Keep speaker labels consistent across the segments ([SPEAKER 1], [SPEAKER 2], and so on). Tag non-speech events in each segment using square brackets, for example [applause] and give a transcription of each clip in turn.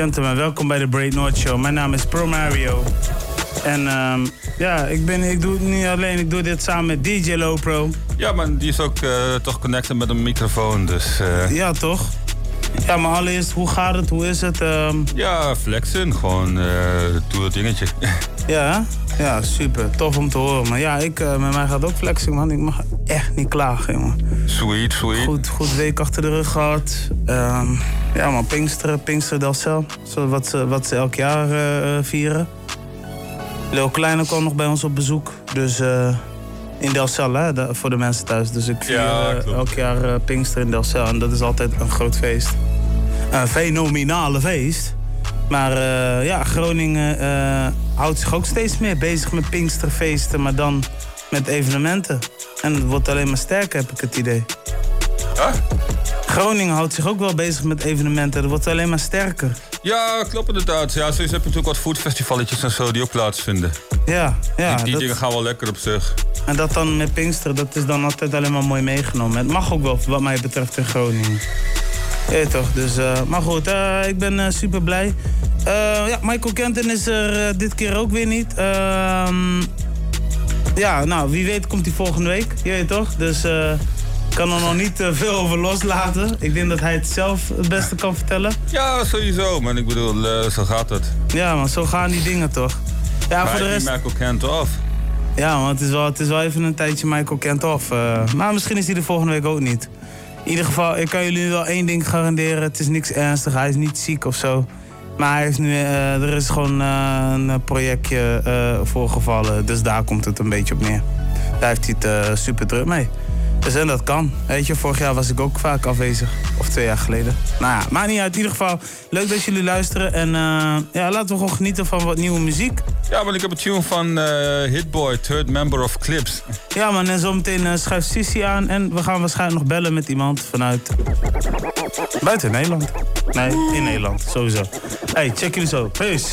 [SPEAKER 1] gentlemen, welkom bij de Break North Show. Mijn naam is Pro Mario. En ehm, ja, ik, ben, ik doe het niet alleen, ik doe dit samen met DJ Lopro.
[SPEAKER 2] Ja, maar die is ook eh, toch connected met een microfoon, dus... eh,
[SPEAKER 1] Ja, toch? Ja, maar allereerst, hoe gaat het? Hoe is het? Ehm,
[SPEAKER 2] Ja, flexen, gewoon eh doe het dingetje. [laughs]
[SPEAKER 1] ja, ja, super. Tof om te horen. Maar ja, ik, eh, met mij gaat ook flexing, man. Ik mag echt niet klagen, jongen.
[SPEAKER 2] Sweet, sweet.
[SPEAKER 1] Goed, goed week achter de rug gehad. Ehm, ja, maar Pinksteren, Pinksteren Delcel. Zo wat, ze- wat ze elk jaar eh, vieren. Leo Kleine kwam nog bij ons op bezoek. Dus eh, in Delcel, hè, voor de mensen thuis. Dus ik vier
[SPEAKER 2] Ja,
[SPEAKER 1] eh, elk jaar eh, Pinksteren in Delcel. En dat is altijd een groot feest. Een fenomenale feest. Maar eh, ja, Groningen houdt zich ook steeds meer bezig met Pinksterfeesten. Maar dan met evenementen. En het wordt alleen maar sterker, heb ik het idee.
[SPEAKER 2] Huh?
[SPEAKER 1] Groningen houdt zich ook wel bezig met evenementen. Dat wordt alleen maar sterker.
[SPEAKER 2] Ja, klopt inderdaad. Ja, sowieso heb je natuurlijk wat foodfestivalletjes en zo die ook plaatsvinden.
[SPEAKER 1] Ja, ja.
[SPEAKER 2] die die
[SPEAKER 1] dat-
[SPEAKER 2] dingen gaan wel lekker op zich.
[SPEAKER 1] En dat dan met Pinkster, dat is dan altijd alleen maar mooi meegenomen. Het mag ook wel, wat mij betreft, in Groningen. Ja, toch? Dus, eh, maar goed, eh, ik ben eh, super blij. Ja, Michael Kenton is er dit keer ook weer niet. Ehm, ja, nou, wie weet komt hij volgende week. Je weet toch? Dus kan er nog niet eh, veel over loslaten. Ik denk dat hij het zelf het beste kan vertellen.
[SPEAKER 2] Ja, sowieso. Maar ik bedoel, eh, zo gaat het.
[SPEAKER 1] Ja, maar zo gaan die dingen toch? Ja,
[SPEAKER 2] maar
[SPEAKER 1] voor de rest...
[SPEAKER 2] Michael Kent af.
[SPEAKER 1] Ja, want het is wel, het is wel even een tijdje Michael Kent off. eh. maar misschien is hij de volgende week ook niet. In ieder geval, ik kan jullie wel één ding garanderen. Het is niks ernstig. Hij is niet ziek of zo. Maar hij heeft nu, er is gewoon een projectje voorgevallen. Dus daar komt het een beetje op neer. Daar heeft hij het super druk mee. Dus en dat kan. Weet je, vorig jaar was ik ook vaak afwezig. Of twee jaar geleden. Nou ja, maakt niet uit. In ieder geval, leuk dat jullie luisteren. En uh, ja, laten we gewoon genieten van wat nieuwe muziek.
[SPEAKER 2] Ja, want ik heb een tune van uh, Hitboy, third member of Clips.
[SPEAKER 1] Ja man, en zometeen uh, schuift Sissy aan. En we gaan waarschijnlijk nog bellen met iemand vanuit... Buiten Nederland. Nee, in Nederland, sowieso. Hey, check jullie zo. Peace.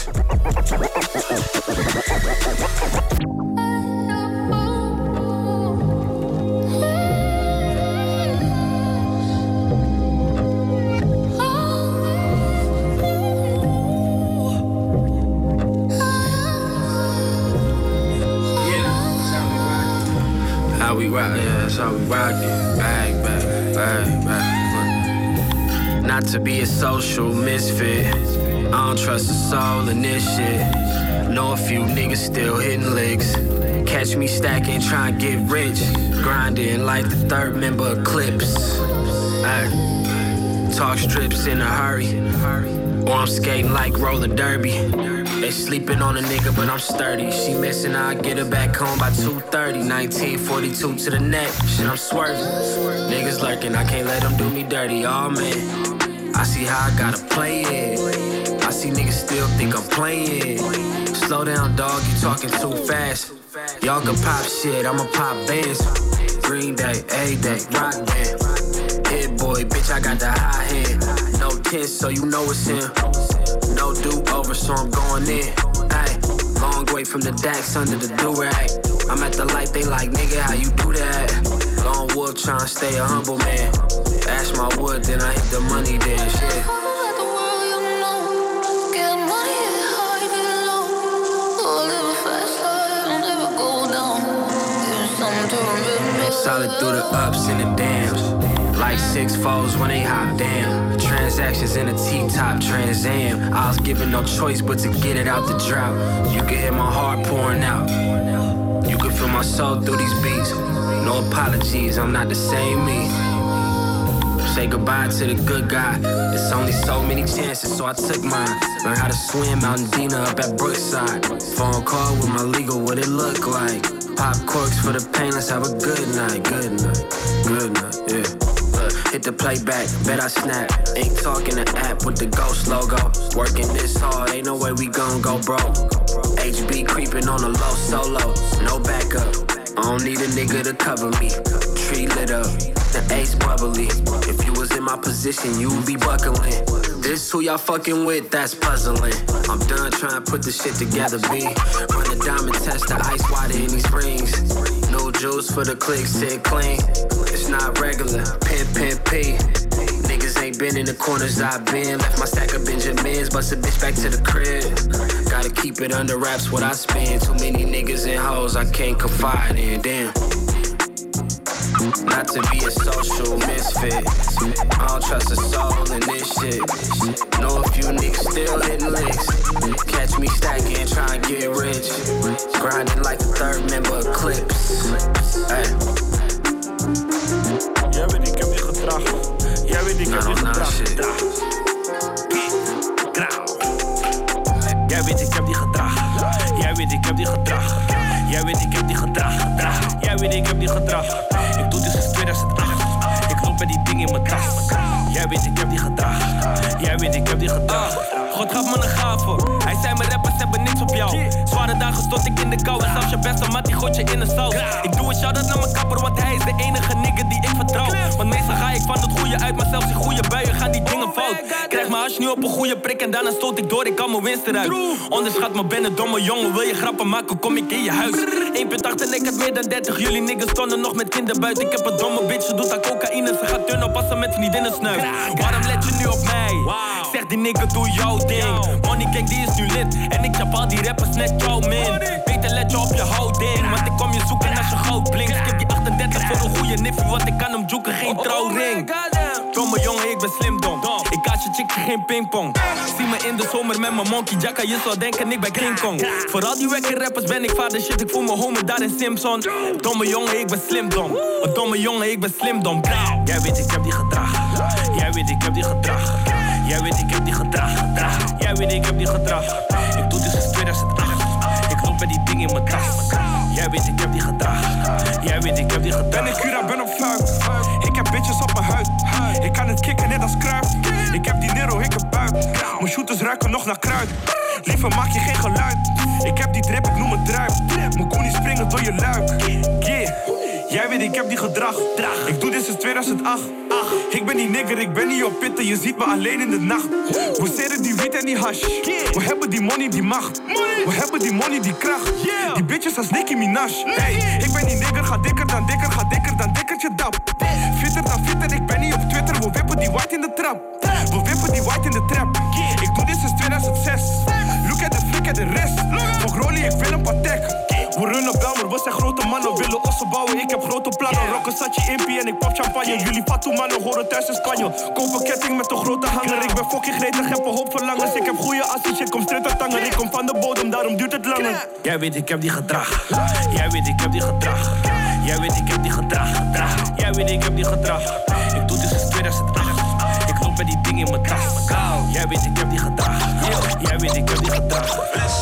[SPEAKER 3] To be a social misfit. I don't trust a soul in this shit. Know a few niggas still hitting licks. Catch me stacking, trying to get rich. Grinding like the third member of Clips. Ay. Talk strips in a hurry. Or I'm skating like roller derby. They sleeping on a nigga, but I'm sturdy. She missing, I get her back home by 2.30. 1942 to the neck, shit, I'm swerving. Niggas lurking, I can't let them do me dirty. Oh man. I see how I gotta play it. I see niggas still think I'm playing. Slow down, dog, you talking too fast. Y'all can pop shit, I'ma pop bands. Green Day, A Day, Rock Band. Hit boy, bitch, I got the high hand. No tense, so you know it's him. No do over, so I'm going in. Ay, long way from the Dax under the do rag. I'm at the light, they like, nigga, how you do that? Long wood, trying to stay a humble man. Ash my wood, then I hit the money, then shit. Solid through the ups and the. Like six foes when they hop down. Transactions in a T-top Trans Am. I was given no choice but to get it out the drought. You can hear my heart pouring out. You can feel my soul through these beats. No apologies, I'm not the same me say goodbye to the good guy. It's only so many chances, so I took mine. Learn how to swim out in Dina up at Brookside. Phone call with my legal, what it look like. Pop corks for the pain, let's have a good night, good night, good night, yeah. Hit the playback, bet I snap. Ain't talking the app with the ghost logo. Working this hard, ain't no way we gon' go broke. HB creeping on a low solo, no backup. I don't need a nigga to cover me. Tree lit up the ace bubbly. If you was in my position, you'd be buckling. This who y'all fucking with, that's puzzling. I'm done trying to put this shit together, B. Run a diamond test, the ice water in these rings. No juice for the clicks, sit clean. It's not regular, pimp, pimp, P. Niggas ain't been in the corners I've been. Left my stack of Benjamins, bust a bitch back to the crib. Gotta keep it under wraps what I spend. Too many niggas and hoes I can't confide in, damn. Not to be a social misfit. I don't trust a soul in this shit. Know a few niggas still hitting licks. Catch me stacking, trying to get rich. Grinding like the third member of Clips. Hey.
[SPEAKER 4] Jij weet, ik heb gedrag. Jij weet, ik heb die gedrag. Jij weet, ik heb die gedrag. Jij weet, ik heb die gedrag. Jij weet, ik heb die gedrag. Jij weet, ik heb die gedrag. Ik doe dit sinds 2008. Ik loop met die ding in mijn tas. Jij weet, ik heb die gedrag. Jij weet, ik heb die gedrag. God gaf me een gave. Hij zei, mijn rappers hebben niks op jou. Zware dagen stond ik in de kou. En zelfs je beste mat, die gooit je in de saus. Ik doe een shout-out naar mijn kapper, want hij is de enige nigger die ik vertrouw. Want meestal ga ik van het goede uit, maar zelfs in goede buien gaan die dingen fout. Krijg mijn hash nu op een goede prik en daarna stoot ik door, ik kan mijn winst eruit. Onderschat me, ben een domme jongen. Wil je grappen maken, kom ik in je huis. 1.8 en ik heb meer dan 30. Jullie niggas stonden nog met kinderen buiten. Ik heb een domme bitch, ze doet aan cocaïne. Ze gaat turnen passen met vriendinnen snuif. Waarom let je nu op mij? Zeg die nigga, doe jouw ding. Money, kijk, die is nu lid. En ik chap al die rappers net jouw min. Beter let je op je houding. Want ik kom je zoeken als je goud blinkt. Ik heb die 38 voor een goede niffie. Want ik kan hem joeken, geen trouwring. Domme jongen, ik ben slim dom. Ik kaat je chick geen pingpong. Zie me in de zomer met mijn monkey jacka. Je zou denken, ik ben King Kong. Voor al die wekker rappers ben ik vader shit. Ik voel me home daar in Simpson. Domme jongen, ik ben slim dom. Een domme jongen, ik ben slim dom. Jij weet, ik heb die gedrag. Jij weet, ik heb die gedrag. Jij weet ik heb die gedrag. Jij weet ik heb die gedrag. Ik doe dit sinds 2008. Ik loop met die ding in mijn tas. Jij weet ik heb die gedrag. Jij weet ik heb die gedrag. Ben ik Cura, ben op fluit.
[SPEAKER 5] Ik heb bitches op mijn huid. Ik kan het kicken net als kruid. Ik heb die Nero, ik heb buik. Mijn shooters ruiken nog naar kruid. Liever maak je geen geluid. Ik heb die drip, ik noem het druip. Mijn koenie springen door je luik. Jij weet, ik heb die gedrag. Ik doe dit sinds 2008. Ik ben die nigger, ik ben niet op pitten. Je ziet me alleen in de nacht. We zitten die wiet en die hash. We hebben die money, die macht. We hebben die money, die kracht. Die bitches als Nicki Minaj. Hey, ik ben die nigger, ga dikker dan dikker, ga dikker dan dikkertje dap. Fitter dan fitter, ik ben niet op Twitter. We wippen die white in de trap. We wippen die white in de trap. Ik doe dit sinds 2006. Look at the flick at the rest. Fuck Rolly, ik wil een patek. We runnen Belmer, we zijn grote mannen, willen ossen bouwen. Ik heb grote plannen, rocken Sachi Impie en ik pop champagne. Jullie fatu mannen horen thuis in Spanje. Koop een ketting met een grote hanger. Ik ben fucking gretig, heb een hoop verlangens. Ik heb goede assie, shit, kom straight uit tanger. Ik kom van de bodem, daarom duurt het langer.
[SPEAKER 4] Jij weet, ik heb die gedrag. Jij weet, ik heb die gedrag. Jij weet, ik heb die gedrag. gedrag. Jij weet, ik heb die gedrag. Ik doe dit sinds 2008. Ding in mijn tas. Jij weet, ik heb die gedrag. Jij weet, ik heb die gedrag.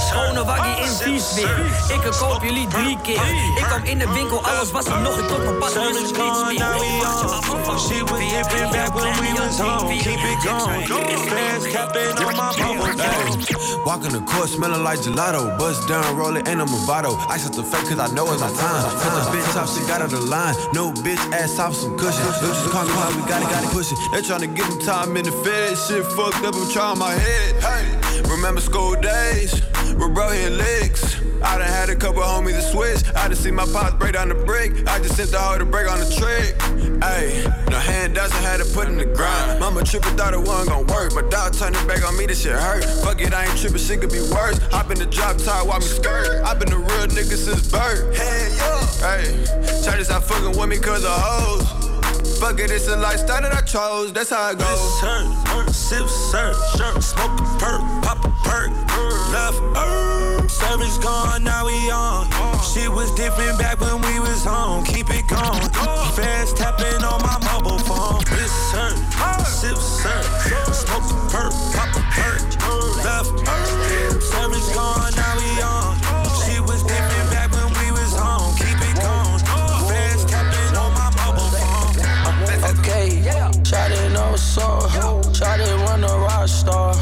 [SPEAKER 6] Schone waggie in vies weer. Ik koop jullie drie keer. Ik kwam in de winkel, alles was er nog. Ik tot mijn pas, dus er niets meer. Wacht je af van
[SPEAKER 7] Shit was different back when we was home. Keep it going. Fast capping on my bubble. Walking the court, smelling like gelato. Bust down, roll it, and I'm a bottle. Ice up the fake, cause I know it's my time. Cut the bitch off, she got out the line. No bitch ass off some cushion. They just call me how we got it, got it pushing. They tryna get them time in the fed. Shit fucked up, I'm trying my head. Hey, remember school days? Where bro hit licks. I done had a couple homies to switch. I done see my pops break down the brick. I just sent the hoe to break on the trick. Ayy, no hand does I had to put in the grind. Mama trippin', thought it wasn't gon' work. My dog turned it back on me, this shit hurt. Fuck it, I ain't trippin', shit could be worse. Hop in the drop top, watch me skirt. I been a real nigga since birth. Hey. Hey, try to stop fucking with me cause of hoes. Fuck it, it's a lifestyle that I chose. That's how it goes.
[SPEAKER 8] Turn, uh, sip, serve, shirt, smoke a perk, pop a perk, left, herb. Uh, service gone, now we on. Shit was different back when we was home. Keep it going. Fast tapping on my mobile phone. This turn, uh, sip, serve, smoke a perk, pop a perk, left, herb. Service gone, now we
[SPEAKER 6] Okay, shot it no soul. Shot it run a rock star.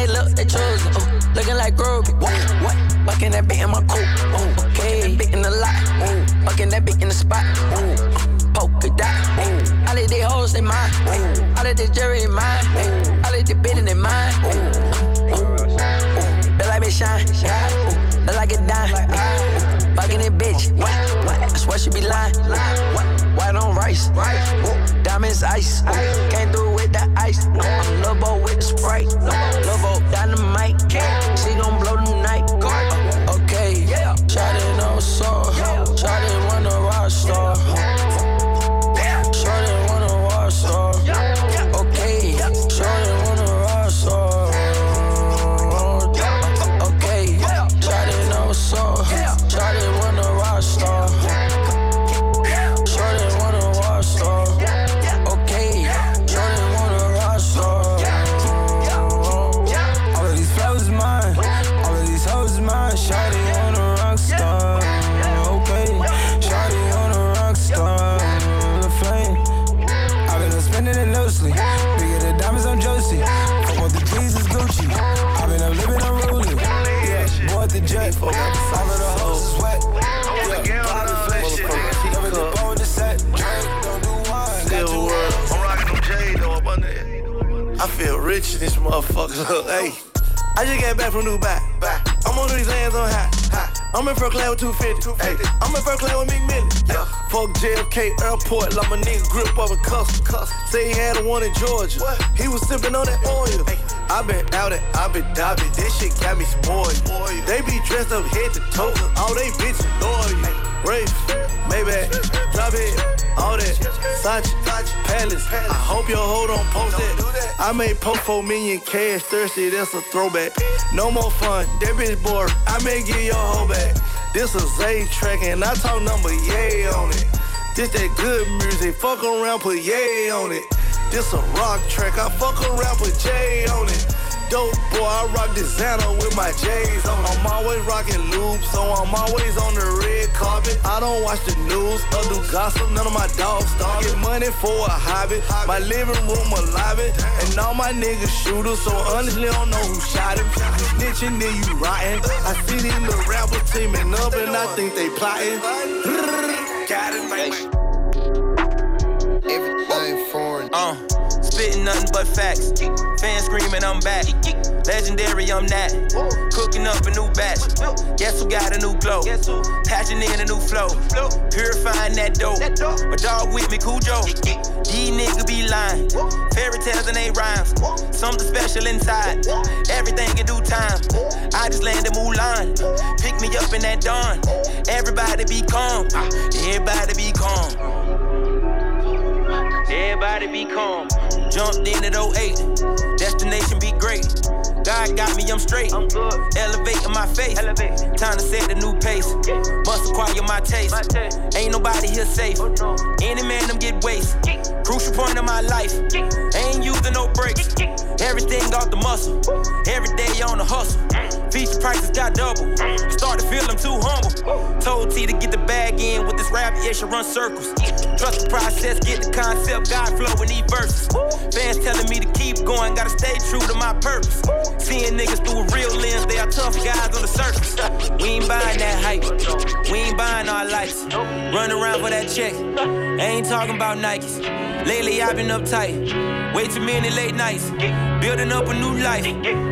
[SPEAKER 6] They look, they chosen. Uh, looking like Groovy. Walking that bit in my coupe. Uh, okay, that bit in the lot. Uh, walking that bit in the spot. Uh, polka dot. Uh, all of these hoes, they mine. Uh, all of this jewelry, mine. Uh, all of this bit in they mine. Uh, uh, Feel like it shine. Uh, Feel like it dime. Uh, fucking it, bitch. What? I swear she be lying. What? White on rice. Diamonds ice. Came through with the ice. I'm Lobo with the sprite. Lobo
[SPEAKER 9] Airport, like my nigga grip up a cuss. Say he had a one in Georgia. He was sipping on that oil. I been out and I been diving, this shit got me spoiled. They be dressed up head to toe, all they bitches loyal. Rafe, Maybach, drop it, all that. Sachi, Palace. I hope your hoe don't post that. I made post 4 million cash, thirsty, that's a throwback. No more fun, that bitch bored. I may get your hoe back. This a Zay track and I talk number yay on it. This that good music, fuck around, put yay on it. This a rock track, I fuck around, put J on it. Dope boy, I rock designer with my J's on. I'm always rocking loops, so I'm always on the red carpet. I don't watch the news or do gossip, none of my dogs starve. Get money for a hobby, my living room alive it. And all my niggas shooters, so honestly I don't know who shot him. Snitching, then you rotten. I see these little rappers teaming up and I think they plotting. Got
[SPEAKER 10] spitting nothing but facts. Fans screaming, I'm back. Legendary, I'm that. Cooking up a new batch. Guess who got a new glow? Patching in a new flow. Purifying that dope. My dog with me, Cujo. These niggas be lying. Fairy tales and they rhymes. Something special inside. Everything in due time. I just landed Mulan. Pick me up in that dawn. Everybody be calm. Everybody be calm. Everybody be calm. Jumped in at 08. Destination be great. God got me, I'm straight. I'm good. Elevating my face. Elevate. Time to set the new pace. Must acquire my taste. my taste. Ain't nobody here safe. Oh, no. Any man them get waste. Crucial point of my life. Ain't using no brakes. Everything off the muscle. Every day on the hustle. Mm. Feature prices got double. Start to feel I'm too humble. Told T to get the bag in with this rap ish run circles. Trust the process, get the concept, God flow in these verses. Fans telling me to keep going, gotta stay true to my purpose. Seeing niggas through a real lens, they are tough guys on the surface. We ain't buying that hype, we ain't buying our lights. Run around for that check, ain't talking about Nikes. Lately I've been uptight, way too many late nights. Building up a new life,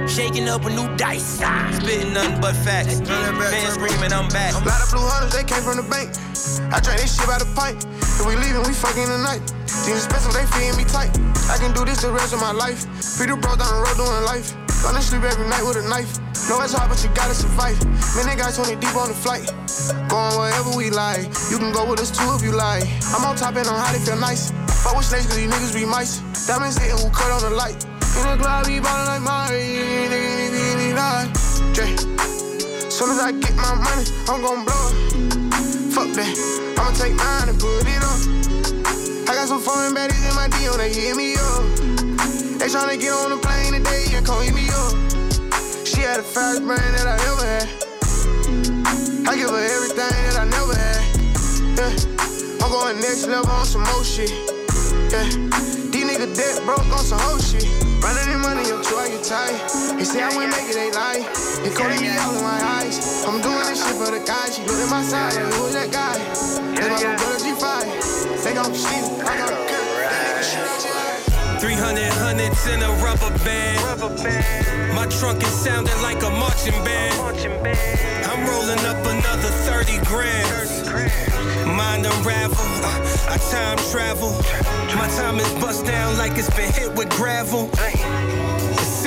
[SPEAKER 10] shaking up a new dice. Spitting nothing but facts. Fans screaming, I'm back.
[SPEAKER 11] A lot of blue hunters, they came from the bank. I drank this shit by the pint. If we leaving, we fucking tonight. Team special, they feeding me tight. I can do this the rest of my life. Peter bro down the road doing life. Gonna sleep every night with a knife. Know it's hard, but you gotta survive. Man, they got 20 deep on the flight. Going wherever we like. You can go with us too if you like. I'm on top and on how they feel nice. Fuck with snakes, cause these niggas be mice. Diamonds hitting who cut on the light. In the club, be ballin' like Mari. Nigga, nigga, nigga, nigga. Jay. Soon as I get my money, I'm gon' blow it. Fuck that. I'ma take mine and put it on. I got some foreign baddies in my DM, they hit me up. They tryna get on the plane today and call me up. She had the first brain that I ever had. I give her everything that I never had. Yeah. I'm going next level on some more shit. Yeah. Niggas dead broke on some whole shit. Running in money up to I get tight. They say I wouldn't make it, they lie. They calling me out in my eyes. I'm doing this shit for the guy. She look at my side, and who is that guy? That's my little brother G5. They gon' shit. I got a
[SPEAKER 12] 300 hundreds in a rubber band. rubber band. My trunk is sounding like a marching band. I'm rolling up another 30 grams. Mind unravel, uh, I time travel. My time is bust down like it's been hit with gravel.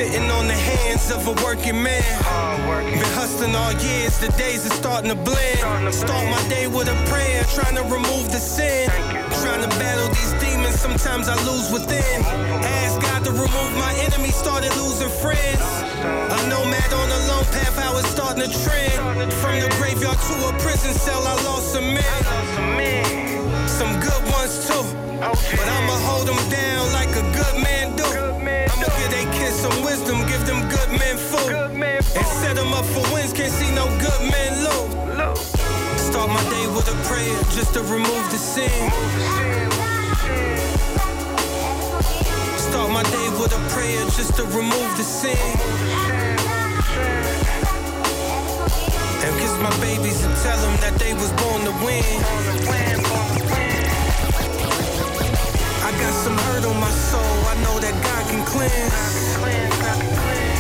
[SPEAKER 12] Sitting on the hands of a working man. Been hustling all years, the days are starting to blend. Start my day with a prayer, trying to remove the sin. Trying to battle these demons, sometimes I lose within. Ask God to remove my enemies, started losing friends. A nomad on a long path, how it's starting to trend. From the graveyard to a prison cell, I lost some men. Some good ones too. But I'ma hold them down like a good man do. Give they kids some wisdom, give them good men food. And set them up for wins, can't see no good men lose. Start my day with a prayer just to remove the sin. Start my day with a prayer just to remove the sin. And kiss my babies and tell them that they was born to win. I got some hurt on my soul, I know that God can cleanse.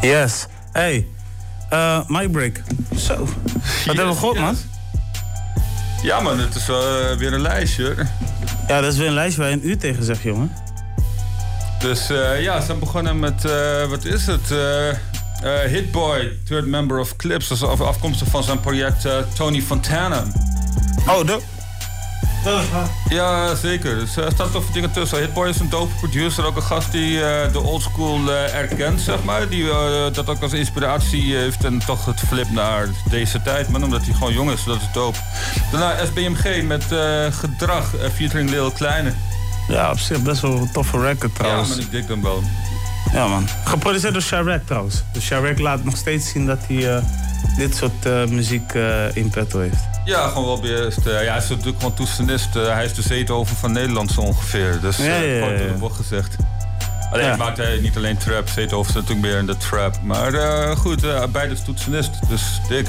[SPEAKER 1] Yes. Hey, eh Mike Break. Zo. Wat hebben we gehoord, man?
[SPEAKER 2] Ja man, het is eh, weer een lijstje.
[SPEAKER 1] Ja, dat is weer een lijstje waar je een uur tegen zegt, jongen.
[SPEAKER 2] Dus eh, ja, ze zijn begonnen met, eh, wat is het? Hitboy, third member of Clips. Dat is af- afkomstig van zijn project Tony Fontana.
[SPEAKER 1] Oh, de...
[SPEAKER 2] Ja, zeker. Dus er staan toffe dingen tussen. Hitboy is een dope producer, ook een gast die eh, de oldschool eh erkent, zeg maar. Die eh, dat ook als inspiratie heeft en toch het flip naar deze tijd, man. Omdat hij gewoon jong is, dat is dope. Daarna SBMG met eh, Gedrag, featuring Lil Kleine.
[SPEAKER 1] Ja, op zich best wel een toffe record
[SPEAKER 2] Ja,
[SPEAKER 1] trouwens.
[SPEAKER 2] man, ik dik hem wel.
[SPEAKER 1] Ja, man. Geproduceerd door Sharek trouwens. Dus Sharek laat nog steeds zien dat hij eh, dit soort eh, muziek eh, in petto heeft.
[SPEAKER 2] Ja, gewoon wel best. eh, ja, hij is natuurlijk gewoon toetsenist. hij is de Zeethoven van Nederland zo ongeveer. Dus
[SPEAKER 1] Ja,
[SPEAKER 2] eh,
[SPEAKER 1] ja, ja, ja.
[SPEAKER 2] gezegd. Alleen
[SPEAKER 1] Ja.
[SPEAKER 2] maakt hij niet alleen trap. Zeethoven is natuurlijk meer in de trap. Maar eh, goed, eh, beide is toetsenist. Dus dik.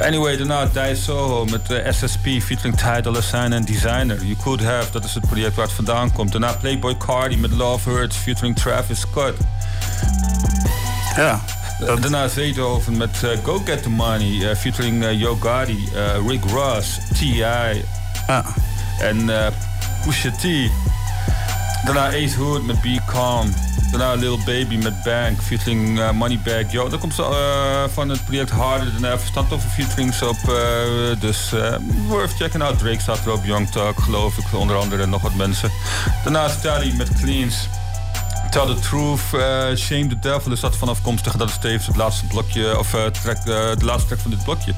[SPEAKER 2] Anyway, daarna Die Soho met eh, SSP featuring Ty Dolla Sign en Designer. You Could Have, dat is het project waar het vandaan komt. Daarna Playboy Cardi met Love Hurts featuring Travis Scott.
[SPEAKER 1] Ja.
[SPEAKER 2] Daarna Zeethoven met eh, Go Get The Money eh, featuring eh, Yo Gotti, eh, Rick Ross, T.I. en eh, Pusha T. Daarna Ace Hood met Be Calm. Daarna Lil Baby met Bank featuring eh, Moneybag Yo. Dat komt eh, van het project Harder Than Ever. Staat toch featurings op. eh, dus worth checking out. Drake staat er op. Young Talk geloof ik. Onder andere nog wat mensen. Daarna Stally met Cleans. Tell the Truth, Shame the Devil is dat vanaf komstig. Dat is tevens het laatste blokje, of track, de laatste track van dit blokje.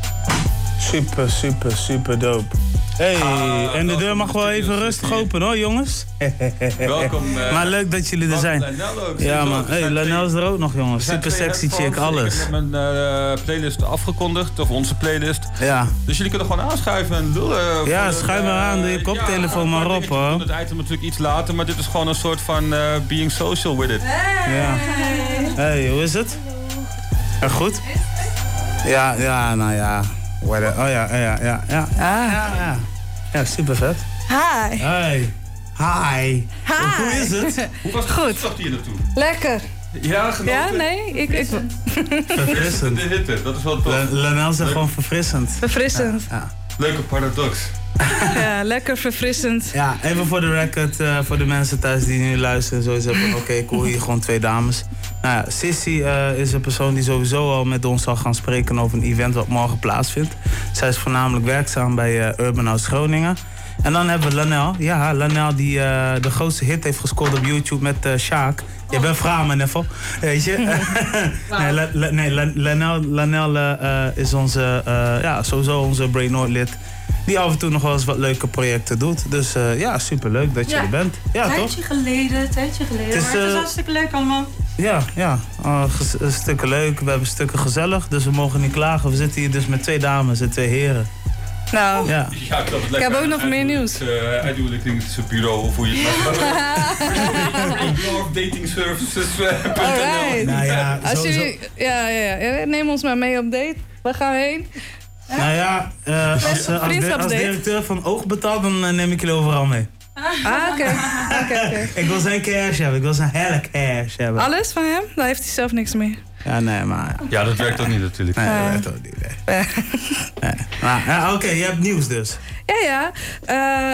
[SPEAKER 1] Super, super, super dope. Hey, en de deur mag wel even rustig open hoor, jongens. [laughs]
[SPEAKER 2] Welkom, [laughs] eh,
[SPEAKER 1] maar leuk dat jullie er zijn.
[SPEAKER 2] Lanel ook,
[SPEAKER 1] Ja man, hey, Lanel is er ook nog jongens. Super sexy chick, alles.
[SPEAKER 2] Ik heb mijn eh, playlist afgekondigd, of onze playlist.
[SPEAKER 1] Ja.
[SPEAKER 2] Dus jullie kunnen gewoon aanschuiven en lullen.
[SPEAKER 1] Ja,
[SPEAKER 2] voor de,
[SPEAKER 1] schuif maar aan, doe je
[SPEAKER 2] eh,
[SPEAKER 1] koptelefoon
[SPEAKER 2] ja,
[SPEAKER 1] maar op, hoor.
[SPEAKER 2] We doen het item natuurlijk iets later, maar dit is gewoon een soort van eh, being social with it.
[SPEAKER 1] Ja. Hey, hoe is het? Ja, goed? Ja, ja, nou ja. What a- Oh ja, ja, ja, ja. Ja, ja, ja. Ja, super vet.
[SPEAKER 13] Hi.
[SPEAKER 1] Hi.
[SPEAKER 13] Hi.
[SPEAKER 1] Hoe is het? [laughs]
[SPEAKER 2] Hoe was het?
[SPEAKER 13] Goed.
[SPEAKER 2] Zag hier naartoe?
[SPEAKER 13] Lekker.
[SPEAKER 2] Ja, genoten?
[SPEAKER 13] Ja, nee? Ik, ik,
[SPEAKER 1] Verfrissend.
[SPEAKER 2] De hitte, dat is wel tof.
[SPEAKER 1] La- Lanel zegt gewoon verfrissend.
[SPEAKER 13] verfrissend.
[SPEAKER 1] Ja.
[SPEAKER 2] Leuke paradox. [laughs]
[SPEAKER 13] Ja, lekker verfrissend.
[SPEAKER 1] Ja, even voor de record, eh, voor de mensen thuis die nu luisteren. Sowieso van, oké, ik hoor hier gewoon twee dames. Nou ja, Sissy eh, is een persoon die sowieso al met ons zal gaan spreken over een event wat morgen plaatsvindt. Zij is voornamelijk werkzaam bij eh, Urban House Groningen. En dan hebben we Lanel. Ja, Lanel die eh, de grootste hit heeft gescoord op YouTube met eh Sjaak. Je bent man, Neffel. Weet je? [laughs] [laughs] nee, La- La- nee, La- Lanel, Lanel is onze, ja, sowieso onze Brain Noord lid. Die af en toe nog wel eens wat leuke projecten doet. Dus ja, superleuk dat je er bent. Ja,
[SPEAKER 14] een
[SPEAKER 1] toch?
[SPEAKER 14] tijdje geleden, tijdje geleden.
[SPEAKER 1] Het is,
[SPEAKER 14] maar het is hartstikke leuk allemaal.
[SPEAKER 1] Ja, ja. Oh, eh, stukken leuk. We hebben stukken gezellig. Dus we mogen niet klagen. We zitten hier dus met twee dames en twee heren.
[SPEAKER 13] Nou,
[SPEAKER 1] Ja.
[SPEAKER 2] Ja, ik,
[SPEAKER 13] ik heb ook nog meer nieuws.
[SPEAKER 2] Uh, bureau, of hoe je het maar Love [laughs] Dating Services. eh.
[SPEAKER 1] Nou ja,
[SPEAKER 13] Als jullie, ja, ja, ja, neem ons maar mee op date. Waar gaan we heen?
[SPEAKER 1] Nou ja, eh, als, eh, als, directeur van Oog betaalt, dan neem ik jullie overal mee.
[SPEAKER 13] Ah, oké. [laughs] Oké, oké.
[SPEAKER 1] Ik wil zijn cash hebben. Ik wil zijn hele cash hebben.
[SPEAKER 13] Alles van hem? Daar heeft hij zelf niks mee.
[SPEAKER 1] Ja, nee, maar...
[SPEAKER 2] Ja, dat werkt ook niet natuurlijk.
[SPEAKER 1] Nee, dat
[SPEAKER 13] Eh.
[SPEAKER 1] werkt ook niet. Nee. Nee. Maar, ja, Oké, je hebt nieuws dus.
[SPEAKER 13] Ja, ja.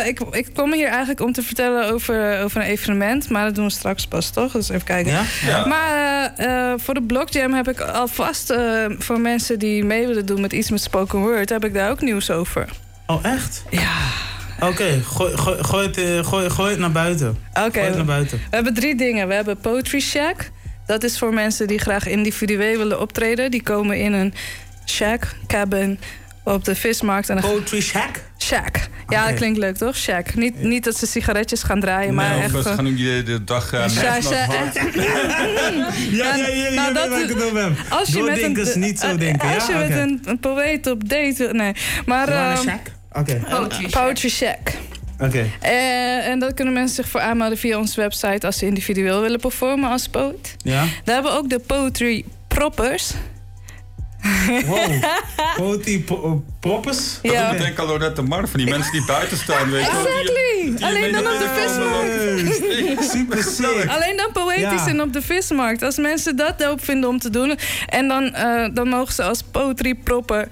[SPEAKER 13] Eh, ik, ik kom hier eigenlijk om te vertellen over, over een evenement. Maar dat doen we straks pas, toch? Dus even kijken.
[SPEAKER 1] Ja?
[SPEAKER 2] Ja.
[SPEAKER 13] Maar eh, eh, voor de Blockjam heb ik alvast... eh voor mensen die mee willen doen met iets met spoken word... heb ik daar ook nieuws over.
[SPEAKER 1] Oh, echt?
[SPEAKER 13] Ja.
[SPEAKER 1] Oké, gooi, gooi, gooi, het, eh, gooi, gooi het naar buiten.
[SPEAKER 13] Oké.
[SPEAKER 1] Gooi het naar buiten.
[SPEAKER 13] We hebben drie dingen. We hebben Poetry Shack. Dat is voor mensen die graag individueel willen optreden. Die komen in een shack, cabin, op de vismarkt. En.
[SPEAKER 1] Poetry Shack?
[SPEAKER 13] Shack. Ja, dat klinkt leuk, toch? Shack. Niet, niet dat ze sigaretjes gaan draaien, maar
[SPEAKER 2] Nee,
[SPEAKER 13] echt...
[SPEAKER 2] of we
[SPEAKER 13] eh,
[SPEAKER 2] gaan ook je de dag uh,
[SPEAKER 13] sha- [laughs]
[SPEAKER 1] Ja, ja, ja,
[SPEAKER 13] Nou, dat
[SPEAKER 1] weet waar ik het over heb.
[SPEAKER 13] Als je met een,
[SPEAKER 1] niet zo
[SPEAKER 13] eh,
[SPEAKER 1] denken.
[SPEAKER 13] Als
[SPEAKER 1] ja?
[SPEAKER 13] je met een, een poëet op date... Nee, maar... Ehm,
[SPEAKER 1] shack? Oké.
[SPEAKER 13] Poetry, Poetry Shack.
[SPEAKER 1] Oké.
[SPEAKER 13] Eh, en daar kunnen mensen zich voor aanmelden via onze website... als ze individueel willen performen als poet.
[SPEAKER 1] Ja?
[SPEAKER 13] Daar hebben we ook de Poetry Proppers.
[SPEAKER 1] Wow. [laughs] Poti proppers?
[SPEAKER 2] Ja. Ik denk al Lorette Mar, van die mensen die buiten staan. Weet je
[SPEAKER 13] exactly. Alleen dan op de vismarkt.
[SPEAKER 1] Super sick.
[SPEAKER 13] Alleen dan poëtisch en op de vismarkt. Als mensen dat doop vinden om te doen. En dan, uh, dan mogen ze als poetry propper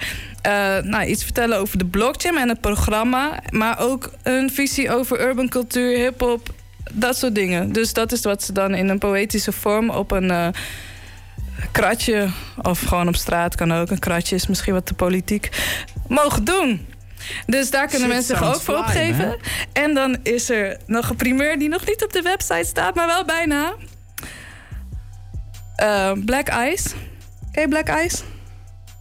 [SPEAKER 13] nou, iets vertellen over de blockchain en het programma. Maar ook een visie over urban cultuur, hip-hop, dat soort dingen. Dus dat is wat ze dan in een poëtische vorm op een. Uh, kratje of gewoon op straat kan ook. Een kratje is misschien wat te politiek. Mogen doen. Dus daar kunnen mensen zich ook voor opgeven. En dan is er nog een primeur die nog niet op de website staat, maar wel bijna. Uh, Black Ice. Ken je Black Ice?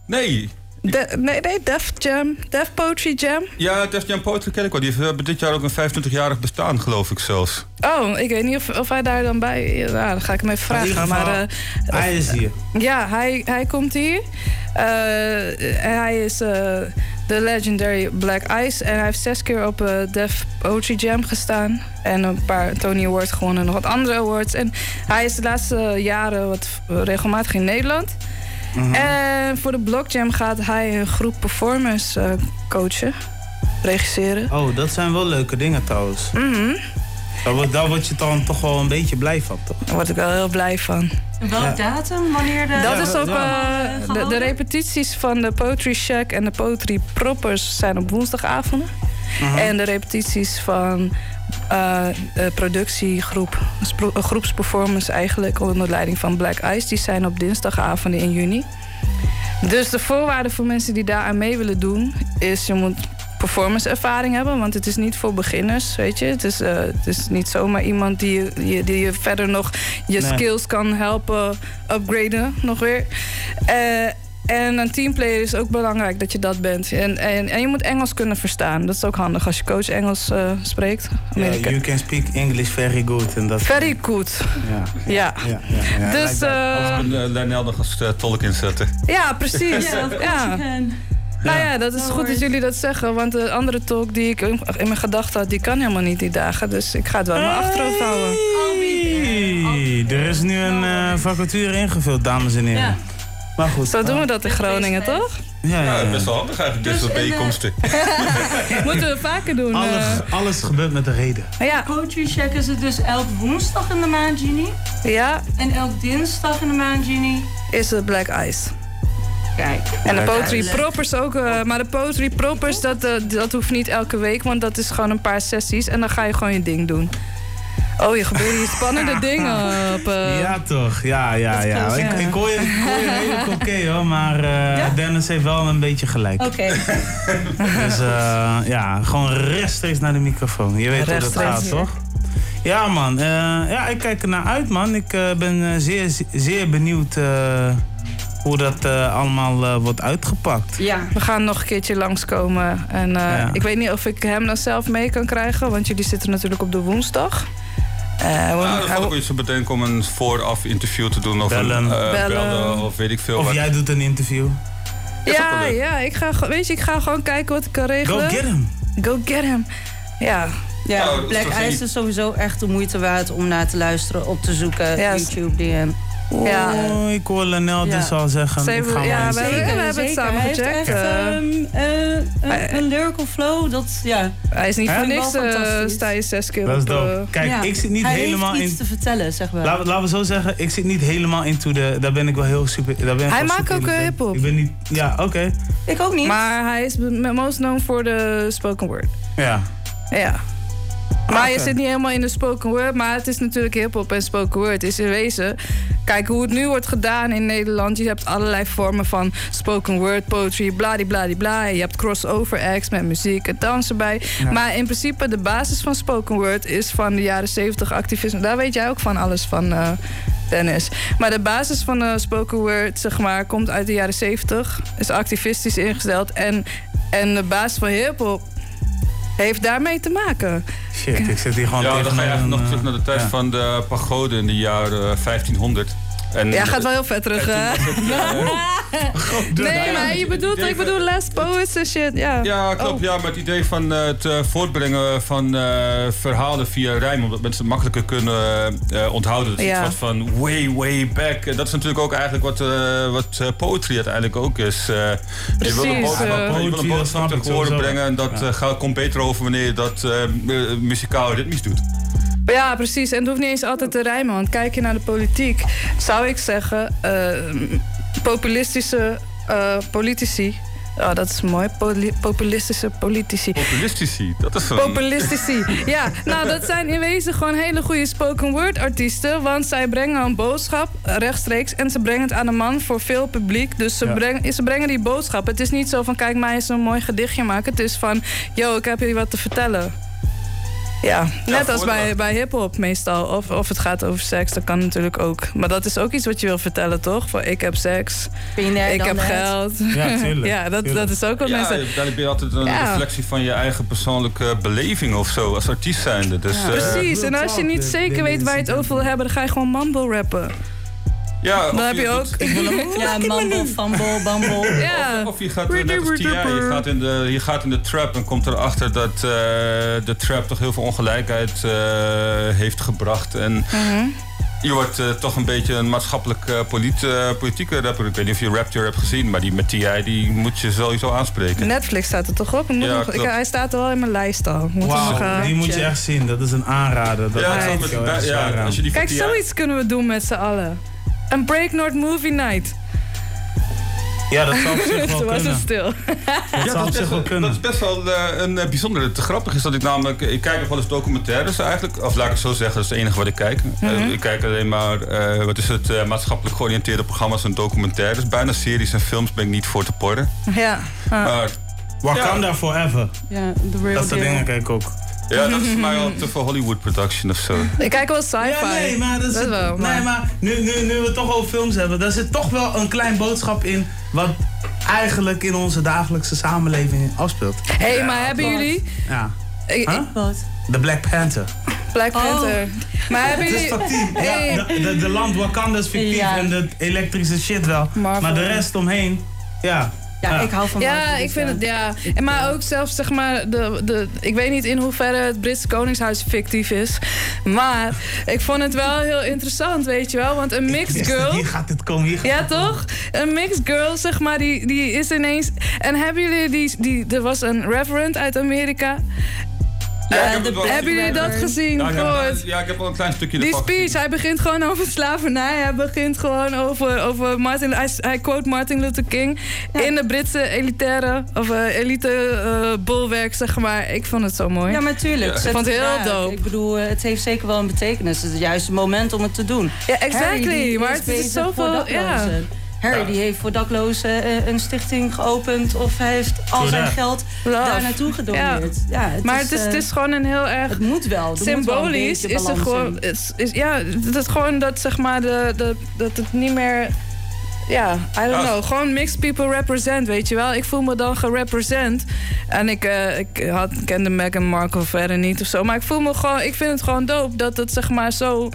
[SPEAKER 2] Nee.
[SPEAKER 13] De, nee, nee, Def Jam. Def Poetry Jam.
[SPEAKER 2] Ja, Def Jam Poetry ken ik wel. Die hebben dit jaar ook een 25-jarig bestaan, geloof ik zelfs.
[SPEAKER 13] Oh, ik weet niet of, of hij daar dan bij... Ja, nou, dan ga ik hem even vragen. Maar, uh,
[SPEAKER 1] hij is hier.
[SPEAKER 13] Ja, hij, hij komt hier. Uh, hij is uh, de legendary Black Ice. En hij heeft zes keer op uh, Def Poetry Jam gestaan. En een paar Tony Awards gewonnen en nog wat andere awards. En hij is de laatste jaren wat regelmatig in Nederland. Mhm. En voor de Blockjam gaat hij een groep performance uh, coachen, regisseren.
[SPEAKER 1] Oh, dat zijn wel leuke dingen trouwens.
[SPEAKER 13] Mm
[SPEAKER 1] daar, daar word je dan toch wel een beetje blij van, toch?
[SPEAKER 13] Daar word ik wel heel blij van.
[SPEAKER 14] welke datum? Wanneer de...
[SPEAKER 13] Dat is ook... Uh, de, de, repetities van de Poetry Shack en de Poetry Proppers zijn op woensdagavonden. Uh En de repetities van uh, de productiegroep, een groepsperformance eigenlijk onder leiding van Black Ice. Die zijn op dinsdagavonden in juni. Dus de voorwaarde voor mensen die daar aan mee willen doen, is je moet performance ervaring hebben. Want het is niet voor beginners, weet je. Het is, uh, het is niet zomaar iemand die je, die je verder nog je skills kan helpen upgraden nog weer. Uh, en een teamplayer is ook belangrijk dat je dat bent. En, en, en je moet Engels kunnen verstaan. Dat is ook handig als je coach Engels uh, spreekt.
[SPEAKER 1] Yeah, you can speak English very good. En dat
[SPEAKER 13] very good.
[SPEAKER 1] Ja.
[SPEAKER 13] ja.
[SPEAKER 1] ja.
[SPEAKER 13] Dus... Uh,
[SPEAKER 2] als we Lernel nog als uh, tolk inzetten.
[SPEAKER 13] Ja, precies. ja, ja. Nou ja, dat is goed dat jullie dat zeggen. Want de andere talk die ik in mijn gedachten had, die kan helemaal niet die dagen. Dus ik ga het wel in mijn achterhoofd houden.
[SPEAKER 1] Hey, er is nu een vacature ingevuld, dames en heren. Maar goed.
[SPEAKER 13] Zo doen we dat in Groningen, toch?
[SPEAKER 1] Ja, ja,
[SPEAKER 2] ja. best wel handig eigenlijk, dit dus soort bijeenkomsten. [laughs]
[SPEAKER 13] Moeten we vaker doen.
[SPEAKER 1] Alles, uh... alles gebeurt met de reden.
[SPEAKER 14] Ja. Poetry checken ze dus elk woensdag in de maand juni.
[SPEAKER 13] Ja.
[SPEAKER 14] En elk dinsdag in de maand juni.
[SPEAKER 13] Is het Black Ice.
[SPEAKER 14] Kijk.
[SPEAKER 13] En de poetry proppers ook. Uh, maar de poetry proppers, dat, uh, dat hoeft niet elke week. Want dat is gewoon een paar sessies. En dan ga je gewoon je ding doen. Oh, je gebeuren hier spannende [laughs] dingen op. Uh...
[SPEAKER 1] Ja, toch? Ja, ja, ja. Close, ik, ja. ik, hoor je, ik hoor je redelijk [laughs] oké okay, hoor, maar uh, ja? Dennis heeft wel een beetje gelijk.
[SPEAKER 14] Oké. Okay. [laughs]
[SPEAKER 1] dus uh, ja, gewoon rechtstreeks naar de microfoon. Je weet hoe dat gaat, hier. toch? Ja, man. ja, ik kijk er naar uit, man. Ik ben zeer, zeer benieuwd hoe dat uh, allemaal uh, wordt uitgepakt.
[SPEAKER 13] Ja, we gaan nog een keertje langskomen. En uh, ja. ik weet niet of ik hem dan zelf mee kan krijgen, want jullie zitten natuurlijk op de woensdag.
[SPEAKER 2] Uh, nou, dat valt ook iets te bedenken om een vooraf interview te doen. Of
[SPEAKER 1] bellen.
[SPEAKER 2] Een,
[SPEAKER 1] uh,
[SPEAKER 2] bellen. bellen. of weet ik veel
[SPEAKER 1] Of
[SPEAKER 2] wat.
[SPEAKER 1] jij doet een interview.
[SPEAKER 13] Ja, ja, ik ga, weet je, ik ga gewoon kijken wat ik kan regelen.
[SPEAKER 1] Go get him.
[SPEAKER 13] Go get him. Ja.
[SPEAKER 14] Ja, nou, Black Ice is sowieso echt de moeite waard om naar te luisteren, op te zoeken. Ja, YouTube, DM.
[SPEAKER 1] Oh, ja. ik hoor Lanel dus al zeggen.
[SPEAKER 13] Zeven,
[SPEAKER 1] ik ga
[SPEAKER 13] ja,
[SPEAKER 1] we,
[SPEAKER 13] zeker, we hebben het samen
[SPEAKER 14] hij
[SPEAKER 13] gecheckt.
[SPEAKER 14] Echt, um, uh, een, een lyrical flow, dat ja.
[SPEAKER 13] Hij is niet voor niks, uh, sta je zes keer
[SPEAKER 1] dat is
[SPEAKER 13] op.
[SPEAKER 1] dope. Kijk,
[SPEAKER 14] ja.
[SPEAKER 1] ik zit niet
[SPEAKER 14] hij
[SPEAKER 1] helemaal
[SPEAKER 14] heeft iets
[SPEAKER 1] in.
[SPEAKER 14] te vertellen, zeg maar.
[SPEAKER 1] Laten, laten we zo zeggen, ik zit niet helemaal into de. Daar ben ik wel heel super. Daar ben ik
[SPEAKER 13] hij maakt ook hip-hop.
[SPEAKER 1] Ik ben niet. Ja, oké. Okay.
[SPEAKER 14] Ik ook niet.
[SPEAKER 13] Maar hij is most known voor de spoken word.
[SPEAKER 1] Ja.
[SPEAKER 13] Ja. Maar je zit niet helemaal in de spoken word. Maar het is natuurlijk hip-hop en spoken word. Het is in wezen. Kijk hoe het nu wordt gedaan in Nederland. Je hebt allerlei vormen van spoken word, poetry, bladibladibla. Je hebt crossover acts met muziek en dans erbij. Ja. Maar in principe de basis van spoken word is van de jaren 70 activisme. Daar weet jij ook van alles van, uh, Dennis. Maar de basis van de spoken word, zeg maar, komt uit de jaren 70. Is activistisch ingesteld. En, en de basis van hip-hop heeft daarmee te maken.
[SPEAKER 1] Shit, ik zit hier gewoon
[SPEAKER 2] ja,
[SPEAKER 1] tegen
[SPEAKER 2] dan ga je
[SPEAKER 1] een,
[SPEAKER 2] nog terug naar de tijd
[SPEAKER 1] ja.
[SPEAKER 2] van de pagode in de jaren 1500.
[SPEAKER 13] En, ja, gaat wel heel vet terug. [laughs] nee, maar je bedoelt, ik bedoel last poets en shit. Ja,
[SPEAKER 2] ja klopt. Oh. Ja, maar het idee van het voortbrengen van verhalen via rijm, omdat mensen het makkelijker kunnen onthouden. Dat is ja. iets van way, way back. Dat is natuurlijk ook eigenlijk wat, wat poetry uiteindelijk ook is.
[SPEAKER 13] Precies. Je wil een boodschap,
[SPEAKER 2] je wil een boodschap te horen brengen en dat gaat, komt beter over wanneer je dat muzikaal ritmisch doet.
[SPEAKER 13] Ja, precies. En het hoeft niet eens altijd te rijmen. Want kijk je naar de politiek, zou ik zeggen, uh, populistische uh, politici. Oh, dat is mooi. populistische politici.
[SPEAKER 2] Populistici, dat is een...
[SPEAKER 13] Populistici, ja. Nou, dat zijn in wezen gewoon hele goede spoken word artiesten. Want zij brengen een boodschap rechtstreeks. En ze brengen het aan de man voor veel publiek. Dus ze, brengen, ze brengen die boodschap. Het is niet zo van, kijk mij eens een mooi gedichtje maken. Het is van, yo, ik heb jullie wat te vertellen. Ja, net als bij, bij hip-hop meestal. Of, of het gaat over seks, dat kan natuurlijk ook. Maar dat is ook iets wat je wil vertellen, toch? Van ik heb seks, ik heb geld.
[SPEAKER 1] Ja, tuurlijk. [laughs]
[SPEAKER 13] ja, dat, dat is ook wat
[SPEAKER 2] ja,
[SPEAKER 13] mensen...
[SPEAKER 2] Uiteindelijk ben je altijd een reflectie van je eigen persoonlijke beleving of zo, als artiest zijnde. Dus,
[SPEAKER 13] ja. uh, Precies, en als je niet zeker weet waar je het over wil hebben, dan ga je gewoon mumble rappen.
[SPEAKER 2] Ja,
[SPEAKER 13] dan heb je ook.
[SPEAKER 14] ja, mumble, fumble, bumble.
[SPEAKER 13] Ja.
[SPEAKER 2] Of, je gaat net als TI, je gaat, in de, je gaat in de trap en komt erachter dat uh, de trap toch heel veel ongelijkheid uh, heeft gebracht. En
[SPEAKER 13] mhm.
[SPEAKER 2] je wordt uh, toch een beetje een maatschappelijk polit, politieke rapper. Ik weet niet of je Rapture hebt gezien, maar die met TI die moet je sowieso aanspreken.
[SPEAKER 13] Netflix staat er toch op? Ja, nog, ik, hij staat er wel in mijn lijst al.
[SPEAKER 1] Wauw, die moet je echt zien. Dat is een aanrader. Dat
[SPEAKER 2] ja, met, ja, als je die
[SPEAKER 13] Kijk, zoiets kunnen we doen met z'n allen. Een Breaknort Movie Night.
[SPEAKER 1] Ja, dat zou op zich [laughs] wel
[SPEAKER 13] Toen
[SPEAKER 1] was
[SPEAKER 13] het stil.
[SPEAKER 1] Dat zou op zich wel kunnen.
[SPEAKER 2] Dat is best wel uh, een uh, bijzondere. Te grappig is dat ik namelijk... Ik kijk nog wel eens documentaires eigenlijk. Of laat ik het zo zeggen, dat is het enige wat ik kijk. Mm -hmm. ik kijk alleen maar... wat is het? maatschappelijk georiënteerde programma's en documentaires. Bijna series en films ben ik niet voor te porren.
[SPEAKER 13] Ja.
[SPEAKER 1] Maar... Wakanda ja. Forever.
[SPEAKER 13] Ja, the real
[SPEAKER 1] Dat soort dingen kijk ik ook.
[SPEAKER 2] Ja, dat is voor mij wel te veel Hollywood production of zo.
[SPEAKER 13] Ik kijk wel sci-fi.
[SPEAKER 1] Ja, nee, maar, dat is,
[SPEAKER 13] dat wel,
[SPEAKER 1] maar... Nee, maar nu, nu, nu we het toch over films hebben, daar zit toch wel een klein boodschap in wat eigenlijk in onze dagelijkse samenleving afspeelt.
[SPEAKER 13] Hé, hey, maar hebben jullie...
[SPEAKER 1] Ja.
[SPEAKER 13] Ik,
[SPEAKER 1] huh?
[SPEAKER 13] Wat?
[SPEAKER 1] De Black Panther.
[SPEAKER 13] Black Panther. Oh. Maar hebben jullie...
[SPEAKER 1] Het is fictief. Hey. Ja, de, de, de, land Wakanda is fictief ja. en de elektrische shit wel. Marvel. Maar de rest omheen, ja...
[SPEAKER 14] Ja, ik hou van
[SPEAKER 13] Ja, ik vind het, ja. En maar ook zelfs, zeg maar, de, de, ik weet niet in hoeverre het Britse Koningshuis fictief is. Maar ik vond het wel heel interessant, weet je wel. Want een mixed girl...
[SPEAKER 1] Hier [laughs] gaat het komen, hier gaat
[SPEAKER 13] Ja,
[SPEAKER 1] het
[SPEAKER 13] toch? Een mixed girl, zeg maar, die, die is ineens... En hebben jullie die, die... Er was een reverend uit Amerika.
[SPEAKER 2] Ja,
[SPEAKER 13] de, hebben jullie dat gezien?
[SPEAKER 2] Ja, ja, ja, ik heb wel een klein stukje
[SPEAKER 13] Die speech, hij begint gewoon over slavernij. Hij begint gewoon over, over Martin... Hij, hij quote Martin Luther King ja. in de Britse elitaire... of uh, elite uh, bolwerk, zeg maar. Ik vond het zo mooi.
[SPEAKER 14] Ja, maar tuurlijk.
[SPEAKER 13] Ik vond het heel dope.
[SPEAKER 14] Ik bedoel, het heeft zeker wel een betekenis. Het is het juiste moment om het te doen.
[SPEAKER 13] Ja, exactly. maar het is zoveel... Ja.
[SPEAKER 14] Harry die heeft voor daklozen een stichting geopend of hij heeft al zijn geld daar naartoe gedoneerd. Ja.
[SPEAKER 13] het maar is, het, is, het is gewoon een heel erg.
[SPEAKER 14] Het moet wel.
[SPEAKER 13] Symbolisch is er gewoon. Is, is, ja, dat gewoon dat zeg maar de, de, dat het niet meer. Ja, I don't know. Gewoon mixed people represent, weet je wel. Ik voel me dan gerepresent. En ik, uh, ik had, kende Meghan Markle verder niet of zo. Maar ik voel me gewoon... Ik vind het gewoon dope dat het zeg maar zo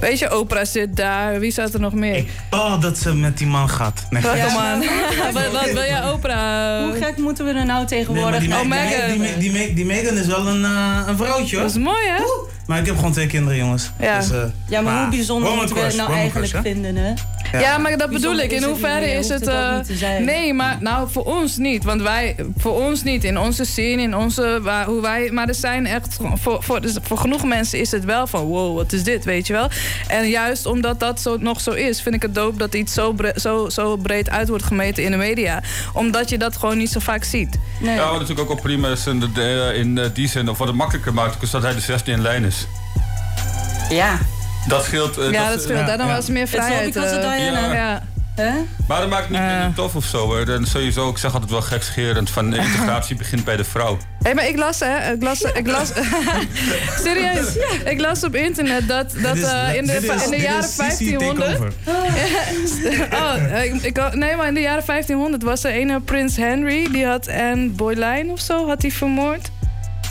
[SPEAKER 13] Weet je, Oprah zit daar. Wie zat er nog meer?
[SPEAKER 1] oh, dat ze met die man gaat.
[SPEAKER 13] Nee, ja, man. [laughs] wat, wat wil jij, Oprah?
[SPEAKER 14] Hoe gek moeten we er nou tegenwoordig?
[SPEAKER 1] Nee,
[SPEAKER 13] oh, Megan.
[SPEAKER 1] Die, die, die, die, Megan is wel een, uh, een vrouwtje hoor.
[SPEAKER 13] Dat is mooi, hè?
[SPEAKER 1] Oeh. Maar ik heb gewoon twee kinderen, jongens.
[SPEAKER 13] Ja,
[SPEAKER 1] dus, uh,
[SPEAKER 14] ja maar, maar, hoe bijzonder moeten we het nou eigenlijk crush, vinden, hè?
[SPEAKER 13] Ja, ja maar dat bedoel ik. In hoeverre is het... Uh, nee, maar nou, voor ons niet. Want wij... Voor ons niet. In onze scene, in onze... Waar, hoe wij, maar er zijn echt... Voor, voor, dus voor genoeg mensen is het wel van... Wow, wat is dit, weet je wel? En juist omdat dat zo, nog zo is... vind ik het dope dat iets zo, bre zo, zo breed uit wordt gemeten in de media. Omdat je dat gewoon niet zo vaak ziet.
[SPEAKER 2] Nee. Ja, wat natuurlijk ook wel prima is in, de, in die zin... of wat het makkelijker maakt... is dat hij de 16 in lijn is.
[SPEAKER 14] Ja.
[SPEAKER 2] Dat scheelt. Uh,
[SPEAKER 13] ja, dat scheelt. Ja, dan ja. was meer vrijheid.
[SPEAKER 14] Het uh,
[SPEAKER 13] ja. ja.
[SPEAKER 14] Huh?
[SPEAKER 2] Maar dat maakt het niet minder tof of zo. Hoor. Dan sowieso, ik zeg altijd wel gekscherend van integratie [laughs] begint bij de vrouw.
[SPEAKER 13] Hé, hey, maar ik las, hè, ik las, ik las, [laughs] serieus, ik las op internet dat, dat uh, in, de, is, in de jaren 1500... [laughs] oh, ik, ik, nee, maar in de jaren 1500 was er een Prins Henry, die had Anne Boleyn of zo, had hij vermoord.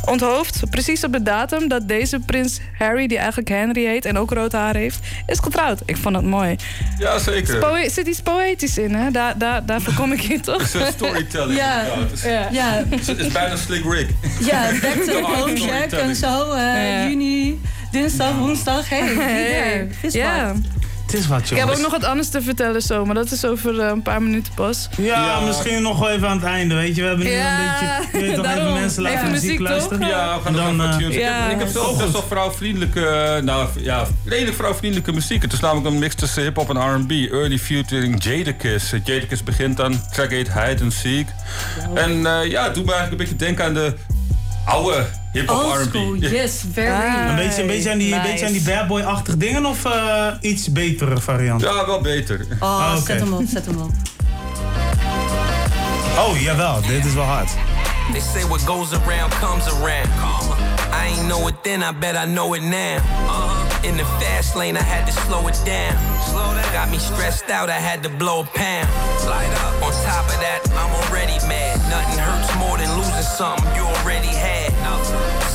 [SPEAKER 13] Onthoofd, precies op de datum dat deze prins Harry, die eigenlijk Henry heet en ook rood haar heeft, is getrouwd. Ik vond dat mooi.
[SPEAKER 2] Ja, zeker.
[SPEAKER 13] Er zit iets poëtisch in, hè? Daar, daar, daarvoor kom ik in, toch?
[SPEAKER 2] Het is een storytelling.
[SPEAKER 14] Ja.
[SPEAKER 13] Ja.
[SPEAKER 14] ja.
[SPEAKER 2] Het is bijna Slick Rick.
[SPEAKER 14] Ja, back to the home check en [laughs] zo. eh,
[SPEAKER 13] Ja.
[SPEAKER 14] Juni, dinsdag, woensdag. Hey,
[SPEAKER 13] Hey.
[SPEAKER 14] hey.
[SPEAKER 1] Het is wat,
[SPEAKER 13] Ik heb ook nog wat anders te vertellen zo, maar dat is over eh, een paar minuten pas.
[SPEAKER 1] Ja, misschien nog wel even aan het einde, weet je. We hebben nu
[SPEAKER 13] Ja,
[SPEAKER 1] een beetje... Je weet toch even mensen laten muziek,
[SPEAKER 13] toch?
[SPEAKER 1] luisteren.
[SPEAKER 2] Ja, we gaan dan,
[SPEAKER 1] dan... eh,
[SPEAKER 2] ik, heb, ik heb zelf best wel vrouwvriendelijke, eh, nou ja, redelijk vrouwvriendelijke muziek. Het is namelijk een mix tussen hip-hop en RB. Early featuring Jadakiss. Eh, Jadakiss begint dan, track heet Hide and Seek. En eh, ja, het doet me eigenlijk een beetje denken aan de oude hip-hop RB.
[SPEAKER 14] school, yes, very.
[SPEAKER 1] Een beetje, een beetje aan die, een beetje aan die bad boy-achtige dingen of eh, iets betere variant?
[SPEAKER 2] Ja, wel beter.
[SPEAKER 14] Oh,
[SPEAKER 1] Ah, oké.
[SPEAKER 14] zet hem op, zet hem op.
[SPEAKER 1] Oh, jawel, dit is wel hard.
[SPEAKER 15] They say what goes around comes around. I ain't know it then, I bet I know it now. In the fast lane, I had to slow it down. Got me stressed out, I had to blow a pound. On top of that, I'm already mad. Nothing hurts more than losing something you already had.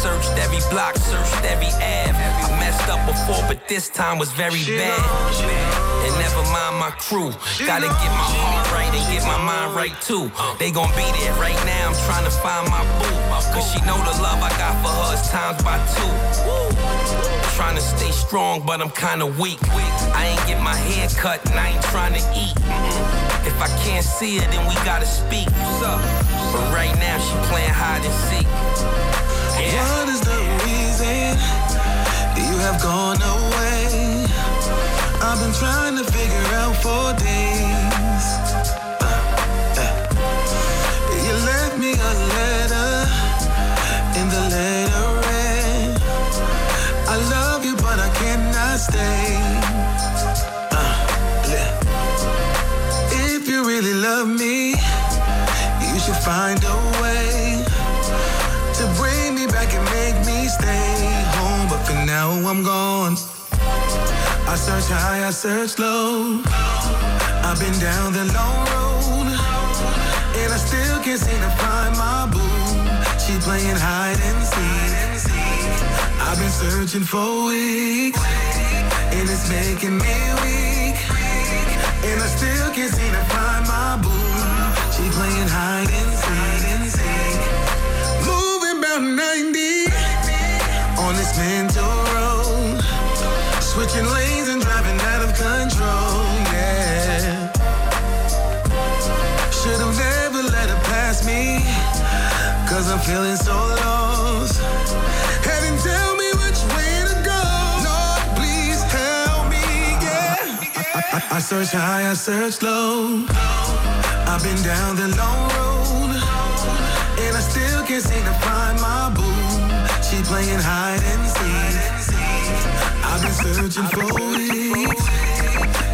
[SPEAKER 15] Searched every block, searched every Ave. I messed up before, but this time was very bad. And never mind my crew. Gotta get my heart right and get my mind right too. They gon' be there right now. I'm trying to find my boo. Cause she know the love I got for her is times by two. Trying to stay strong, but I'm kinda weak. I ain't get my hair cut and I ain't trying to eat. If I can't see her, then we gotta speak. But right now she playing hide and seek.
[SPEAKER 8] What is the reason you have gone away? I've been trying to figure out for days. Uh, uh. You left me a letter, in the letter read, I love you, but I cannot stay. If you really love me, you should find a way to bring me back and make me stay home. But for now, I'm gone. I search high, I search low. I've been down the long road, and I still can't seem to find my boo. She playing hide and seek. I've been searching for weeks, and it's making me weak. And I still can't seem to find my boo. She playing hide and seek. Moving about 90 on this mental road. Switching lanes I'm feeling so lost. Heaven, tell me which way to go. Lord, please help me, yeah. I, I, I search high, I search low. I've been down the long road. And I still can't seem to find my boo. She playing hide and seek. I've been searching for weeks.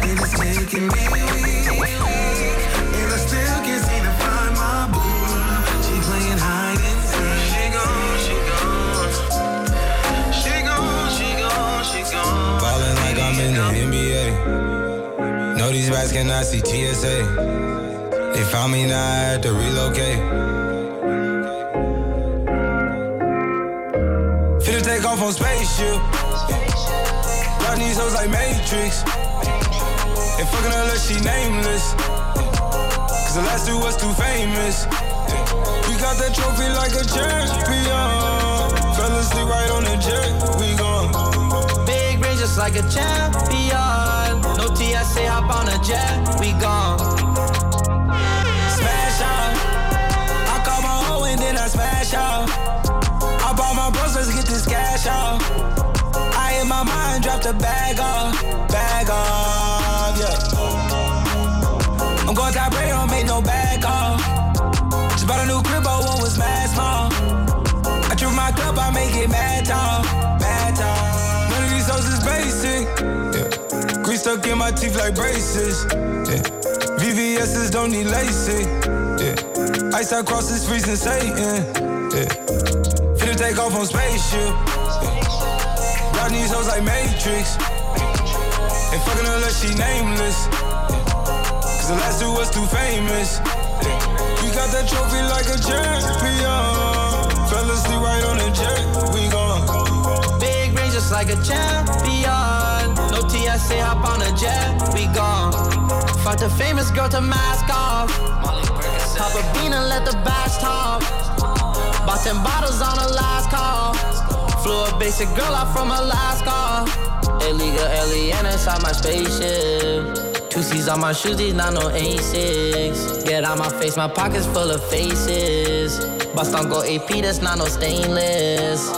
[SPEAKER 8] And it's making me weak.
[SPEAKER 16] I'm NBA. Know these rats cannot see TSA. They found me now, I had to relocate. Finna take off on spaceship. Run these hoes like Matrix. And fucking her like she nameless. Cause the last two was too famous. We got that trophy like a champion. Fell asleep right on the jet. We gone.
[SPEAKER 17] Just like a champion. No TSA, hop on a jet, we gone.
[SPEAKER 16] Smash out. I call my hoe and then I smash out. I bought my bros, let's get this cash out. I in my mind, dropped a bag bag stuck in my teeth like braces, yeah. VVS's don't need LASIK, yeah. Ice out cross freezing Satan, yeah. Finna take off on spaceship, yeah. Round these hoes like Matrix, and fucking her like she nameless. Cause the last two was too famous. We got that trophy like a champion. Fell asleep right on the jet. We gone.
[SPEAKER 17] Big ring just like a champion. TSA, hop on a jet, we gone. Fuck the famous girl to mask off. Pop a bean and let the bass talk. Bought them bottles on the last call. Flew a basic girl out from Alaska. Illegal alien inside my spaceship. Two C's on my shoes, these not no A6. Get out my face, my pockets full of faces. Bust on go AP, that's not no stainless.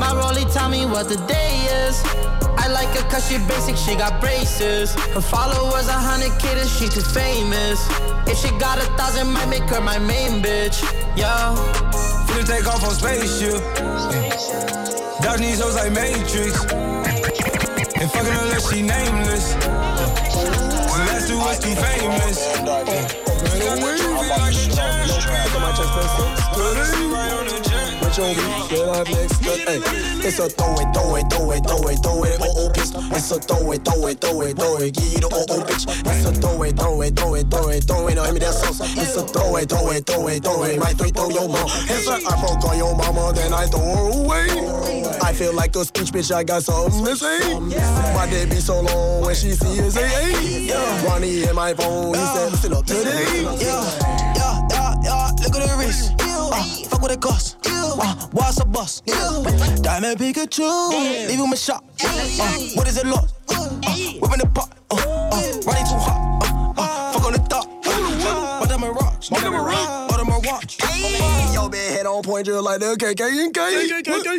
[SPEAKER 17] My rollie tell me what the day is. I like her cause she basic, she got braces. Her followers a hundred kid and she too famous. If she got a thousand, might make her my main bitch. Yeah.
[SPEAKER 16] Finna take off on spaceship. Dodge these hoes like Matrix. And fucking unless she nameless. The last two was too famous.
[SPEAKER 18] Put your weak shit up next to hey. It's a throw it, throw it, throw it, throw it, throw it, oh oh bitch. It's a throw it, throw it, throw it, throw it, give you the oh oh bitch. It's a throw it, throw it, throw it, throw it, throw it, no, hand me that sauce. It's a throw it, throw it, throw it, throw it, right through, throw your mom. It's like I broke on your mama, then I throw her away. I feel like a speech, bitch, I got something to say. My day be so long when she see us, say, hey. Ronnie in my phone, he said, listen up today.
[SPEAKER 17] Yeah, yeah, yeah, yeah, look at the wrist. Uh, fuck what it cost. Uh, what's a bus? Diamond Pikachu, leave him a shot. Uh, what is it lost? Uh, whipping the pot. Uh, uh, running too hot. Uh, uh, fuck on the top. Uh, but I'm a rock. But I'm a rock.
[SPEAKER 18] On point just like the KK and K.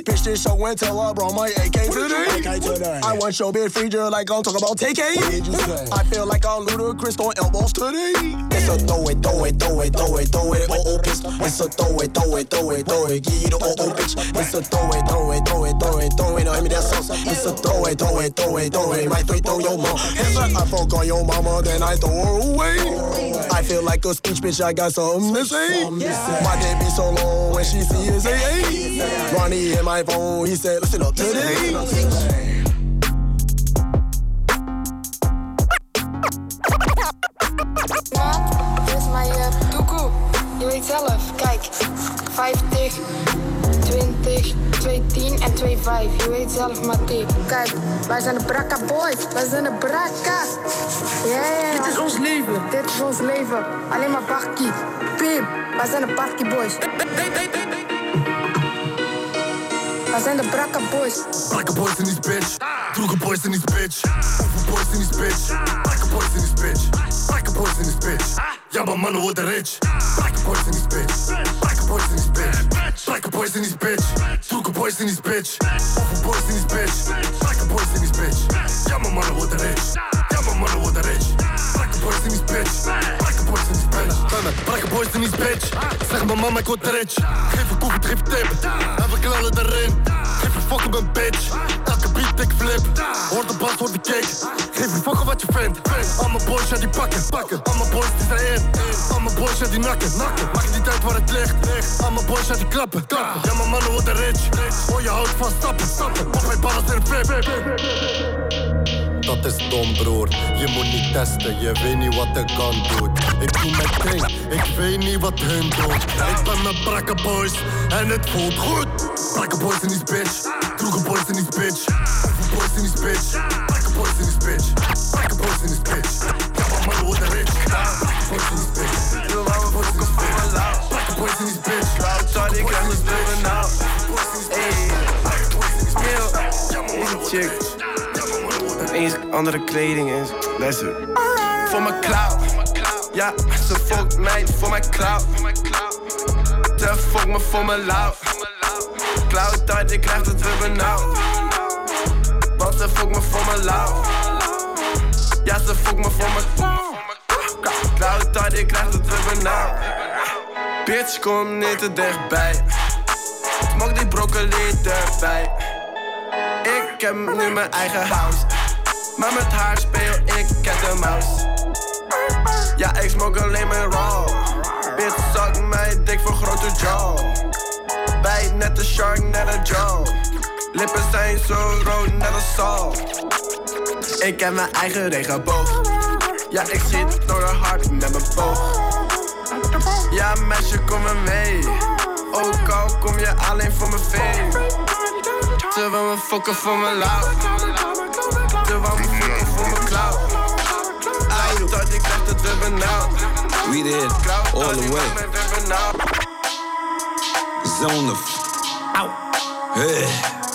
[SPEAKER 18] Bitch, this show and tell I brought my AK today. I want your bitch free just like I'm talking about TK. I feel like I'm ludicrous on elbows today. It's a throw it, throw it, throw it, throw it, throw it, oh oh bitch. It's a throw it, throw it, throw it, throw it, give you the oh oh bitch. It's a throw it, throw it, throw it, throw it, throw it, no, hand me that sauce. It's a throw it, throw it, throw it, throw it, right through, throw your mom. I fuck on your mama, then I throw her away. I feel like a speech, bitch, I got something to say. My day be so long when she see us, say, hey. Ronnie in my phone, he said, listen up today.
[SPEAKER 19] Dit is zelf. Kijk. 50, 20, 210 en 25. Je weet zelf, Mattie. Kijk, wij zijn de Brakka Boys. Wij zijn de Brakka. Ja, ja. Dit is ons leven. Dit is ons leven. Alleen maar bakkie. Pim. Wij zijn de Party Boys. Wij zijn de Brakka Boys.
[SPEAKER 20] Brakka Boys in this bitch. Droege boys in this bitch. Hoeveel boys in this bitch. Brakka boys in this bitch. Brakka boys in this bitch. Ja, maar mannen worden rich. Brakka boys in this bitch. Brakka boys in this bitch. Brakka boys in this bitch. Droege boys in this bitch. Hoeveel boys in this bitch. Brakka boys in this bitch. Ja, maar mannen worden rich. Ja, maar mannen worden rich. Brakka boys in this bitch. Brakka boys in this bitch. Brakka boys in this bitch. Zeg maar mama, ik word rich. Geef een koffie, geef tip. En we knallen erin. Geef een fuck op een bitch. Elke beat ik flip. Hoor de bas, hoor de kick. Geef een fuck op wat je vindt. Al mijn boys, ja die pakken. pakken. Al mijn boys die zijn in. Al boys, ja die nakken. nakken. Maak niet uit waar het ligt. Al boys, ja die klappen. klappen. Ja mijn mannen worden rich. Hoor je houdt van stappen. stappen. Op mijn ballen in een flip.
[SPEAKER 21] Dat is dom broer, je moet niet testen, je weet niet wat de gun doet Ik doe mijn ding, ik weet niet wat hun doen.
[SPEAKER 20] Ik ben met brakke boys en het voelt goed. Brakke boys in die bitch, droege boys in die bitch. Boys in die bitch, brakke boys in die bitch. Brakke boys in die bitch, ja maar mannen worden rich. Brakke boys in die bitch, brakke boys in die bitch Brakke boys in die bitch,
[SPEAKER 9] Thought they got me living out. Hey, deze chick. Eens andere kleding en luister. Voor mijn cloud. Ja, ze fokt mij voor mijn cloud. Ze fokt me voor mijn lauw. Cloud tijd, ik krijg het weer benauwd. Want ze fokt me voor mijn lauw. Ja, ze fokt me voor mijn Cloud tijd, ik krijg het weer benauwd. Bitch, kom niet te dichtbij. Smoke die broccoli erbij. Ik heb nu mijn eigen house. Maar met haar speel ik cat de mouse. Ja, ik smoke alleen mijn raw. Bitch, zak mij dik voor grote jaw. Bij net de shark, net een jaw. Lippen zijn zo rood, net als salt. Ik heb mijn eigen regenboog. Ja, ik zit door de hart met mijn boog. Ja, meisje, kom maar mee.
[SPEAKER 22] Ook al kom je alleen voor mijn fame. Terwijl we fokken voor mijn lauw. Terwijl we fokken voor mijn cloud. Ai, dat ik dacht dat we benauwd.
[SPEAKER 15] We did, all the way. Zone of. Out. Hey.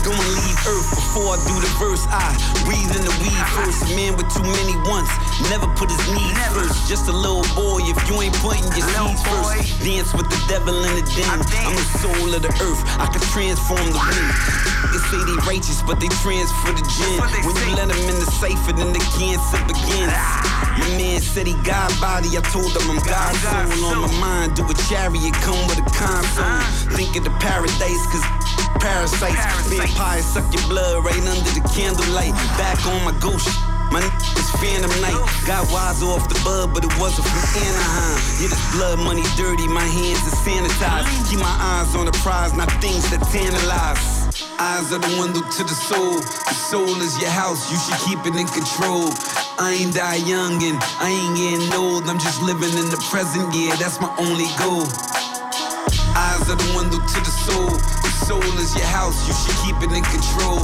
[SPEAKER 15] Gonna leave Earth before I do the verse. I breathe in the weed first. A man with too many wants, never put his needs first. Just a little boy if you ain't putting your needs first. Dance with the devil in the den. I'm the soul of the earth. I can transform the wind. They say they righteous, but they transfer the gin. When you let them in the cipher, then the cancer begins. My man said he got body. I told him I'm God's soul on my mind. Do a chariot, come with a console. Think of the paradise, cause parasites. Vampires suck your blood right under the candlelight. Back on my ghost. My is Phantom Night. Got wise off the bud, but it wasn't from Anaheim. Yeah, this blood money dirty, my hands are sanitized. Keep my eyes on the prize, not things that tantalize. Eyes are the window to the soul. The soul is your house, you should keep it in control. I ain't die young and I ain't getting old. I'm just living in the present, yeah, that's my only goal. Eyes are the window to the soul. Soul is your house, you should keep it in control.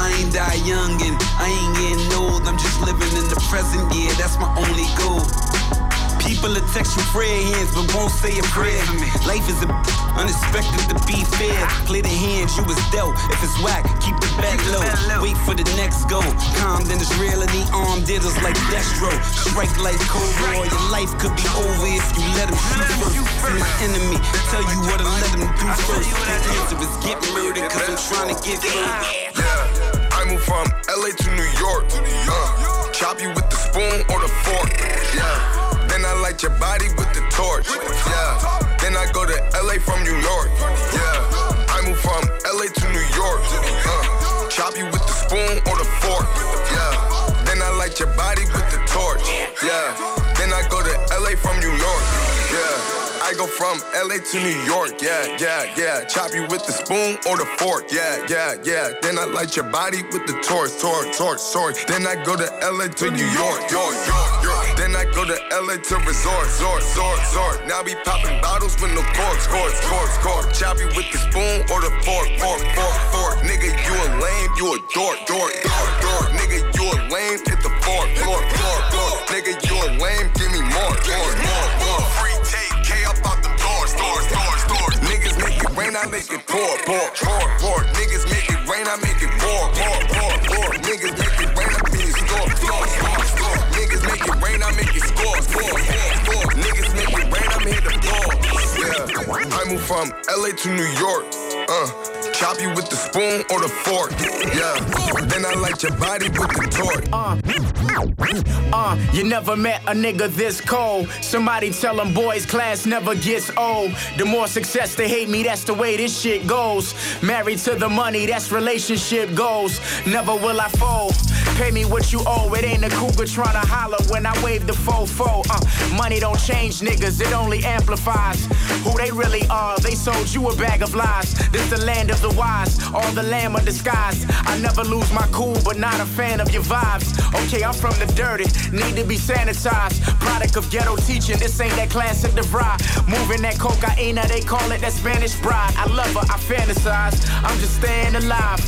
[SPEAKER 15] I ain't die young and I ain't getting old. I'm just living in the present, yeah, that's my only goal. People will text you prayer hands, but won't say a prayer. Life is a unexpected to be fair. Play the hands you was dealt. If it's whack, keep the bet low. Wait for the next go. Calm, then it's real, and the arm diddles like Destro. Strike like Cobra, or your life could be over if you let him shoot first. From the enemy, tell you what I let him do first. The answer is get murdered, cause I'm trying to get first.
[SPEAKER 23] Yeah, I moved from LA to New York. Uh, chop you with the spoon or the fork. Yeah. Then I light your body with the torch. Yeah. Then I go to LA from New York. Yeah. I move from LA to New York. Uh, chop you with the spoon or the fork. Yeah. Then I light your body with the torch. Yeah. Then I go to LA from New York. Yeah. I go from LA to New York, yeah, yeah, yeah. Chop you with the spoon or the fork, yeah, yeah, yeah. Then I light your body with the torch, torch, torch, torch. Then I go to LA to New York, York, York, York. Then I go to LA to resort, resort, resort, resort. Now be popping bottles with no corks, corks, corks, corks. Chop you with the spoon or the fork, fork, fork, fork. Nigga, you a lame, you a dork, dork, dork, dork. Nigga, you a lame, hit the fork, fork, fork, fork. Nigga, you a lame, give me more, more, more, more. Free take Niggas make it rain, I make it pour, pour, pour, pour. Niggas make it rain, I make it pour, pour, pour. I make it score, score, score. Niggas make it rain, I'm here to ball. Yeah, I move from LA to New York. Uh. Chop you with the spoon or the fork. Yeah. Then I light your body with the torch.
[SPEAKER 24] Uh, uh, you never met a nigga this cold. Somebody tell them boys class never gets old. The more success they hate me, that's the way this shit goes. Married to the money, that's relationship goals. Never will I fold. Pay me what you owe. It ain't a cougar trying to holler when I wave the fofo. Uh, money don't change niggas, it only amplifies who they really are. They sold you a bag of lies. This the land of the wise, all the lamb of disguise. I never lose my cool, but not a fan of your vibes. Okay, I'm from the dirty, need to be sanitized. Product of ghetto teaching, this ain't that classic DeVry. Moving that cocaine, they call it that Spanish bride. I love her, I fantasize. I'm just staying alive.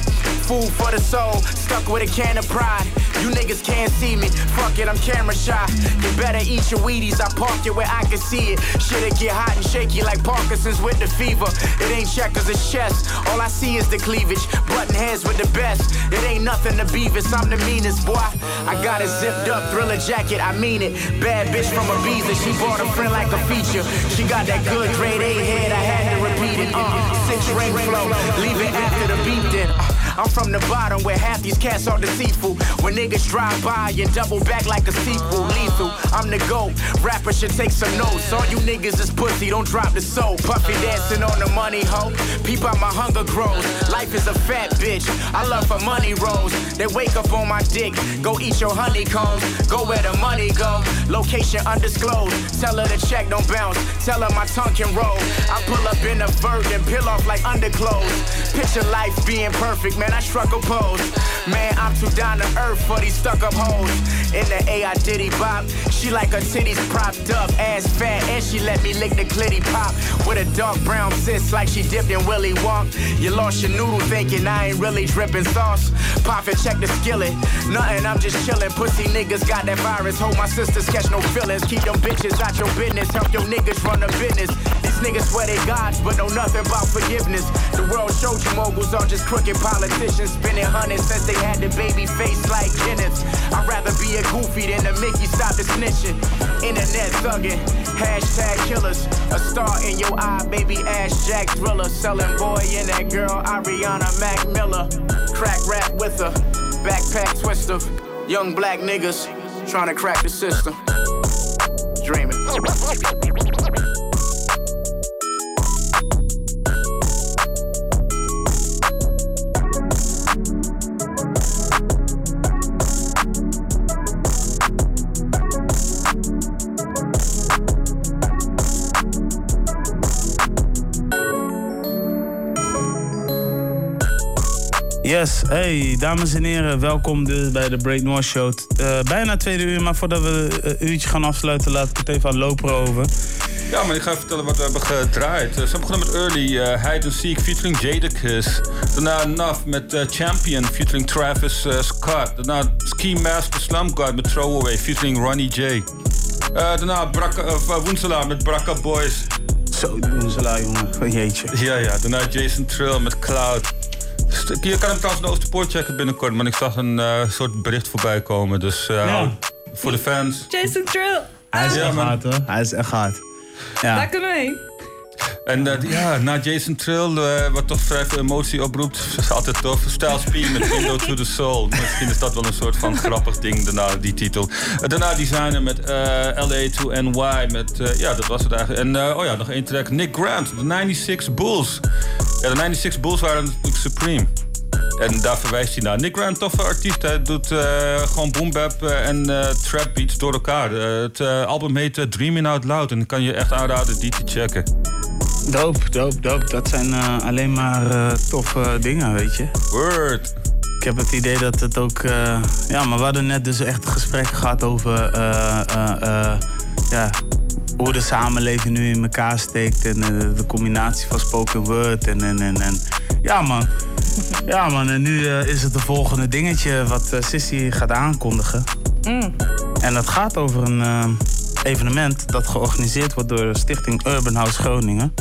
[SPEAKER 24] Food for the soul, stuck with a can of pride. You niggas can't see me, fuck it, I'm camera shy. You better eat your Wheaties, I park it where I can see it. Shit'll get hot and shaky like Parkinson's with the fever. It ain't checkers, it's chess. All I see is the cleavage. Button heads with the best. It ain't nothing to Beavis, I'm the meanest, boy. I got it zipped up, thriller jacket, I mean it. Bad bitch from Ibiza, she bought a friend like a feature. She got that good grade A head, I had to repeat it. Uh, six ring flow, leave it after the beat then. Uh, I'm from the bottom where half these cats are deceitful. When niggas drive by and double back like a sequel, lethal. I'm the GOAT. Rappers should take some notes. All you niggas is pussy, don't drop the soap. Puffy dancing on the money hoe. Peep out my hunger grows. Life is a fat bitch. I love for money rolls. They wake up on my dick. Go eat your honeycombs. Go where the money go. Location undisclosed. Tell her the check don't bounce. Tell her my tongue can roll. I pull up in a virgin, peel off like underclothes. Picture life being perfect man, I struck a pose. Man, I'm too down to earth for these stuck up hoes. In the A, I diddy bop. She like her titties propped up, ass fat, and she let me lick the clitty pop. With a dark brown sis like she dipped in Willy Wonk. You lost your noodle thinking I ain't really dripping sauce. Pop and check the skillet. Nothing, I'm just chillin'. Pussy niggas got that virus. Hope my sisters catch no feelings. Keep them bitches out your business. Help your niggas run a business. Niggas swear they gods, but know nothing about forgiveness. The world showed you moguls are just crooked politicians. Spending hundreds since they had the baby face like Kenneth. I'd rather be a goofy than a Mickey. Stop the snitching. Internet thugging. Hashtag killers. A star in your eye, baby. Ash Jack Thriller. Selling boy and that girl, Ariana Mac Miller. Crack rap with a backpack twister. Young black niggas trying to crack the system. Dreaming.
[SPEAKER 1] Yes, hey, dames en heren, welkom dus bij de Break North Show. Uh, bijna tweede uur, maar voordat we een uurtje gaan afsluiten, laat ik het even aan Loper over.
[SPEAKER 2] Ja, maar ik ga even vertellen wat we hebben gedraaid. Uh, ze begonnen met Early, uh, Hide and Seek featuring Jadakiss. Daarna Nuff met uh, Champion featuring Travis Scott. Daarna Ski Master Slum God met Throwaway featuring Ronnie J. daarna Woensela met Brakka Boys.
[SPEAKER 1] Zo, Woensela jongen, jeetje.
[SPEAKER 2] Ja, ja. Daarna Jason Trill met Cloud. Je kan hem trouwens de Oosterpoort checken binnenkort, maar ik zag een uh, soort bericht voorbij komen. Dus uh, ja. voor de fans.
[SPEAKER 13] Jason Trill.
[SPEAKER 1] Hij is echt hard hoor. Hij is echt hard.
[SPEAKER 13] Ja. Daar kunnen we heen.
[SPEAKER 2] En uh, ja, na Jason Trill, uh, wat toch vrij veel emotie oproept, [laughs] is altijd tof. Styles P met Window [laughs] to the Soul. Misschien is dat wel een soort van [laughs] grappig ding, daarna die titel. Uh, daarna designer met LA to NY, met, ja, dat was het eigenlijk. En oh ja, nog één track, Nick Grant, de 96 Bulls. Ja, de 96 Bulls waren natuurlijk Supreme. En daar verwijst hij naar. Nick Grant, toffe artiest. Hij doet uh, gewoon boombap en uh, trap beats door elkaar. Uh, het album heet Dreaming Out Loud. En dan kan je echt aanraden die te checken.
[SPEAKER 1] Dope, dope, dope. Dat zijn alleen maar toffe dingen, weet je.
[SPEAKER 2] Word.
[SPEAKER 1] Ik heb het idee dat het ook... ja, maar we hadden net dus echt een gesprek gehad over... ja, hoe de samenleving nu in elkaar steekt. En de combinatie van spoken word. En, en, en, en ja, man. [laughs] Ja, man. En nu uh, is het de volgende dingetje wat uh, Sissy gaat aankondigen. Mm. En dat gaat over een evenement dat georganiseerd wordt door de Stichting Urban House Groningen.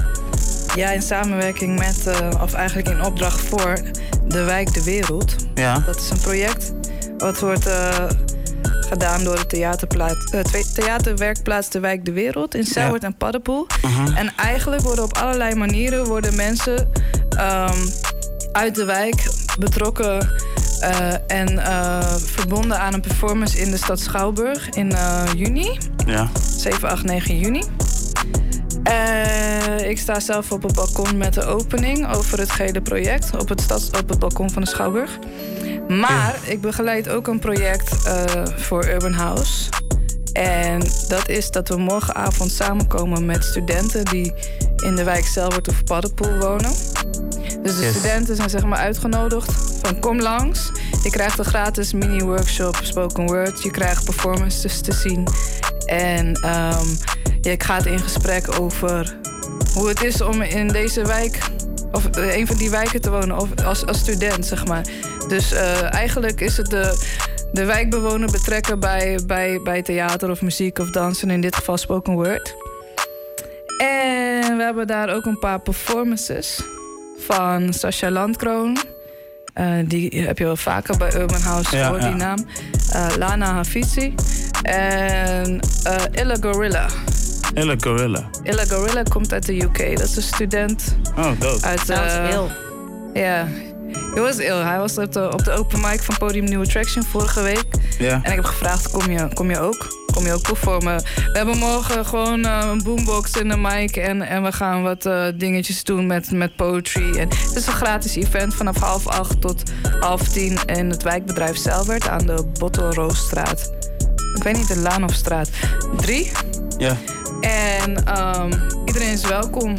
[SPEAKER 13] Ja, in samenwerking met, of eigenlijk in opdracht voor de wijk De Wereld.
[SPEAKER 1] Ja.
[SPEAKER 13] Dat is een project wat wordt gedaan door de theaterplaats, theaterwerkplaats De Wijk De Wereld in Sauwert ja. en Paddenpoel. -huh. En eigenlijk worden op allerlei manieren worden mensen um, uit de wijk betrokken uh, en uh, verbonden aan een performance in de stad Schouwburg in uh, juni.
[SPEAKER 1] Ja.
[SPEAKER 13] 7, 8, 9 juni. ik sta zelf op het balkon met de opening over het gele project op het, stads, op het balkon van de Schouwburg. Maar ik begeleid ook een project voor Urban House. En dat is dat we morgenavond samenkomen met studenten die in de wijk Zelwert of Paddenpoel wonen. Dus de studenten zijn zeg maar uitgenodigd van kom langs. Je krijgt een gratis mini-workshop spoken word. Je krijgt performances te zien. En um, je gaat in gesprek over hoe het is om in deze wijk... of een van die wijken te wonen of als, als student, zeg maar. Dus uh, eigenlijk is het de, de wijkbewoner betrekken bij, bij, bij theater of muziek of dansen. In dit geval spoken word. En we hebben daar ook een paar performances van Sascha Landkroon. Uh, die heb je wel vaker bij Urban House ja, die naam. Uh, Lana Hafizi. En uh, Illa Gorilla.
[SPEAKER 1] Illa Gorilla.
[SPEAKER 13] Illa Gorilla komt uit de UK. Dat is een student.
[SPEAKER 1] Oh, dood.
[SPEAKER 13] Uit, uh,
[SPEAKER 14] ill.
[SPEAKER 13] Ja. Hij was ill. Hij was op de, op de open mic van Podium New Attraction vorige week.
[SPEAKER 1] Ja.
[SPEAKER 13] En ik heb gevraagd, kom je, kom je ook? kom je ook performen. We hebben morgen gewoon uh, een boombox en een mic. En, en we gaan wat uh, dingetjes doen met, met poetry. En het is een gratis event vanaf half acht tot half tien in het wijkbedrijf Zelwert aan de Bottelroosstraat. Ik weet niet, de Laan of straat 3.
[SPEAKER 1] Ja.
[SPEAKER 13] En um, iedereen is welkom.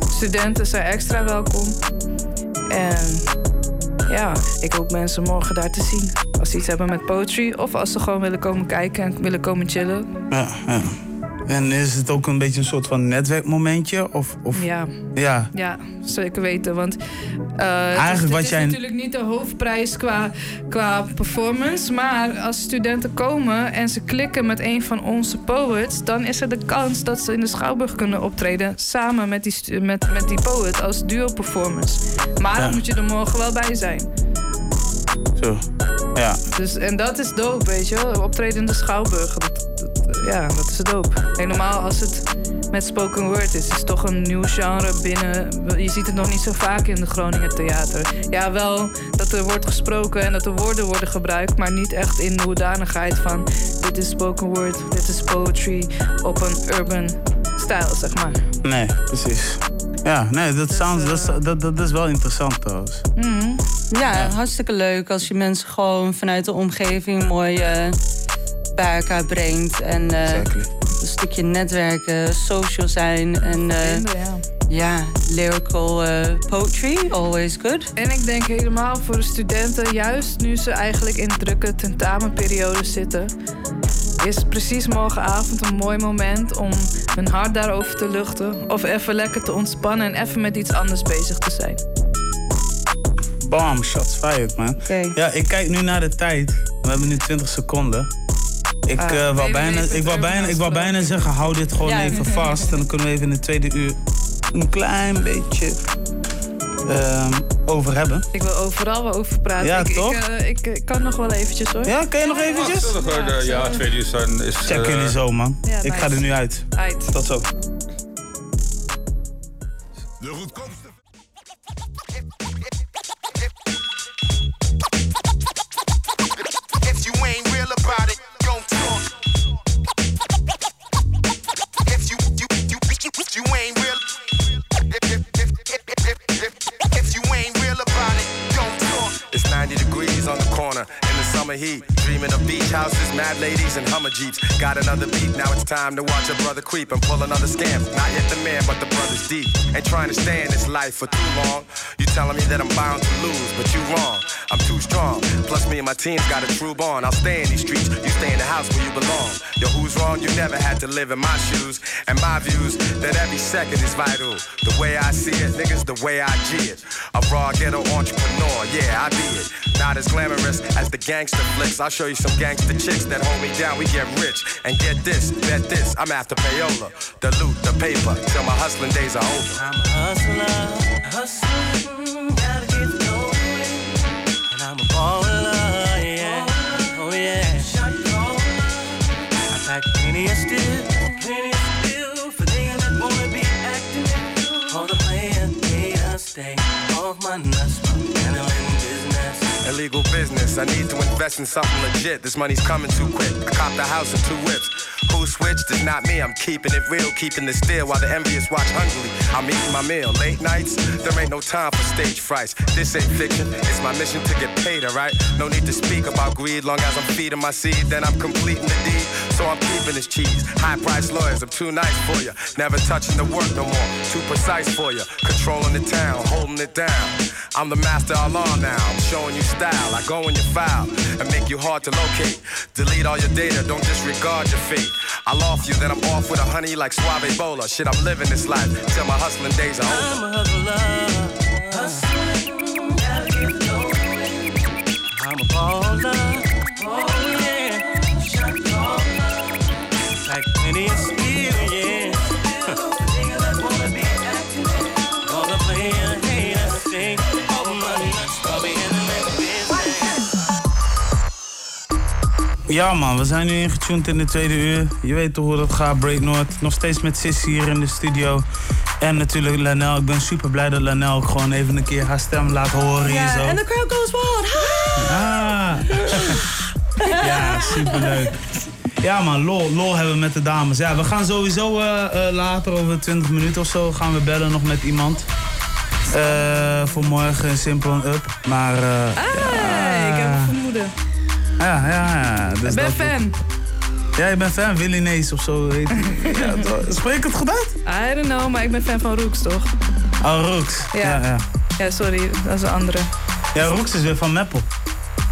[SPEAKER 13] Studenten zijn extra welkom. En ja, ik hoop mensen morgen daar te zien. Als ze iets hebben met poetry of als ze gewoon willen komen kijken en willen komen chillen.
[SPEAKER 1] Ja, ja. En is het ook een beetje een soort van netwerkmomentje? Of, of...
[SPEAKER 13] Ja.
[SPEAKER 1] Ja.
[SPEAKER 13] Ja, zeker weten. Want uh,
[SPEAKER 1] Eigenlijk
[SPEAKER 13] het is,
[SPEAKER 1] wat
[SPEAKER 13] is
[SPEAKER 1] jij-
[SPEAKER 13] natuurlijk niet de hoofdprijs qua, qua performance. Maar als studenten komen en ze klikken met een van onze poets... dan is er de kans dat ze in de Schouwburg kunnen optreden... samen met die, met, met die poet als duo-performance. Maar
[SPEAKER 1] Ja.
[SPEAKER 13] dan moet je er morgen wel bij zijn.
[SPEAKER 1] Zo. Ja.
[SPEAKER 13] Dus, en dat is dope, weet je wel. Optreden in de Schouwburg. Dat- ja, dat is dope. Helemaal als het met spoken word is. Het is toch een nieuw genre binnen... Je ziet het nog niet zo vaak in de Groningen theater. Ja, wel dat er wordt gesproken en dat er woorden worden gebruikt... maar niet echt in de hoedanigheid van... dit is spoken word, dit is poetry... op een urban stijl, zeg maar.
[SPEAKER 1] Nee, precies. Ja, nee, dat, sounds, dat, is- dat, dat is wel interessant trouwens.
[SPEAKER 14] Mhm. Ja, hartstikke leuk als je mensen gewoon vanuit de omgeving mooi eh, bij elkaar brengt. En eh, een stukje netwerken, social zijn en eh,
[SPEAKER 13] Vinden, ja.
[SPEAKER 14] ja, lyrical eh, poetry, always good.
[SPEAKER 13] En ik denk helemaal voor de studenten, juist nu ze eigenlijk in drukke tentamenperiode zitten, is precies morgenavond een mooi moment om hun hart daarover te luchten. Of even lekker te ontspannen en even met iets anders bezig te zijn.
[SPEAKER 1] Bam, shots fired, man. Ja, ik kijk nu naar de tijd. We hebben nu 20 seconden. Ik, eh, wou, bijna, ik, wou, bijna, ik wou bijna zeggen, hou dit gewoon
[SPEAKER 13] Ja.
[SPEAKER 1] even vast. En dan kunnen we even in de tweede uur een klein beetje ehm, over hebben.
[SPEAKER 13] Ik wil overal wel over praten.
[SPEAKER 1] Ja,
[SPEAKER 13] ik,
[SPEAKER 1] toch?
[SPEAKER 13] Ik, eh, ik, ik kan nog wel eventjes hoor.
[SPEAKER 1] Ja, kan je nog eventjes?
[SPEAKER 2] Ja, eh, twee uur zijn is...
[SPEAKER 1] Check
[SPEAKER 2] eh,
[SPEAKER 1] jullie zo, man.
[SPEAKER 13] Ja,
[SPEAKER 1] ik ga er nu uit.
[SPEAKER 13] Uit.
[SPEAKER 1] Tot zo.
[SPEAKER 25] Jeeps. Got another beat, now it's time to watch a brother creep and pull another scam. Not yet the man, but the brother's deep. Ain't trying to stay in this life for too long. You telling me that I'm bound to lose, but you wrong. I'm too strong. Plus, me and my team's got a true bond. I'll stay in these streets, you stay in the house where you belong. Yo, who's wrong? You never had to live in my shoes. And my views, that every second is vital. The way I see it, niggas, the way I G it. A raw ghetto entrepreneur, yeah, I be it. Not as glamorous as the gangster flicks. I'll show you some gangster chicks that hold me down. We get rich. And get this, bet this, I'm after payola. The loot, the paper, till my hustling days are over.
[SPEAKER 16] I'm a hustler, hustling, plenty of for that wanna be. All the players, stay off my nuts, business.
[SPEAKER 25] Illegal business. I need to invest in something legit. This money's coming too quick. I copped a house and two whips. Who switched? It's not me. I'm keeping it real, keeping it still while the envious watch hungrily. I'm eating my meal. Late nights, there ain't no time for stage frights. This ain't fiction. It's my mission to get paid, alright? No need to speak about greed. Long as I'm feeding my seed, then I'm completing the deed. So I'm keeping this cheese. High priced lawyers, I'm too nice for you. Never touching the work no more. Too precise for you. Controlling the town, holding it down. I'm the master law now. I'm showing you style. I go in your file and make you hard to locate. Delete all your data, don't disregard your fate. I'll off you, then I'm off with a honey like Suave Ebola. Shit, I'm living this life till my hustling days are over.
[SPEAKER 16] I'm a hustler,
[SPEAKER 1] Ja man, we zijn nu ingetuned in de tweede uur. Je weet toch hoe dat gaat, Break North. Nog steeds met Sissy hier in de studio. En natuurlijk Lanel. Ik ben super blij dat Lanel ook gewoon even een keer haar stem laat horen
[SPEAKER 14] Ja,
[SPEAKER 1] zo.
[SPEAKER 14] en de crowd goes wild.
[SPEAKER 1] Ah. ja, superleuk. Ja man, lol, lol hebben we met de dames. Ja, we gaan sowieso eh, eh, later, over 20 minuten of zo, gaan we bellen nog met iemand. Eh, voor morgen een simpel en up. Maar eh,
[SPEAKER 13] Hey, ik heb een vermoeden.
[SPEAKER 1] Ja, ja. Dus
[SPEAKER 13] ik ben fan.
[SPEAKER 1] Ja, je bent fan, Willy Nees of zo. Heet [laughs] ja, toch? Spreek ik het goed uit?
[SPEAKER 13] I don't know, maar ik ben fan van Rooks, toch?
[SPEAKER 1] Oh, Rooks.
[SPEAKER 13] Ja.
[SPEAKER 1] Ja, ja.
[SPEAKER 13] Ja, sorry, dat is een andere.
[SPEAKER 1] Ja, Roeks is weer van Meppel.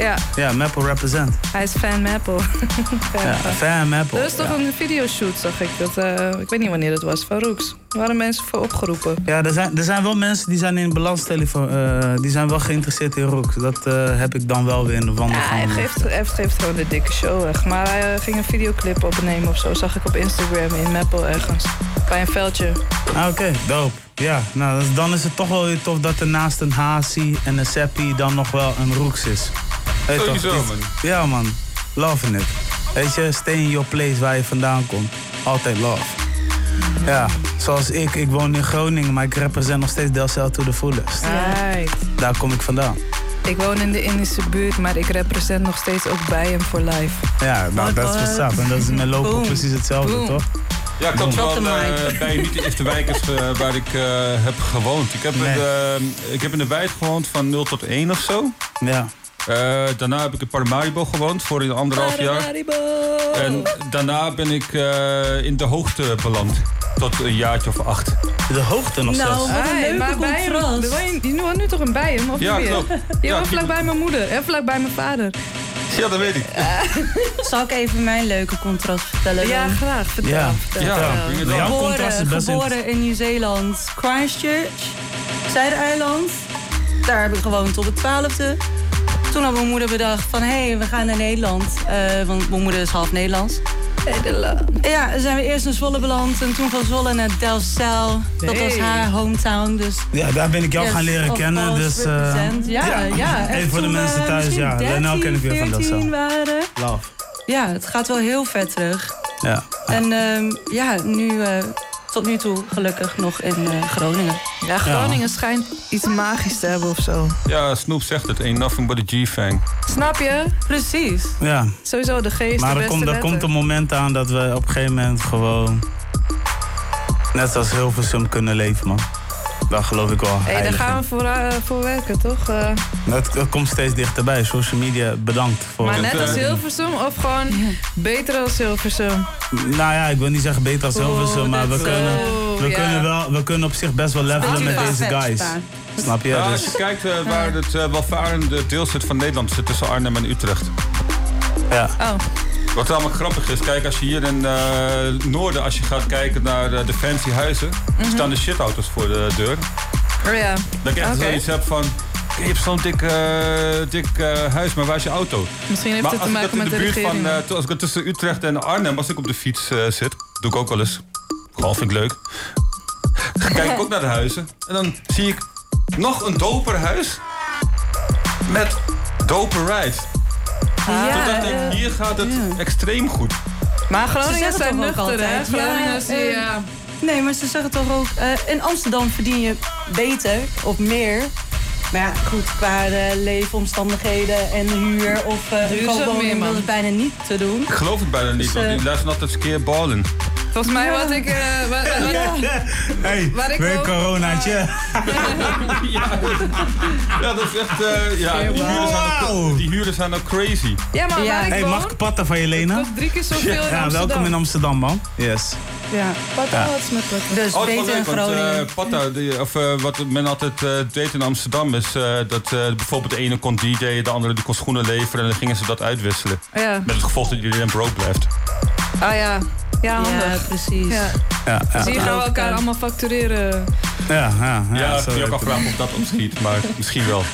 [SPEAKER 13] Ja,
[SPEAKER 1] Ja, Meppel represent.
[SPEAKER 13] hij is fan Maple. [laughs]
[SPEAKER 1] Ja, fan Meppel.
[SPEAKER 13] Er is toch
[SPEAKER 1] ja.
[SPEAKER 13] een videoshoot, zag ik. Dat, eh, ik weet niet wanneer dat was, van Roeks. Er waren mensen voor opgeroepen.
[SPEAKER 1] Ja, er zijn, er zijn wel mensen die zijn in balanstelefoon. eh die zijn wel geïnteresseerd in Roeks. Dat eh, heb ik dan wel weer in de wandel
[SPEAKER 13] Ja, hij geeft, hij geeft gewoon de dikke show weg. Maar hij ging een videoclip opnemen of zo. Zag ik op Instagram in Maple ergens. Bij een veldje.
[SPEAKER 1] Ah, oké, dope. Ja, nou, dan is het toch wel weer tof dat er naast een Hasi en een Seppi dan nog wel een Roeks is.
[SPEAKER 2] Sowieso,
[SPEAKER 1] toch?
[SPEAKER 2] man.
[SPEAKER 1] Ja, man. Loving it. Weet je, stay in your place waar je vandaan komt. Altijd love. Ja, zoals ik. Ik woon in Groningen, maar ik represent nog steeds Delcel to the fullest.
[SPEAKER 13] Right.
[SPEAKER 1] Daar kom ik vandaan.
[SPEAKER 13] Ik woon in de Indische buurt, maar ik represent nog steeds ook bij hem voor life.
[SPEAKER 1] Ja, nou, dat is what's up. En dat is met lopen
[SPEAKER 13] Boom.
[SPEAKER 1] precies hetzelfde,
[SPEAKER 13] Boom.
[SPEAKER 1] toch?
[SPEAKER 2] Ja, ik had wel eh, bij niet de eerste wijk is eh, waar ik eh, heb gewoond. Ik heb, in de, ik heb in de wijk gewoond van 0 tot 1 of zo.
[SPEAKER 1] Ja.
[SPEAKER 2] Eh, daarna heb ik in Paramaribo gewoond voor een anderhalf jaar. En daarna ben ik eh, in de hoogte beland. Tot een jaartje of acht.
[SPEAKER 1] De hoogte nog
[SPEAKER 13] Nou,
[SPEAKER 1] zelfs?
[SPEAKER 13] een leuke maar bij hem, je, woont nu toch in Bijen, of
[SPEAKER 2] Ja,
[SPEAKER 13] niet
[SPEAKER 2] klopt.
[SPEAKER 13] Je
[SPEAKER 2] Ja,
[SPEAKER 13] woont vlakbij mijn moeder en vlakbij mijn vader.
[SPEAKER 2] Ja, dat weet ik.
[SPEAKER 14] Zal ik even mijn leuke contrast vertellen?
[SPEAKER 13] Ja,
[SPEAKER 14] dan?
[SPEAKER 13] graag. Vertel.
[SPEAKER 1] Ja.
[SPEAKER 13] vertel.
[SPEAKER 2] Ja,
[SPEAKER 13] vertel.
[SPEAKER 14] Geboren,
[SPEAKER 1] best
[SPEAKER 14] geboren in Nieuw-Zeeland, Christchurch, Zuid-Eiland. Daar heb ik gewoond tot de twaalfde. Toen had mijn moeder bedacht van, hé, hey, we gaan naar Nederland. Eh, want mijn moeder is half Nederlands. Ja, dan zijn we eerst in Zwolle beland en toen van Zwolle naar Delfzijl. Dat was haar hometown, dus...
[SPEAKER 1] Ja, daar ben ik jou
[SPEAKER 14] Yes,
[SPEAKER 1] gaan leren kennen. Dus, eh,
[SPEAKER 14] ja, ja. echt
[SPEAKER 1] Even voor de mensen thuis,
[SPEAKER 14] misschien
[SPEAKER 1] ja. Lenel ken ik weer van
[SPEAKER 14] 13, 14
[SPEAKER 1] Delcel.
[SPEAKER 14] waren.
[SPEAKER 1] Love.
[SPEAKER 14] Ja, het gaat wel heel ver terug.
[SPEAKER 1] Ja.
[SPEAKER 14] En ehm, ja, nu, eh, tot nu toe gelukkig nog in eh, Groningen.
[SPEAKER 13] Ja, Groningen schijnt iets magisch te hebben of zo.
[SPEAKER 2] Ja, Snoop zegt het. Ain't nothing but a G-fang.
[SPEAKER 13] Snap je?
[SPEAKER 14] Precies.
[SPEAKER 1] Ja.
[SPEAKER 13] Sowieso de geest,
[SPEAKER 1] Maar
[SPEAKER 13] de
[SPEAKER 1] er
[SPEAKER 13] beste
[SPEAKER 1] komt, er komt een moment aan dat we op een gegeven moment gewoon... Net als Hilversum kunnen leven, man. Daar geloof ik wel
[SPEAKER 13] Hé, daar gaan we voor, eh, voor werken, toch? Eh,
[SPEAKER 1] Dat, dat komt steeds dichterbij. Social media, bedankt voor...
[SPEAKER 13] maar net als
[SPEAKER 1] eh,
[SPEAKER 13] Hilversum of gewoon beter als Hilversum?
[SPEAKER 1] Nou ja, ik wil niet zeggen beter als
[SPEAKER 13] Oh,
[SPEAKER 1] Hilversum, maar we
[SPEAKER 13] dat-
[SPEAKER 1] kunnen, we,
[SPEAKER 13] ja.
[SPEAKER 1] kunnen wel, we kunnen op zich best wel levelen met deze guys. Snap je?
[SPEAKER 2] Ja,
[SPEAKER 1] Dus-
[SPEAKER 2] als je kijkt waar het uh, welvarende deel zit van Nederland, zit tussen Arnhem en Utrecht.
[SPEAKER 1] Ja.
[SPEAKER 13] Oh.
[SPEAKER 2] Wat namelijk grappig is, kijk, als je hier in eh Noorden, als je gaat kijken naar eh, de fancy huizen,
[SPEAKER 13] Mhm.
[SPEAKER 2] staan de shitauto's voor de deur.
[SPEAKER 13] Oh ja.
[SPEAKER 2] Dat ik echt
[SPEAKER 13] Oké.
[SPEAKER 2] zoiets heb van, je hebt zo'n dik, dik eh, huis, maar waar is je auto?
[SPEAKER 13] Misschien heeft
[SPEAKER 2] maar
[SPEAKER 13] het te maken met
[SPEAKER 2] de
[SPEAKER 13] de
[SPEAKER 2] buurt van, als ik tussen Utrecht en Arnhem, als ik op de fiets zit, doe ik ook wel eens. Gewoon vind ik leuk. [laughs] Kijk ik ook naar de huizen en dan zie ik nog een doper huis met doper rides.
[SPEAKER 13] Ja,
[SPEAKER 2] Toen dacht
[SPEAKER 13] eh,
[SPEAKER 2] ik, hier gaat het extreem goed.
[SPEAKER 13] Maar
[SPEAKER 14] Ze
[SPEAKER 13] Groningen
[SPEAKER 14] zeggen
[SPEAKER 13] zijn
[SPEAKER 14] toch ook
[SPEAKER 13] nuchter, hè?
[SPEAKER 14] altijd,
[SPEAKER 13] Groningen
[SPEAKER 14] ja,
[SPEAKER 13] is,
[SPEAKER 14] eh,
[SPEAKER 13] ja.
[SPEAKER 14] Nee, maar ze zeggen toch ook... eh, in Amsterdam verdien je beter of meer. Maar ja, goed, qua eh, leefomstandigheden en huur of uh,
[SPEAKER 13] meer,
[SPEAKER 14] koopwoning dat is bijna niet te doen.
[SPEAKER 2] Ik geloof het bijna niet,
[SPEAKER 14] Dus,
[SPEAKER 2] want
[SPEAKER 14] eh,
[SPEAKER 2] die luisteren altijd skeer ballen.
[SPEAKER 13] Volgens mij
[SPEAKER 14] Ja.
[SPEAKER 13] wat ik... eh, wat, wat-
[SPEAKER 1] Hey,
[SPEAKER 13] Waar ik
[SPEAKER 1] weer coronaatje. [laughs]
[SPEAKER 2] Ja, dat is echt... eh, ja, die huren, zijn ook, die huren zijn ook crazy.
[SPEAKER 13] Ja, maar waar ik
[SPEAKER 1] Hey,
[SPEAKER 13] woon...
[SPEAKER 1] mag ik patten van je lenen?
[SPEAKER 13] kost drie keer zoveel in
[SPEAKER 1] Ja,
[SPEAKER 13] Amsterdam.
[SPEAKER 1] welkom in Amsterdam, man. Yes.
[SPEAKER 14] Ja,
[SPEAKER 13] Wat
[SPEAKER 1] Ja.
[SPEAKER 13] wat is met wat?
[SPEAKER 14] Dus
[SPEAKER 2] Oh,
[SPEAKER 14] beter in
[SPEAKER 2] leuk, want
[SPEAKER 14] Groningen.
[SPEAKER 2] eh, Patta, die- of, eh, wat men altijd eh, deed in Amsterdam is eh, dat eh, bijvoorbeeld de ene kon DJ'en, de andere die kon schoenen leveren en dan gingen ze dat uitwisselen.
[SPEAKER 13] Ja.
[SPEAKER 2] Met het gevolg dat iedereen broke blijft.
[SPEAKER 13] Ah ja. Ja, handig.
[SPEAKER 14] Ja, precies.
[SPEAKER 13] Ja.
[SPEAKER 1] Ja, ja.
[SPEAKER 13] Zie je gaan we elkaar allemaal factureren.
[SPEAKER 1] Ja, ja, ja,
[SPEAKER 2] Ja, ik ook afvragen of dat opschiet, maar misschien wel. [laughs]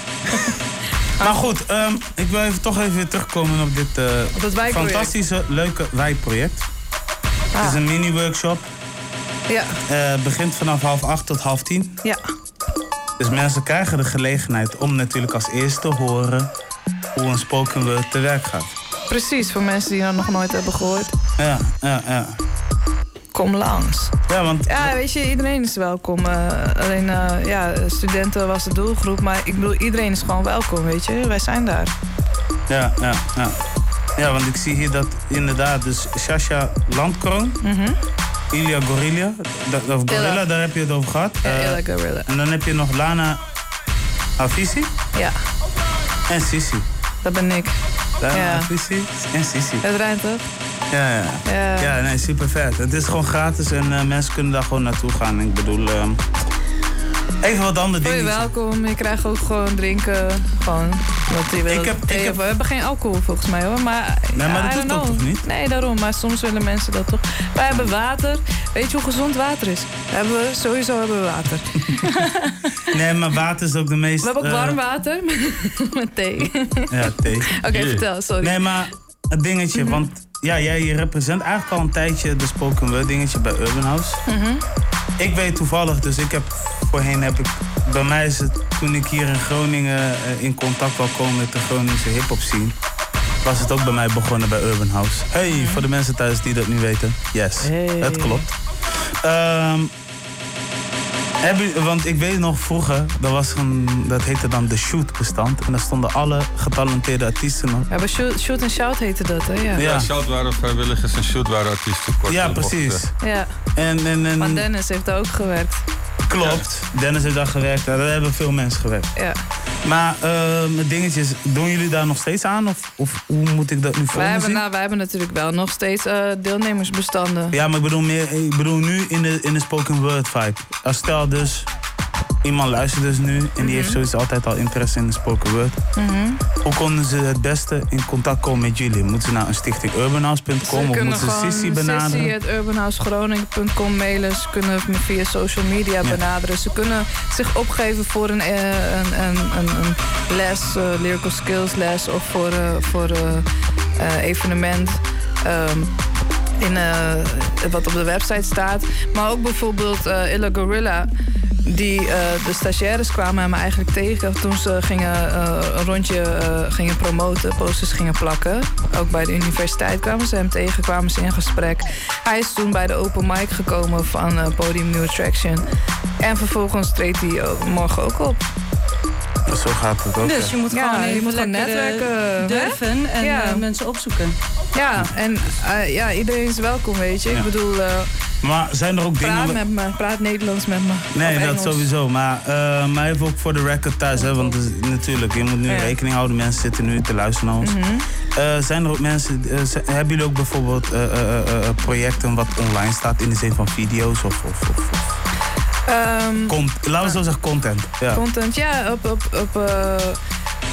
[SPEAKER 1] Maar goed, ehm, ik wil even, toch even weer terugkomen op dit eh,
[SPEAKER 13] Op
[SPEAKER 1] fantastische, leuke wijkproject. Het is
[SPEAKER 13] Ah.
[SPEAKER 1] een mini-workshop.
[SPEAKER 13] Ja.
[SPEAKER 1] Eh begint vanaf half acht tot half tien.
[SPEAKER 13] Ja.
[SPEAKER 1] Dus mensen krijgen de gelegenheid om natuurlijk als eerste te horen hoe een spoken word te werk gaat.
[SPEAKER 13] Precies, voor mensen die dat nog nooit hebben gehoord.
[SPEAKER 1] Ja, ja, ja.
[SPEAKER 13] Kom langs.
[SPEAKER 1] Ja, want
[SPEAKER 13] Ja, weet je, iedereen is welkom. Eh, alleen, eh, ja, studenten was de doelgroep. Maar ik bedoel, iedereen is gewoon welkom, weet je. Wij zijn daar.
[SPEAKER 1] Ja, ja, ja. Ja, want ik zie hier dat inderdaad, dus Shasha Landkroon,
[SPEAKER 13] Mhm.
[SPEAKER 1] Ilia Gorilla, of Gorilla,
[SPEAKER 13] Illa.
[SPEAKER 1] daar heb je het over gehad.
[SPEAKER 13] Ja,
[SPEAKER 1] Eh,
[SPEAKER 13] Illa Gorilla.
[SPEAKER 1] En dan heb je nog Lana Afisi
[SPEAKER 13] Ja,
[SPEAKER 1] en Sisi.
[SPEAKER 13] dat ben ik. Ja.
[SPEAKER 1] En Sisi.
[SPEAKER 13] Het rijmt toch?
[SPEAKER 1] Ja, ja.
[SPEAKER 13] Ja.
[SPEAKER 1] Ja, nee, super vet. Het is gewoon gratis en eh, mensen kunnen daar gewoon naartoe gaan. Ik bedoel, ehm, Even wat andere dingen.
[SPEAKER 13] welkom. Je krijgt ook gewoon drinken. Gewoon wat je wil.
[SPEAKER 1] Ik heb- ik
[SPEAKER 13] Thee
[SPEAKER 1] heb-
[SPEAKER 13] We hebben geen alcohol volgens mij hoor. Maar,
[SPEAKER 1] Nee, maar dat
[SPEAKER 13] I
[SPEAKER 1] hoeft
[SPEAKER 13] don't
[SPEAKER 1] ook
[SPEAKER 13] know.
[SPEAKER 1] toch niet?
[SPEAKER 13] Nee, daarom. Maar soms willen mensen dat toch. Wij hebben water. Weet je hoe gezond water is? We hebben, sowieso hebben we water. [laughs]
[SPEAKER 1] Nee, maar water is ook de meest...
[SPEAKER 13] We hebben ook
[SPEAKER 1] eh,
[SPEAKER 13] warm water [laughs] met thee.
[SPEAKER 1] Ja, thee.
[SPEAKER 13] Oké, vertel, sorry.
[SPEAKER 1] Nee, maar het dingetje,
[SPEAKER 13] Mhm.
[SPEAKER 1] want ja, jij represent eigenlijk al een tijdje de spoken word dingetje bij Urban House.
[SPEAKER 13] Mhm.
[SPEAKER 1] Ik weet toevallig, dus ik heb voorheen heb ik. Bij mij is het toen ik hier in Groningen eh, in contact wou komen met de Groningse hip-hop scene. Was het ook bij mij begonnen bij Urban House. Hey, voor de mensen thuis die dat nu weten. Yes, het klopt. Ehm, heb je- want ik weet nog vroeger, dat, was een, dat heette dan de Shoot bestand. En daar stonden alle getalenteerde artiesten op.
[SPEAKER 13] Ja, maar shoot, shoot and shout heette dat, hè? Ja.
[SPEAKER 2] Ja, shout waren vrijwilligers en shoot waren artiesten. Kort
[SPEAKER 1] Ja,
[SPEAKER 2] bocht,
[SPEAKER 1] precies.
[SPEAKER 13] Ja.
[SPEAKER 1] En, en, en,
[SPEAKER 13] Van Dennis heeft daar ook gewerkt.
[SPEAKER 1] Klopt. Dennis heeft daar gewerkt. Daar hebben veel mensen gewerkt.
[SPEAKER 13] Ja.
[SPEAKER 1] Maar ehm, het dingetje is, doen jullie daar nog steeds aan? Of, of hoe moet ik dat nu voor
[SPEAKER 13] Wij hebben, nou, wij hebben natuurlijk wel nog steeds eh, deelnemersbestanden.
[SPEAKER 1] Ja, maar ik bedoel, meer, ik bedoel nu in de, in de spoken word vibe. Als stel dus, iemand luistert dus nu en die heeft sowieso altijd al interesse in de spoken word.
[SPEAKER 13] Mhm.
[SPEAKER 1] Hoe konden ze het beste in contact komen met jullie? Moeten ze naar een stichting urbanhouse.com of moeten ze Sissy benaderen?
[SPEAKER 13] sissy.urbanhousegroningen.com mailen. Ze kunnen me via social media benaderen. Ze kunnen zich opgeven voor een, eh, een, een, een, een les, eh, lyrical skills les of voor, eh, voor evenement. ehm, in, wat op de website staat. Maar ook bijvoorbeeld Illa Gorilla. Die, eh, de stagiaires kwamen hem eigenlijk tegen toen ze gingen, eh, een rondje eh, gingen promoten, posters gingen plakken. Ook bij de universiteit kwamen ze hem tegen, kwamen ze in gesprek. Hij is toen bij de open mic gekomen van Podium New Attraction. En vervolgens treedt hij morgen ook op.
[SPEAKER 1] Zo gaat het ook.
[SPEAKER 14] Dus je moet
[SPEAKER 13] Ja,
[SPEAKER 14] gewoon
[SPEAKER 13] je moet gewoon
[SPEAKER 14] eh,
[SPEAKER 13] netwerken,
[SPEAKER 14] durven en
[SPEAKER 13] Ja.
[SPEAKER 14] eh, mensen opzoeken.
[SPEAKER 13] Ja, en eh, ja, iedereen is welkom, weet je.
[SPEAKER 1] Ja.
[SPEAKER 13] Ik bedoel, eh,
[SPEAKER 1] Maar zijn er ook dingen...
[SPEAKER 13] praat met me, praat Nederlands met me.
[SPEAKER 1] Nee, dat sowieso. Maar, eh, maar even ook voor de record thuis. Hè, want is- natuurlijk, je moet nu
[SPEAKER 13] Ja.
[SPEAKER 1] rekening houden. Mensen zitten nu te luisteren naar ons.
[SPEAKER 13] Mhm.
[SPEAKER 1] Eh, zijn er ook mensen... hebben jullie ook bijvoorbeeld eh, eh, eh, eh, projecten wat online staat in de zin van video's of... of, of, con- laten we zo zeggen content. Ja.
[SPEAKER 13] Content, ja. Op, op, op, eh,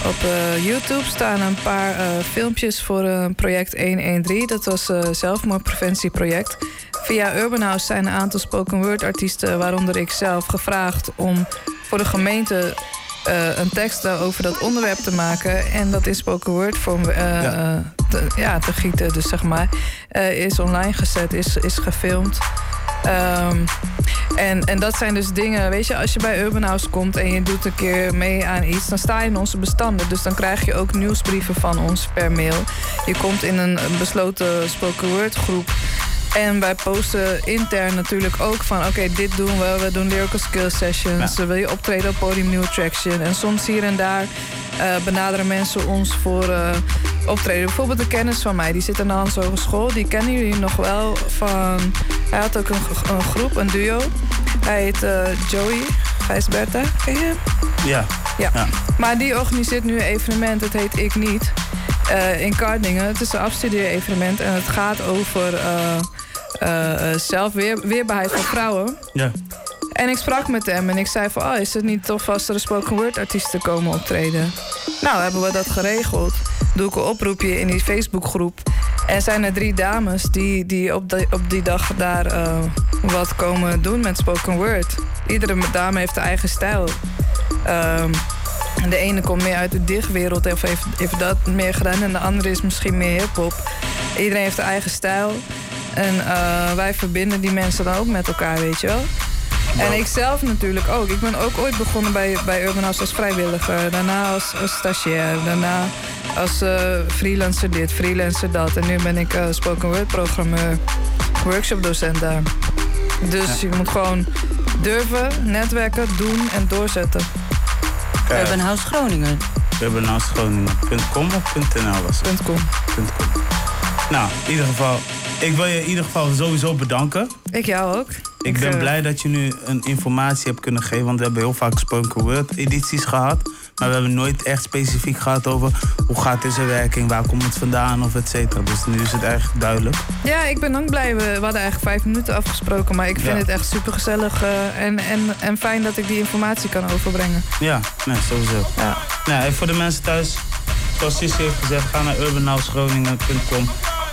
[SPEAKER 13] op eh, YouTube staan een paar eh, filmpjes voor project 113. Dat was een zelfmoordpreventieproject. Via Urban House zijn een aantal spoken word artiesten, waaronder ik zelf, gevraagd om voor de gemeente een tekst over dat onderwerp te maken. En dat in spoken word vorm
[SPEAKER 1] Ja.
[SPEAKER 13] te, ja, te gieten, dus zeg maar. is online gezet, is, is gefilmd. Ehm, en, en dat zijn dus dingen, weet je, als je bij Urban House komt en je doet een keer mee aan iets, dan sta je in onze bestanden. Dus dan krijg je ook nieuwsbrieven van ons per mail. Je komt in een, een besloten spoken word groep. En wij posten intern natuurlijk ook van... oké, dit doen we. We doen lyrical skill sessions. Wil je optreden op podium New Attraction? En soms hier en daar eh, benaderen mensen ons voor eh, optreden. Bijvoorbeeld een kennis van mij, die zit aan de Hans Hogeschool. Die kennen jullie nog wel van... Hij had ook een, een groep, een duo. Hij heet eh, Joey Gijsberta. Ken je hem?
[SPEAKER 1] Ja.
[SPEAKER 13] Ja. Maar die organiseert nu een evenement, het heet Ik Niet. in Kardingen. Het is een afstudeer-evenement en het gaat over zelfweerbaarheid van vrouwen.
[SPEAKER 1] Ja.
[SPEAKER 13] En ik sprak met hem en ik zei van... Oh, is het niet tof als er een spoken word artiesten komen optreden? Nou, hebben we dat geregeld. Doe ik een oproepje in die Facebookgroep. En zijn er drie dames die, die op, die, op die dag daar eh, wat komen doen met spoken word. Iedere dame heeft haar eigen stijl. Ehm, de ene komt meer uit de dichtwereld of heeft, heeft dat meer gedaan. En de andere is misschien meer hip-hop. Iedereen heeft zijn eigen stijl. En eh, wij verbinden die mensen dan ook met elkaar, weet je wel. En ik zelf natuurlijk ook. Ik ben ook ooit begonnen bij, bij Urban House als vrijwilliger. Daarna als, als stagiair. Daarna als eh, freelancer dit, freelancer dat. En nu ben ik eh, spoken word programmeur, workshopdocent daar. Dus je moet gewoon durven, netwerken, doen en doorzetten.
[SPEAKER 14] Urban House Groningen.
[SPEAKER 1] Urbanhousegroningen.com of .nl was het?
[SPEAKER 13] .com.
[SPEAKER 1] Nou, in ieder geval, ik wil je in ieder geval sowieso bedanken.
[SPEAKER 13] Ik jou ook.
[SPEAKER 1] Ik ben
[SPEAKER 13] eh,
[SPEAKER 1] blij dat je nu een informatie hebt kunnen geven, want we hebben heel vaak spoken word edities gehad. Maar we hebben nooit echt specifiek gehad over hoe gaat deze werking, waar komt het vandaan of et cetera. Dus nu is het eigenlijk duidelijk.
[SPEAKER 13] Ja, ik ben ook blij. We, hadden eigenlijk vijf minuten afgesproken. Maar ik vind
[SPEAKER 1] Ja.
[SPEAKER 13] het echt super gezellig en, en, en fijn dat ik die informatie kan overbrengen.
[SPEAKER 1] Ja, nee, sowieso.
[SPEAKER 13] Ja.
[SPEAKER 1] Nou, en voor de mensen thuis, zoals Sissy heeft gezegd, ga naar urbanhousegroningen.com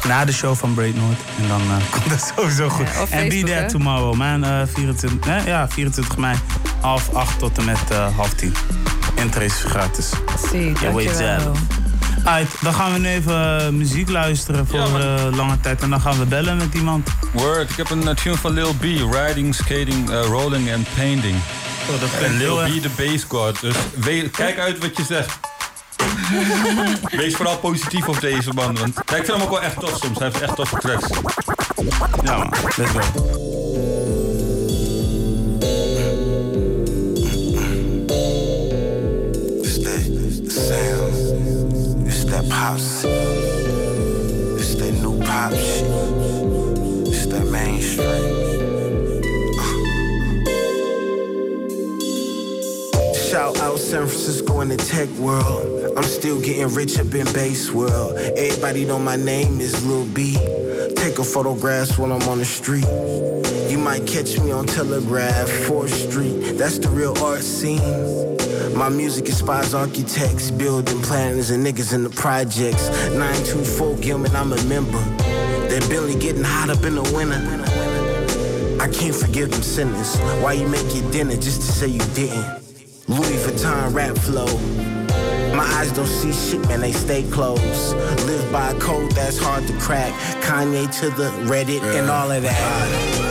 [SPEAKER 1] na de show van Braid Noord. En dan eh, [laughs] komt het sowieso goed.
[SPEAKER 13] Ja,
[SPEAKER 1] en be there
[SPEAKER 13] hè?
[SPEAKER 1] tomorrow, man. eh 24, nee, ja, 24 mei, half acht tot en met eh, half tien. Intra is gratis.
[SPEAKER 13] Zie,
[SPEAKER 1] Je weet
[SPEAKER 13] dankjewel.
[SPEAKER 1] zelf. Alright, dan gaan we nu even eh, muziek luisteren voor eh, lange tijd. En dan gaan we bellen met iemand.
[SPEAKER 2] Word, ik heb een eh, tune van Lil B. Riding, skating, eh, rolling en painting.
[SPEAKER 1] Oh, dat
[SPEAKER 2] en Lil B, de bass god. Dus kijk uit wat je zegt. [laughs] Wees vooral positief op deze man. Want ja, ik vind hem ook wel echt tof soms. Hij heeft echt toffe tracks.
[SPEAKER 1] Ja man, let's go.
[SPEAKER 26] It's that sound. It's that pop shit. It's that new pop shit. It's that mainstream. Shout out San Francisco in the tech world. I'm still getting rich up in base world. Everybody know my name is Lil B. Take a photograph when I'm on the street. You might catch me on Telegraph, 4th Street. That's the real art scene. My music inspires architects, building planners, and niggas in the projects. 924 Gilman, I'm a member. That barely getting hot up in the winter. I can't forgive them sinners. Why you make your dinner just to say you didn't? Louis Vuitton rap flow. My eyes don't see shit, man, they stay closed. Live by a code that's hard to crack. Kanye to the Reddit and all of that.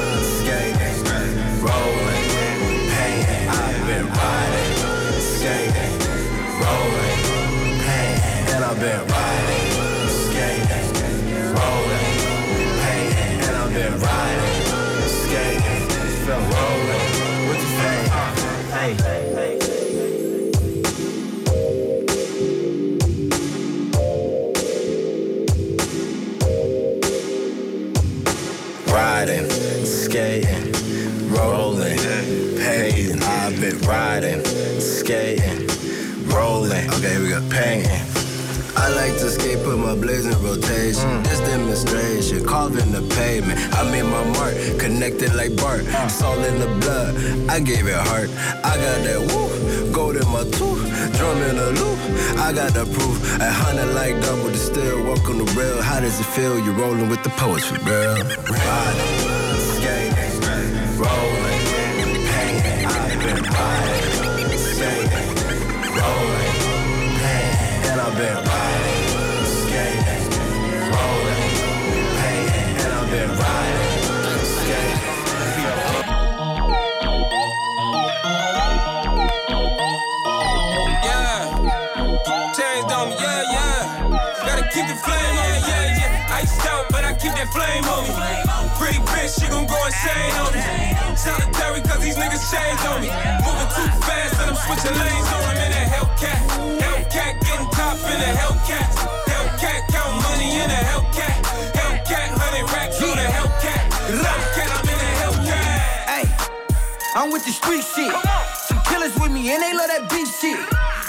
[SPEAKER 26] Riding, skating, rolling. Okay, here we go. Painting. I like to skate, put my blades in rotation. Mm. This demonstration, carving the pavement. I made my mark, connected like Bart. Mm. It's all in the blood. I gave it heart. I got that woo, gold in my tooth, drum in a loop. I got the proof. A hundred like double, to still walk on the rail. How does it feel? You're rolling with the poets for real. Riding, riding, skating, rolling. And I've been riding, skating, rolling, painting. And I've been riding,
[SPEAKER 12] flame on me. Pretty bitch, she gon' go insane on me. Solitary, cause these niggas changed on me. Moving too fast, and I'm switching lanes on them in a Hellcat. Hellcat, getting top in a Hellcat. Hellcat, count money in a Hellcat. Hellcat, 100 racks on a Hellcat. Hellcat, I'm in a Hellcat.
[SPEAKER 27] Hey, I'm with the street shit. Some killers with me and they love that beef shit.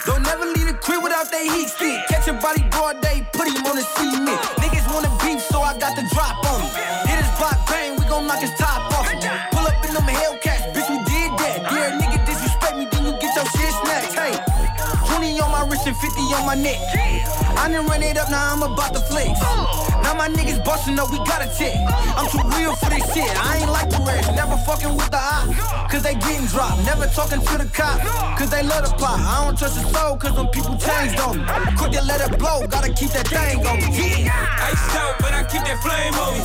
[SPEAKER 27] Don't never leave the crib without they heat stick. Catch a body broad day, put him on the cement. Wanna beef, so I got the drop on him. Hit his block bang, we gon' knock his top off him. Pull up in them Hellcats, bitch, we did that. Yeah, nigga disrespect me, then you get your shit snatched. Hey, 20 on my wrist and 50 on my neck. I done run it up, now I'm about to flex. Now my niggas bustin' up, we got a check. I'm too real for this shit. I ain't like the rest. Never fucking with the op, cause they getting dropped. Never talking to the cop, cause they love the plot. I don't trust the soul, cause them people changed on me. Quick to let it blow, gotta keep that thing on me. Yeah.
[SPEAKER 12] Iced out, but I keep that flame on me.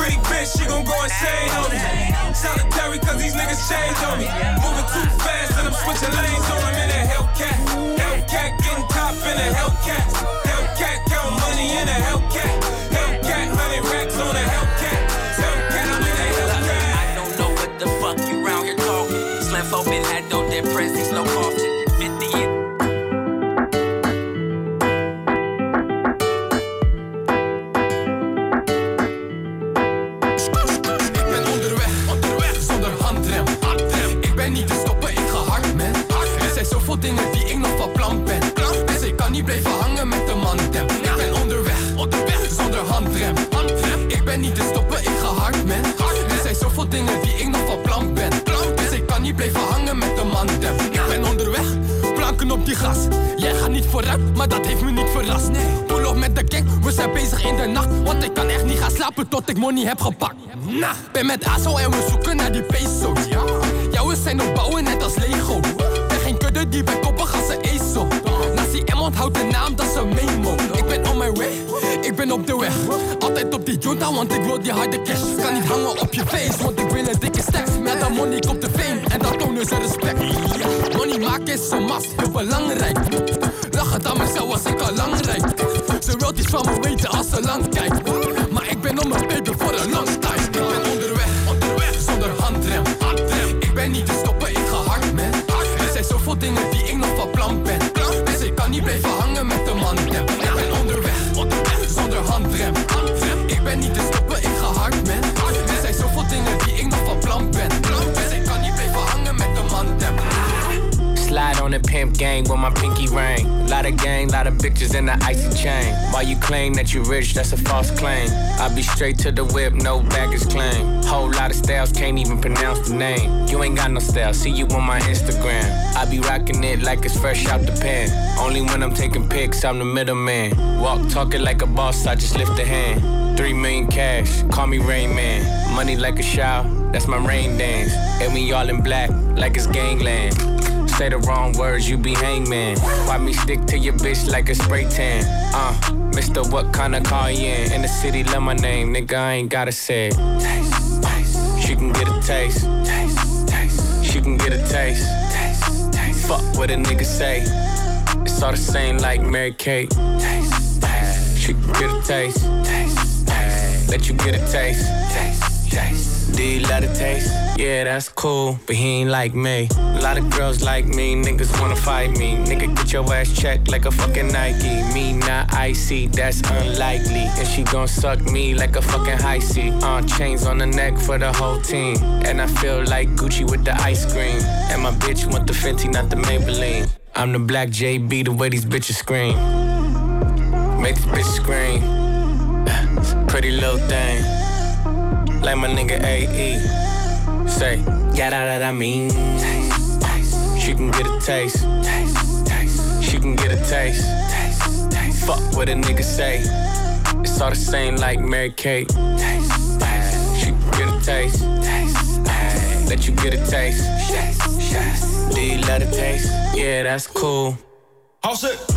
[SPEAKER 12] Pretty bitch, she gon' go insane on me. Solitary, cause these niggas changed on me. Moving too fast, and I'm switching lanes on them in a Hellcat. Hellcat, getting top in a Hellcat. Hellcat, count money in a Hellcat. Hellcat, 100 racks on a Hellcat. Hellcat, I'm in a Hellcat.
[SPEAKER 15] I don't know what the fuck you round here talking. Slim folk been had no depressives, no coughing. 50
[SPEAKER 3] icy chain. While you claim that you rich, that's a false claim. I be straight to the whip, no baggage claim. Whole lot of styles, can't even pronounce the name. You ain't got no style, see you on my Instagram. I be rocking it like it's fresh out the pan. Only when I'm taking pics, I'm the middleman. Walk talking like a boss, I just lift a hand. Three million cash, call me Rain Man. Money like a shower, that's my rain dance. And we all in black, like it's gangland. Say the wrong words, you be hangman. Why me stick to your bitch like a spray tan? Uh, Mister, what kind of car you in? In the city, love my name, nigga, I ain't gotta say it. She can get a taste. Taste, taste. She can get a taste. Taste, taste. Fuck what a nigga say. It's all the same like Mary Kate. She can get a taste. Taste, taste. Let you get a taste. Taste, taste. Do you love the taste? Yeah, that's cool, but he ain't like me. A lot of girls like me, niggas wanna fight me. Nigga, get your ass checked like a fucking Nike. Me not icy, that's unlikely. And she gon' suck me like a fucking high C. Uh, chains on the neck for the whole team. And I feel like Gucci with the ice cream. And my bitch want the Fenty, not the Maybelline. I'm the black JB, the way these bitches scream. Make this bitch scream. [sighs] Pretty little thing like my nigga AE. Say, got out that I. Can get a taste. taste, taste. She can get a taste. taste, taste. Fuck what a nigga say. It's all the same like Mary Kate. Taste, taste. She can get a taste. taste, taste. Let you get a taste. taste, taste. Do you love the taste? Yeah, that's cool.
[SPEAKER 28] House it.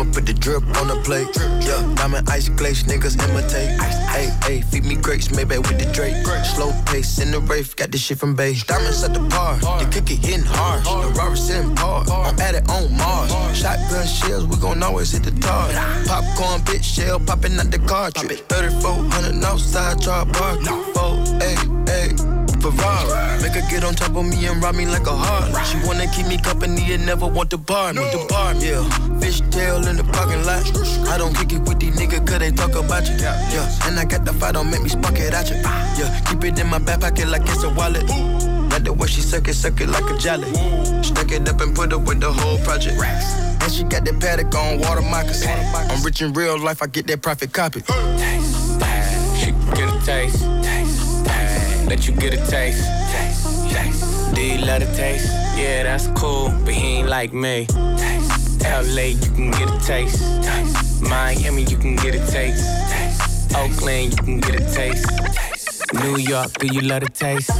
[SPEAKER 28] I'ma put the drip on the plate. Yeah, diamond ice glaze, niggas imitate. Hey, hey, feed me grapes, maybe with the Drake. Slow pace in the rave, got this shit from Bay. Diamonds at the bar, the cookie hitting hard. The rubber sitting par, I'm at it on Mars. Shotgun shells, we gon' always hit the tar. Popcorn, bitch, shell popping out the cartridge. 3400 outside, drop bar. Four, hey, hey. Ferrari. Make her get on top of me and rob me like a heart. She wanna keep me company and never want to bar me. The bar, yeah. Fish tail in the parking lot. I don't kick it with these niggas cause they talk about you. Yeah, and I got the fight, don't make me spark it at you. Yeah, keep it in my back pocket like it's a wallet. Like the way she suck it, suck it like a jelly. Stack it up and put it with the whole project. And she got that paddock on water moccasins. I'm rich in real life, I get that profit copy.
[SPEAKER 3] Taste, taste. She get a taste. taste, Let you get a taste. taste, taste. Do you love the taste? Yeah, that's cool, but he ain't like me. Taste, LA, you can get a taste. taste. Miami, you can get a taste. taste. Oakland, you can get a taste. taste. New York, do you love the taste?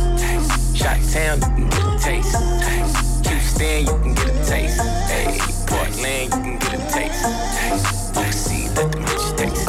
[SPEAKER 3] Shot Town, you can get a taste. taste. Houston, you can get a taste. Hey, Portland,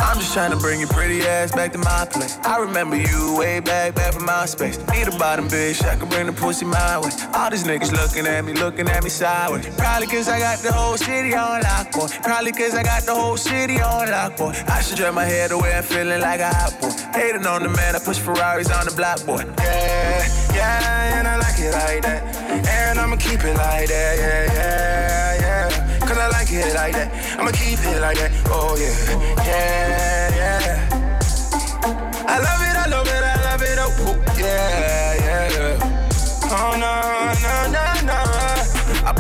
[SPEAKER 29] I'm just trying to bring your pretty ass back to my place. I remember you way back, back from my space. Need a bottom bitch, I can bring the pussy my way. All these niggas looking at me, looking at me sideways. Probably cause I got the whole city on lock, boy. Probably cause I got the whole city on lock, boy. I should turn my head away, I'm feeling like a hot boy. Hating on the man, I push Ferraris on the block, boy. Yeah, yeah, and I like it like that. And I'ma keep it like that, yeah, yeah, yeah. Cause I like it like that. I'ma keep it like that, oh yeah, yeah, yeah. I love it, I love it, I love it, oh, yeah, yeah. Oh, no, no, no,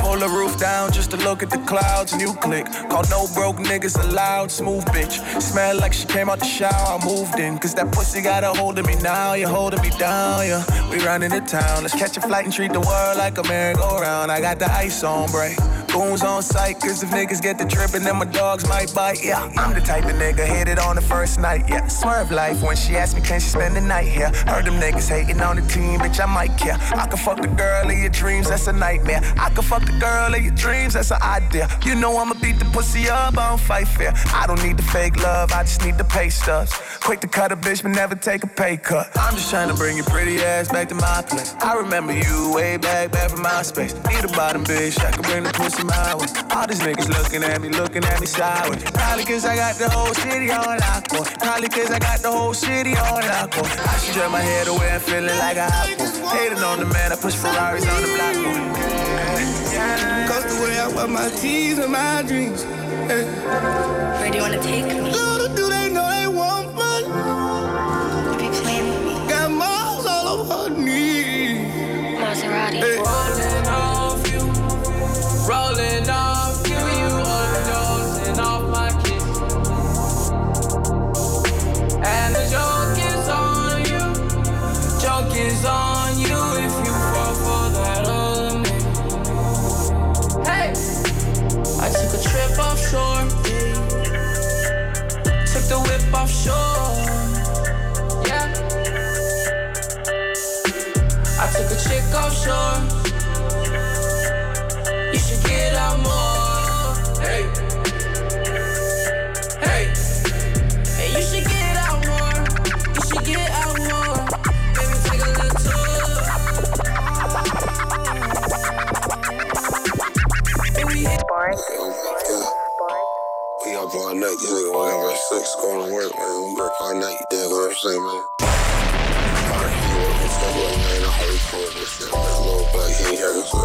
[SPEAKER 29] pull the roof down just to look at the clouds New click. Call no broke niggas allowed, smooth bitch. Smell like she came out the shower, I moved in. Cause that pussy got a hold of me now, you're holding me down, yeah. We running the town, let's catch a flight and treat the world like a merry-go-round. I got the ice on break.
[SPEAKER 30] Goons on sight, cause if niggas get the trippin', then my dogs might bite. Yeah, I'm the type of nigga hit it on the first night. Yeah, swerve life when she asked me, can she spend the night here? Heard them niggas hating on the team, bitch, I might care. I can fuck the girl of your dreams, that's a nightmare. I can fuck the girl of your dreams, that's an idea. You know I'ma beat the pussy up, I don't fight fair. I don't need the fake love, I just need the pay stubs. Quick to cut a bitch, but never take a pay cut. I'm just trying to bring your pretty ass back to my place. I remember you way back, back from my space. Need a bottom bitch, I can bring the pussy my way. All these niggas looking at me, looking at me sideways. Probably cause I got the whole city on lock. Probably cause I got the whole city on lock. I should turn my head away and feeling like a hot boy. Hating on the man, I push Ferraris on the block.
[SPEAKER 31] Cause the way I wear my teeth and my dreams. Hey.
[SPEAKER 32] Where do you wanna take me?
[SPEAKER 31] Little do they know they want fun.
[SPEAKER 32] Be playing with me.
[SPEAKER 31] Got miles all over me.
[SPEAKER 32] Maserati.
[SPEAKER 31] Hey.
[SPEAKER 33] Rolling off you, rolling off you, you overdosing off my kiss. And the joke is on you, joke is on offshore, yeah. I took a chick offshore. You should get out more. Hey. Hey. Hey, you should get out more. You should get out more. Baby, take a little tour. Baby, hit
[SPEAKER 25] We up all night, you nigga at six, going to work. We work all night, you dig what I'm saying, man? Alright, you working so good, man. I hurry for this man. Little black, he ain't here, so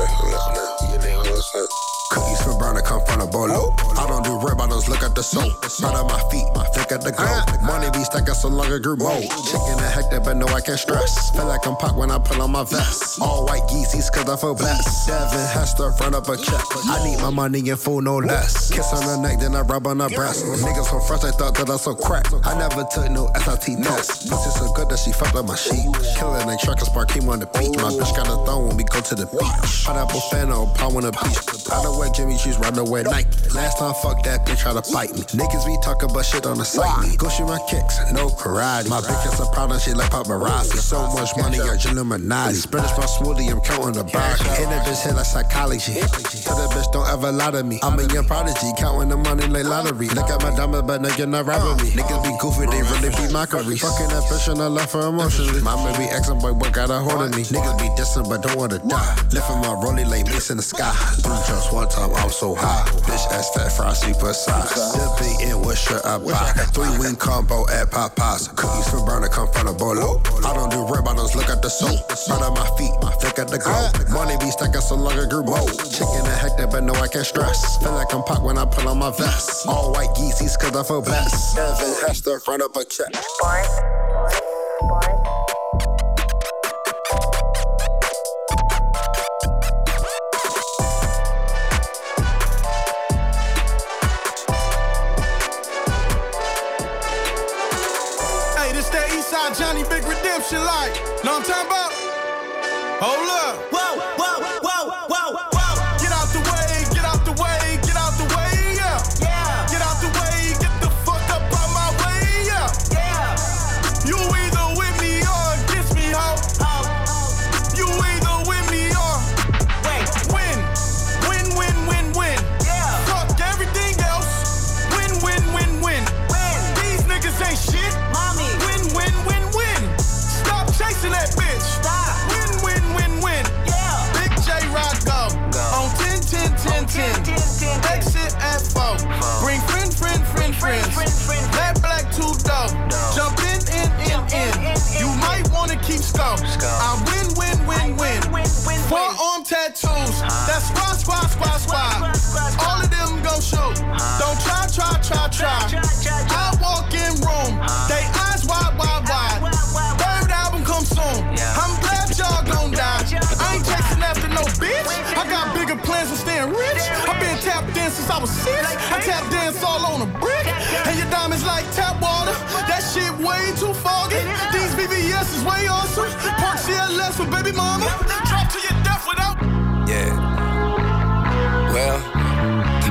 [SPEAKER 25] you dig what I'm saying?
[SPEAKER 34] Cookies for burner come from a bolo. I don't do I just look at the soul. Right at my feet, my thick at the go. Money be stacking so long it grew mold. Chicken and hectic, but no, I can't stress. Feel like I'm pop when I put on my vest. All white Yeezys, cause I feel blessed. Devin has to run up a check. I need my money in full, no less. Kiss on the neck, then I rub on the breast. Niggas so fresh, they thought that I so crack. I never took no SIT test. Pussy so good that she fucked up my sheet. Killing and truck and spark came on the beach. My bitch got a thong when we go to the beach. Pineapple fan on palm on the beach. I don't wear Jimmy shoes, run away night. Last time, fuck that bitch, try to fight me. Niggas be talking about shit on the site. Me. Go shoot my kicks, no karate. My bitch is a problem, she like paparazzi. So much money, you're Illuminati. Spanish my smoothie, I'm counting the bar. In the bitch hit like psychology. Tell that bitch don't ever lie to me. I'm a young prodigy, counting the money like lottery. Look at my diamond, but no, you're not robbing me. Niggas be goofy, they really be mockery. Fucking that bitch and I left her emotionally. Mama be asking, boy, what got a hold of me? Niggas be dissing, but don't wanna die. Lifting my rollie like mace in the sky. Three jumps one time, I'm so high. Bitch ass fat fry super size. Dipping in what shirt I buy. Three win combo at Popeyes. Cookies for burner come from a bolo. I don't do rib, I just look at the soul. Right at my feet, my thick at the go. Money be stacking so long it grew mold. Chicken and hectic, but no, I can't stress. Feel like I'm pop when I put on my vest. All white Yeezys, cause I feel blessed. Devin has to front up a check.
[SPEAKER 35] Hey, Redemption like. Know what I'm talking about? Hold up. Whoa, wanna keep scope. I win, win, win, win. Four arm tattoos. That's squad, squad, squad, squad. BBS is way awesome. Park CLS with baby mama. Drop to your death without.
[SPEAKER 30] Yeah. Well,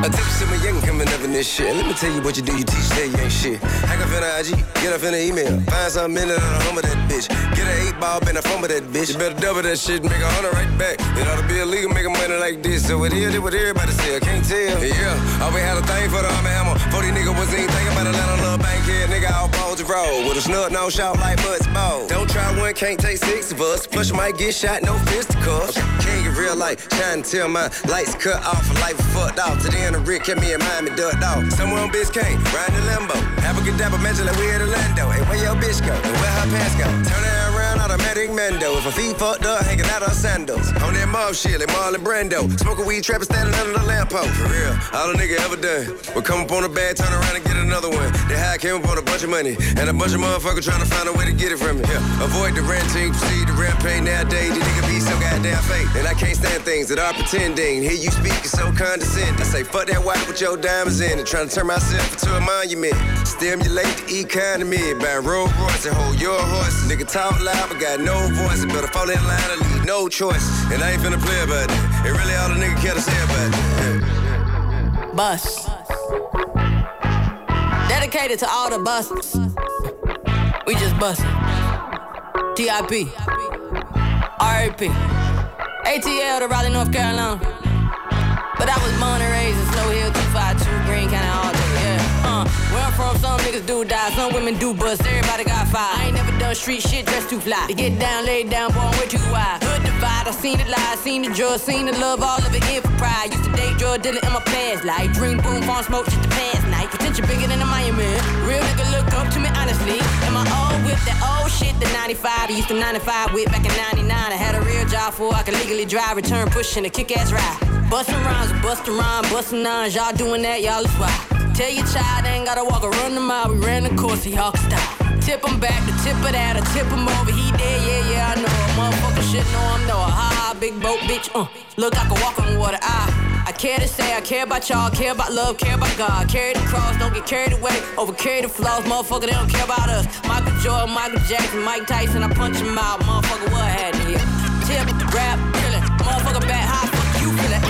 [SPEAKER 23] Tip some young coming up in this shit. Let me tell you what you do, you teach that you ain't shit. Hack up in the IG, get up in the email. Find something in it on the home of that bitch. Get an eight ball, bend a phone with that bitch. You better double that shit, make a hundred right back. It ought to be illegal making money like this. So it is, what everybody say, I can't tell. Yeah, I always had a thing for the hammer. 40 nigga wasn't even thinking about a little bank here. Nigga all balls to roll. With a snub, no shout like Butts Ball. Don't try one, can't take six of us. Plus might get shot, no fisticuffs. Can't get real life, trying to tell my lights cut off, life fucked off. To the end of Rick kept me in Miami, ducked off. Somewhere on Biscayne, riding the limbo. Have a good dapper, mention like we at Orlando. Hey, where your bitch go? And where her pants go? Turn her around, automatic Mendo. If her feet fucked up, hanging out her sandals. On that mob shit, like Marlon Brando. Smoking weed, trapping, standing under the lamppost. For real, all a nigga ever done. We come up on a bad, turn around and get another one. They high came up on a bunch of money. And a bunch of motherfuckers trying to find a way to get it from me. Yeah. Avoid the renting, proceed to rampage nowadays. These niggas be so goddamn fake. And I can't stand things that are pretending. Hear you speak, it's so condescending. I say, fuck that white with your diamonds in it. Trying to turn myself into a monument. Stimulate the economy by Rolls Royce and hold your horse. Nigga talk loud, but got no voice. I better fall in line and leave no choice. And I ain't finna play about it. It really all the nigga care to say about it. Yeah.
[SPEAKER 6] Bus. Dedicated to all the buses. We just bustin'. TIP. RAP. ATL to Raleigh, North Carolina. But I was born and raised in Snow Hill, 252 Green County all. Where I'm from, some niggas do die, some women do bust, everybody got fired. I ain't never done street shit, dressed too fly. To get down, laid down, born way too wide. Hood divide, I seen the lies, seen the drugs, seen the love, all of it in for pride. Used to date drug dealer in my past life. Dream boom, farm smoke, just the past night. Potential bigger than a Miami. Real nigga look up to me honestly. And my old whip, that old shit, the 95. I used to 95 whip back in 99. I had a real job for I could legally drive, return pushing a kick ass ride. Bustin' rhymes, bustin' rhymes, bustin' nines. Y'all doing that, y'all is why. Tell your child ain't gotta walk or run the mile. We ran the course, he hawk style. Tip him back, the tip of that, I tip him over. He dead, yeah, yeah, I know. Motherfucker shit know I'm know. Ha ha, big boat, bitch. Uh, look, I can walk on water. I, I care to say, I care about y'all, care about love, care about God. Carry the cross, don't get carried away. Over carry the flaws, motherfucker, they don't care about us. Michael Jordan, Michael Jackson, Mike Tyson, I punch him out. Motherfucker, what had here? Tip, rap, killin'. Motherfucker, back, how fuck you feelin'?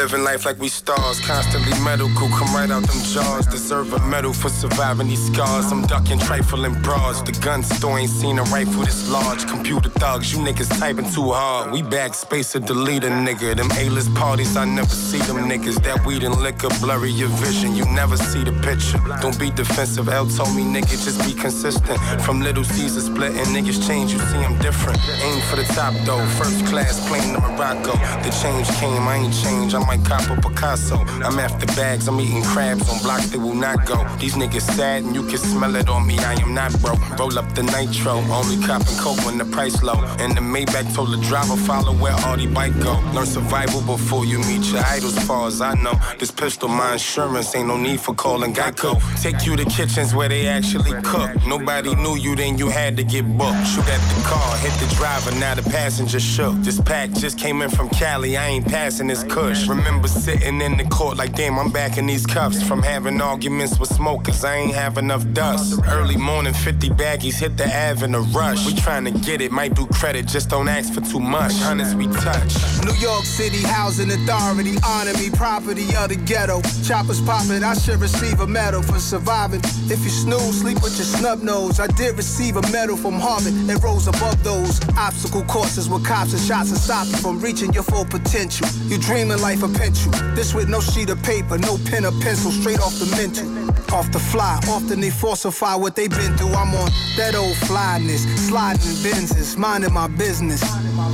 [SPEAKER 25] Living life like we stars, constantly medical. Come right out them jaws. Deserve a medal for surviving these scars. I'm ducking trifling bras. The gun store ain't seen a rifle this large. Computer thugs, you niggas typing too hard. We backspace or delete a nigga. Them A-list parties, I never see them niggas. That weed and liquor blurry your vision. You never see the picture. Don't be defensive. L told me, nigga, just be consistent. From Little Caesar splitting, niggas change. You see I'm different. Aim for the top though. First class plane to Morocco. The change came, I ain't changed. I'm like cop a Picasso. I'm after bags, I'm eating crabs on blocks that will not go. These niggas sad and you can smell it on me. I am not broke. Roll up the nitro, only copping coke when the price low. And the Maybach told the driver follow where all the bike go. Learn survival before you meet your idols. Far as I know, this pistol my insurance ain't no need for calling Geico. Take you to kitchens where they actually cook. Nobody knew you, then you had to get booked. Shoot at the car, hit the driver, now the passenger shook. This pack just came in from Cali, I ain't passing this kush. Remember sitting in the court like, damn, I'm back in these cuffs. From having arguments with smokers, I ain't have enough dust. Early morning, 50 baggies hit the Ave in a rush. We trying to get it, might do credit, just don't ask for too much. Honest, we touch.
[SPEAKER 35] New York City Housing Authority, honor me, property of the ghetto. Choppers popping, I should receive a medal for surviving. If you snooze, sleep with your snub nose. I did receive a medal from Harvard and rose above those obstacle courses with cops and shots to stop you from reaching your full potential. You dreaming life pencil. This with no sheet of paper, no pen or pencil, straight off the mental. Off the fly, often they falsify what they've been through. I'm on that old flyness, sliding Benzes, minding my business.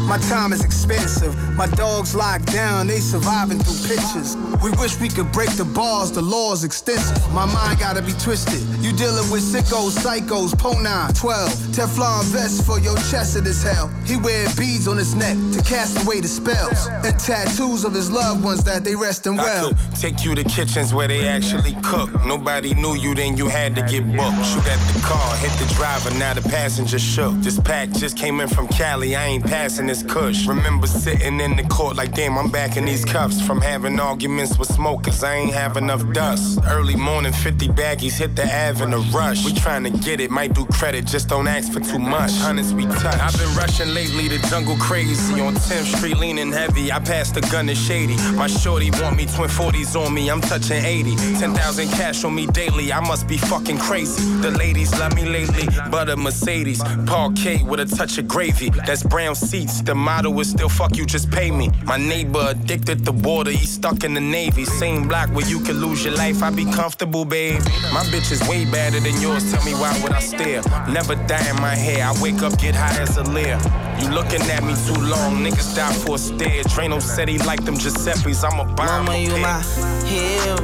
[SPEAKER 35] My time is expensive. My dogs locked down, they surviving through pictures. We wish we could break the bars, the law's extensive. My mind gotta be twisted. You dealing with sickos, psychos, Pona 12. Teflon vest for your chest it is hell. He wear beads on his neck to cast away the spells. And tattoos of his loved ones that they rest in well.
[SPEAKER 25] I could take you to kitchens where they actually cook. Nobody already knew you, then you had to get booked. Shoot at the car, hit the driver, now the passenger shook. This pack just came in from Cali, I ain't passing this kush. Remember sitting in the court like, damn, I'm back in these cuffs. From having arguments with smokers, I ain't have enough dust. Early morning, 50 baggies hit the Ave in a rush. We trying to get it, might do credit, just don't ask for too much. Honest, we touch. I've been rushing lately, the jungle crazy. On 10th Street, leaning heavy. I passed the gun to Shady. My shorty want me twin 40s on me, I'm touching 80. 10,000 cash on me daily, I must be fucking crazy. The ladies love me lately, but a Mercedes. Parquet with a touch of gravy. That's brown seats. The motto is still fuck you, just pay me. My neighbor addicted to water, he stuck in the Navy. Same block where you can lose your life, I be comfortable, babe. My bitch is way better than yours, tell me why would I stare? Never dye in my hair, I wake up, get high as a leer. You looking at me too long, niggas die for a stare. Drano said he liked them Giuseppe's, I'm a bomb.
[SPEAKER 36] Mama, you my hero.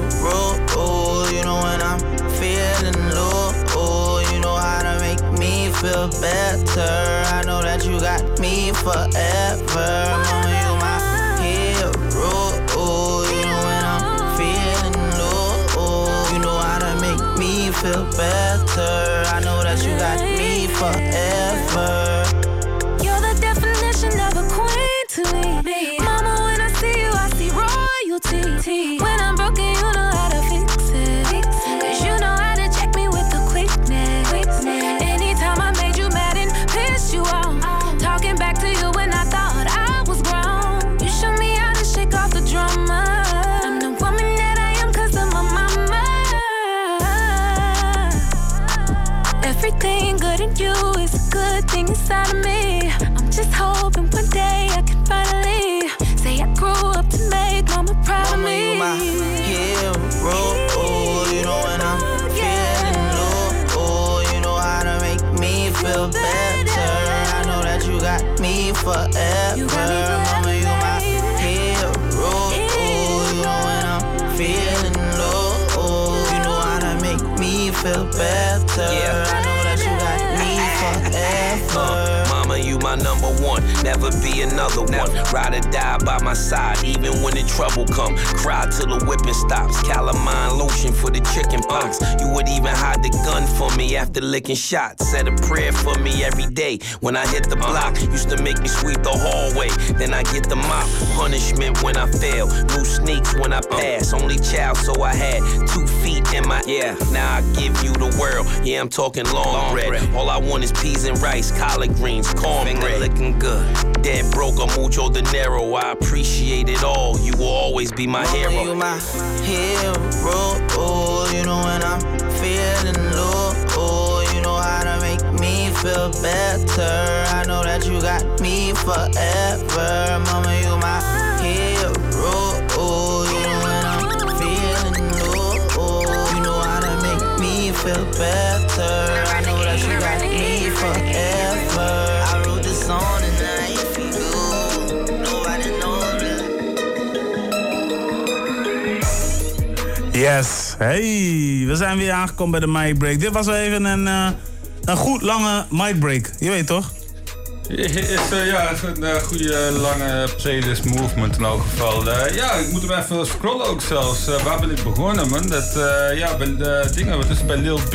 [SPEAKER 36] Oh, you know when I'm feeling low. Oh, you know how to make me feel better. I know that you got me forever. Mama, you my hero. Oh, you know when I'm feeling low. Oh, you know how to make me feel better. I know that you got me forever.
[SPEAKER 37] You're the definition of a queen to me. Mama, when I see you, I see royalty. When inside of me. I'm just hoping one day I can finally say I grew up to make mama proud of me.
[SPEAKER 36] You my hero. Oh, you know when I'm feeling low. Oh, you know how to make me feel better. I know that you got me forever. Mama, you my hero. Oh, you know when I'm feeling low. Oh, you know how to make me feel better. Yeah. I know that you got me forever.
[SPEAKER 10] Mama, you my number one. Never be another one. Ride or die by my side, even when the trouble come. Cry till the whipping stops. Calamine lotion for the chicken pox. You would even hide the gun for me after licking shots. Said a prayer for me every day when I hit the block. Used to make me sweep the hallway. Then I get the mop. Punishment when I fail. New sneaks when I pass. Only child, so I had two feet in my yeah. Now I give you the world. Yeah, I'm talking long, bread. All I want is peas and rice, collard greens, cornbread. Looking good. Dead broke or mucho dinero. I appreciate it all. You will always be my
[SPEAKER 36] Mama,
[SPEAKER 10] hero.
[SPEAKER 36] you my hero. Oh, you know when I'm feeling low. Oh, you know how to make me feel better. I know that you got me forever. Mama, you my hero. Oh, you know when I'm feeling low. Oh, you know how to make me feel better. I know that you got me forever.
[SPEAKER 1] Yes. Hey, we zijn weer aangekomen bij de mic break. Dit was wel even een, eh, een goed lange mic break. Je weet toch?
[SPEAKER 2] Is, eh, ja, is een eh, goede lange playlist movement in elk geval. Ja, ik moet hem even scrollen ook zelfs. Waar ben ik begonnen, man? Dat, ja, bij de dingen, wat is het bij Lil B?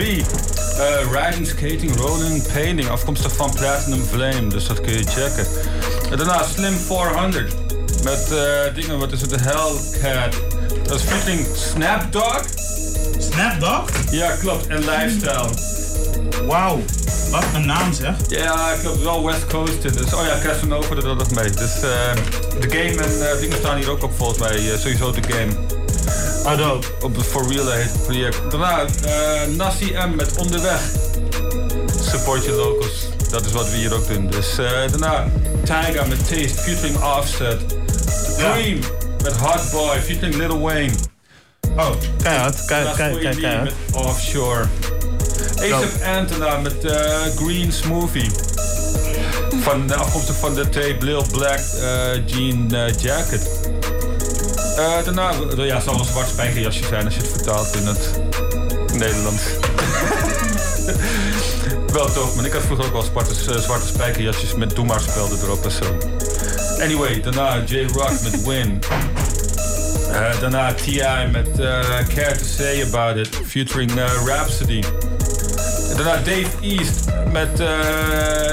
[SPEAKER 2] Riding, skating, rolling, painting. Afkomstig van Platinum Flame, dus dat kun je checken. En daarna Slim 400. Met dingen, wat is het? Hellcat. Dat is featuring Snapdog.
[SPEAKER 1] Snapdog?
[SPEAKER 2] Ja, klopt. En Lifestyle.
[SPEAKER 1] Wauw. Wat een naam zeg.
[SPEAKER 2] Ja, ik heb wel West Coast. Dus, oh ja, Casanova dat dat nog mee. Dus eh, de game en dingen staan hier ook op volgens mij. eh, sowieso de game.
[SPEAKER 1] Dope.
[SPEAKER 2] Op het For Real heet het project. Daarna Nassi M met Onderweg. Support je locals. Dat is wat we hier ook doen. Dus eh, daarna Tyga met Taste featuring Offset. Dream met Hot Boy featuring Lil Wayne.
[SPEAKER 1] Oh, keihard. Kei-
[SPEAKER 2] Daarna
[SPEAKER 1] kei-
[SPEAKER 2] Square
[SPEAKER 1] kei-
[SPEAKER 2] Lee
[SPEAKER 1] keihard.
[SPEAKER 2] met Offshore. ASAP Antona met eh, Green Smoothie. Van de afkomstig van de tape Lil Black eh, Jean eh, Jacket. Daarna, ja, zal een zwart spijkerjasje zijn als je het vertaalt in het Nederlands. [laughs] wel toch, maar ik had vroeger ook wel zwarte, zwarte spijkerjasjes met Doe maar spelden erop en zo. Anyway, daarna J-Rock met Win. Eh, daarna T.I. met eh, Care to Say About It, featuring eh, Rhapsody. Daarna Dave East met uh,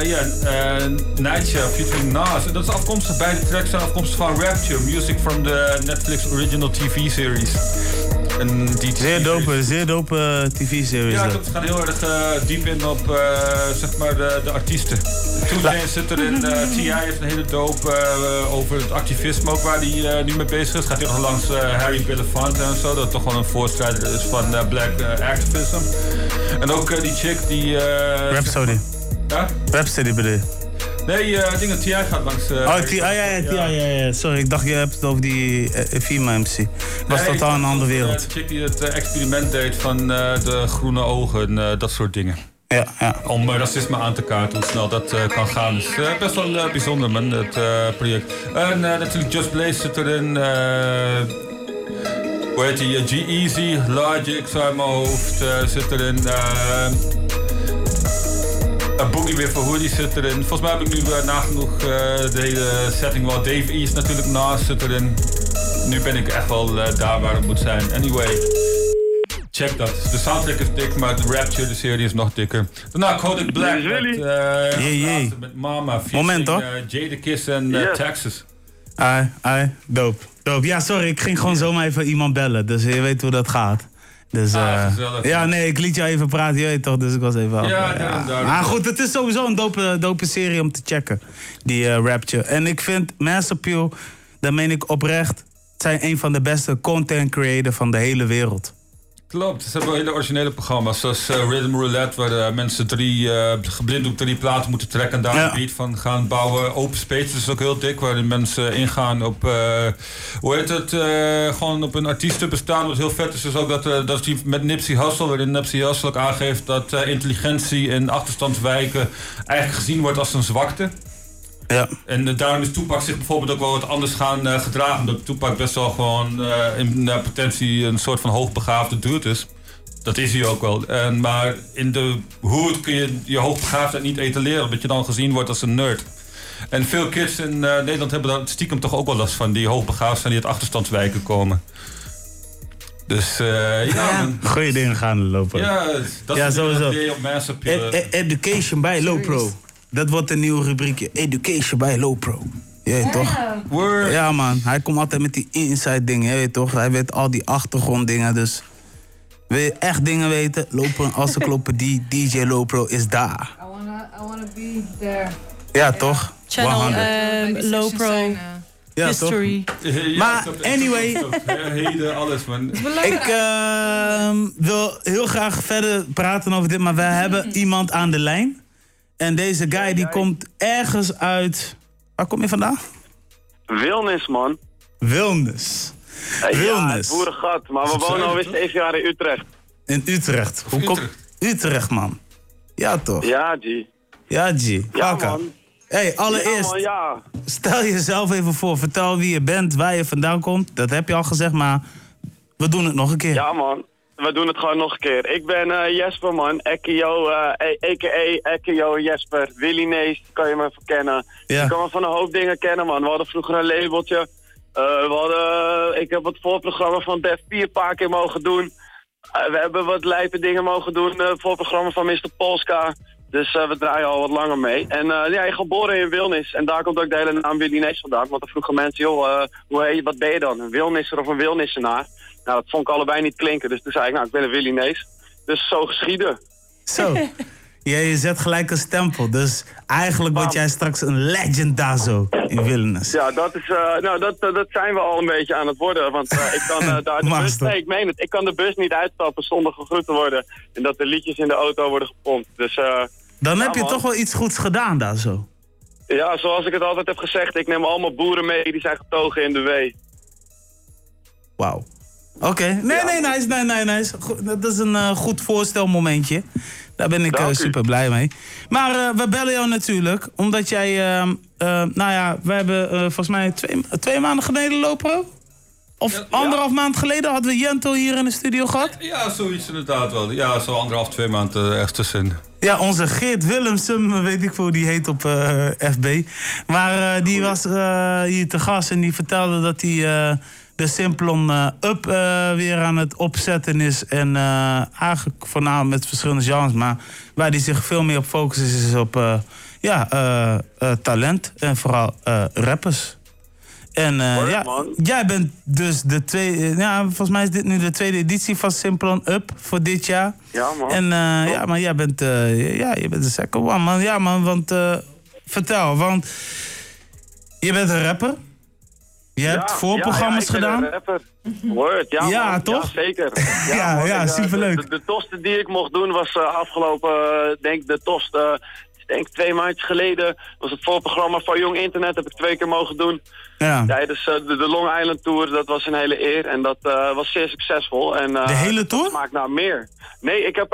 [SPEAKER 2] uh, Nightshare featuring Nas. Dat is afkomstig, beide tracks zijn afkomstig van Rapture, music from the Netflix original TV series. En die
[SPEAKER 1] zeer dope, zeer dope tv-series.
[SPEAKER 2] Ja, dat gaan heel erg uh, diep in op uh, zeg maar de, de artiesten. Chainz zit erin, uh, T.I. heeft een hele dope over het activisme ook waar hij nu mee bezig is. Gaat hij nog langs Harry Belafonte en zo, dat toch wel een voorstrijder is van black activism. En ook die chick die...
[SPEAKER 1] Rhapsody.
[SPEAKER 2] Ja?
[SPEAKER 1] Rhapsody bedoel je?
[SPEAKER 2] Nee, uh, ik denk dat T.I. gaat langs... Uh,
[SPEAKER 1] oh, T.I. ja, ja, ja, ja, ja, Sorry, ik dacht je hebt het over die uh, FIMA MC. Was nee, totaal een andere wereld.
[SPEAKER 2] De chick die het experiment deed van de groene ogen en dat soort dingen.
[SPEAKER 1] Ja, ja.
[SPEAKER 2] Om racisme aan te kaarten, hoe snel dat kan gaan. Dus best wel bijzonder, man, het project. En natuurlijk Just Blaze zit erin. hoe heet die? G-Easy, Logic, uit mijn hoofd zit erin. Uh, Boogie weer voor Hoodie zit erin. Volgens mij heb ik nu uh, nagenoeg uh, de hele setting wel. Dave East natuurlijk naast zit erin. Nu ben ik echt wel daar waar het moet zijn. Anyway, check dat. De soundtrack is dik, maar de Rapture, de serie, is nog dikker. Daarna Kodak Black met,
[SPEAKER 1] jee, jee.
[SPEAKER 2] met Mama.
[SPEAKER 1] Moment hoor.
[SPEAKER 2] Jada Kiss en yes. Texas.
[SPEAKER 1] Ai, ai, dope. Dope. Ja, sorry, ik ging gewoon zomaar even iemand bellen. Dus je weet hoe dat gaat. Dus,
[SPEAKER 2] ah,
[SPEAKER 1] ja, nee, ik liet jou even praten, je weet toch, dus ik was even
[SPEAKER 2] af. Ja, ja.
[SPEAKER 1] Maar goed, het is sowieso een dope, dope serie om te checken, die uh, Rapture. En ik vind Mass Appeal, dat meen ik oprecht, zijn een van de beste content creators van de hele wereld.
[SPEAKER 2] Klopt, ze hebben hele originele programma's, zoals uh, Rhythm Roulette, waar uh, mensen drie, uh, geblind op drie platen moeten trekken en daar ja. een beat van gaan bouwen. Open Space is ook heel dik, waarin mensen ingaan op, hoe heet het, gewoon op een artiesten bestaan. Wat heel vet is, dus ook dat, dat die met Nipsey Hussle, waarin Nipsey Hussle ook aangeeft dat intelligentie in achterstandswijken eigenlijk gezien wordt als een zwakte.
[SPEAKER 1] Ja.
[SPEAKER 2] En daarom is Toepak zich bijvoorbeeld ook wel wat anders gaan uh, gedragen. Omdat Toepak best wel gewoon uh, in potentie een soort van hoogbegaafde dude is. Dat is hij ook wel. En, maar in de hoed kun je je hoogbegaafdheid niet etaleren. Omdat je dan gezien wordt als een nerd. En veel kids in uh, Nederland hebben daar stiekem toch ook wel last van. Die hoogbegaafd zijn, die uit achterstandswijken komen. Dus uh, ja, ja.
[SPEAKER 1] Goeie dingen gaan lopen.
[SPEAKER 2] Ja, dat
[SPEAKER 1] ja,
[SPEAKER 2] is
[SPEAKER 1] sowieso.
[SPEAKER 2] op mensen.
[SPEAKER 1] Ed education bij Low Pro. Dat wordt een nieuwe rubriekje. Education bij Low Pro. Je weet toch?
[SPEAKER 2] Word.
[SPEAKER 1] Ja man, hij komt altijd met die inside dingen, je toch? Hij weet al die achtergronddingen, dus... Wil je echt dingen weten? Lopen als ze kloppen, die DJ Low Pro is daar.
[SPEAKER 38] I wanna, I wanna be there.
[SPEAKER 1] Ja, toch?
[SPEAKER 39] Channel um, Low Pro.
[SPEAKER 1] Ja,
[SPEAKER 39] History. [laughs]
[SPEAKER 1] Toch? Maar anyway.
[SPEAKER 2] Heden, alles man.
[SPEAKER 1] Ik uh, wil heel graag verder praten over dit, maar we hebben iemand aan de lijn. En deze guy die komt ergens uit. Waar kom je vandaan?
[SPEAKER 40] Wilnis, man.
[SPEAKER 1] Wilnis.
[SPEAKER 40] Hey,
[SPEAKER 1] Wilnis.
[SPEAKER 40] Ja, boerengat, maar we wonen alweer zeven jaar in Utrecht.
[SPEAKER 1] In Utrecht. Hoe komt Utrecht, man? Ja, toch?
[SPEAKER 40] Ja, G.
[SPEAKER 1] Ja, G.
[SPEAKER 40] Ja,
[SPEAKER 1] Kaka.
[SPEAKER 40] man.
[SPEAKER 1] Hey, allereerst,
[SPEAKER 40] Ja, man, ja.
[SPEAKER 1] stel jezelf even voor. Vertel wie je bent, waar je vandaan komt. Dat heb je al gezegd, maar we doen het nog een keer.
[SPEAKER 40] Ja, man. We doen het gewoon nog een keer. Ik ben eh, Jesper, man. Ekio, a.k.a. Ekio Jesper. Willy Nees, kan je me verkennen.
[SPEAKER 1] Ja.
[SPEAKER 40] Je kan me van een hoop dingen kennen, man. We hadden vroeger een labeltje. Eh, we hadden, ik heb het voorprogramma van Def 4 een paar keer mogen doen. Eh, we hebben wat lijpe dingen mogen doen. Het voorprogramma van Mr. Polska. Dus we draaien al wat langer mee. En ja, geboren in Wilnis. En daar komt ook de hele naam Willy Nees vandaan. Want dan vroegen mensen, joh, hoe heet, wat ben je dan? Een Wilnisser of een Wilnissenaar? Nou, dat vond ik allebei niet klinken. Dus toen zei ik, nou, ik ben een Willy Nees. Dus zo geschieden.
[SPEAKER 1] Zo. [laughs] Ja, je zet gelijk een stempel. Dus eigenlijk word jij straks een legend daar zo in Wilnis.
[SPEAKER 40] Ja, dat, is, uh, nou, dat, dat zijn we al een beetje aan het worden. Want uh, ik kan uh, [laughs] daar de bus... Nee, ik meen het. Ik kan de bus niet uitstappen zonder gegroet te worden. En dat de liedjes in de auto worden gepompt. Dus,
[SPEAKER 1] Dan
[SPEAKER 40] ja,
[SPEAKER 1] heb je
[SPEAKER 40] man.
[SPEAKER 1] toch wel iets goeds gedaan daar zo.
[SPEAKER 40] Ja, zoals ik het altijd heb gezegd. Ik neem allemaal boeren mee die zijn getogen in de wee.
[SPEAKER 1] Wauw. Oké, nee, nee, nice, nee, nee, nice. Goed, dat is een uh, goed voorstelmomentje. Daar ben ik uh, super blij mee. Maar uh, we bellen jou natuurlijk, omdat jij, ehm, nou ja, we hebben volgens mij twee, twee maanden geleden lopen. Of ja, anderhalf ja. maand geleden hadden we Jento hier in de studio gehad.
[SPEAKER 2] Ja, zoiets inderdaad wel. Ja, zo anderhalf, twee maanden ergens tussenin.
[SPEAKER 1] Ja, onze Geert Willemsen, weet ik hoe die heet op FB. Maar die was hier te gast en die vertelde dat hij de Simplon eh, Up eh, weer aan het opzetten is. En eh, eigenlijk voornamelijk met verschillende genres. Maar waar hij zich veel meer op focust is, is op ja, talent. En vooral rappers. En ja, jij bent dus de tweede... Ja, volgens mij is dit nu de tweede editie van Simplon Up voor dit jaar.
[SPEAKER 40] Ja, man.
[SPEAKER 1] En ja, maar jij bent, eh, ja, je bent de second one, man. Ja, man, want vertel, want je bent een rapper. Je hebt voorprogramma's gedaan.
[SPEAKER 40] Word, ja,
[SPEAKER 1] Ja, toch?
[SPEAKER 40] Ja, zeker.
[SPEAKER 1] Ja, ja, [laughs]
[SPEAKER 40] eh,
[SPEAKER 1] superleuk.
[SPEAKER 40] De, de, tosten die ik mocht doen was eh, afgelopen, eh, denk de tost, denk twee maandjes geleden, was het voorprogramma van Jong Internet, heb ik twee keer mogen doen.
[SPEAKER 1] Ja.
[SPEAKER 40] Tijdens de, de Long Island Tour, dat was een hele eer en dat was zeer succesvol. En,
[SPEAKER 1] De hele tour?
[SPEAKER 40] Smaakt naar meer. Nee, ik heb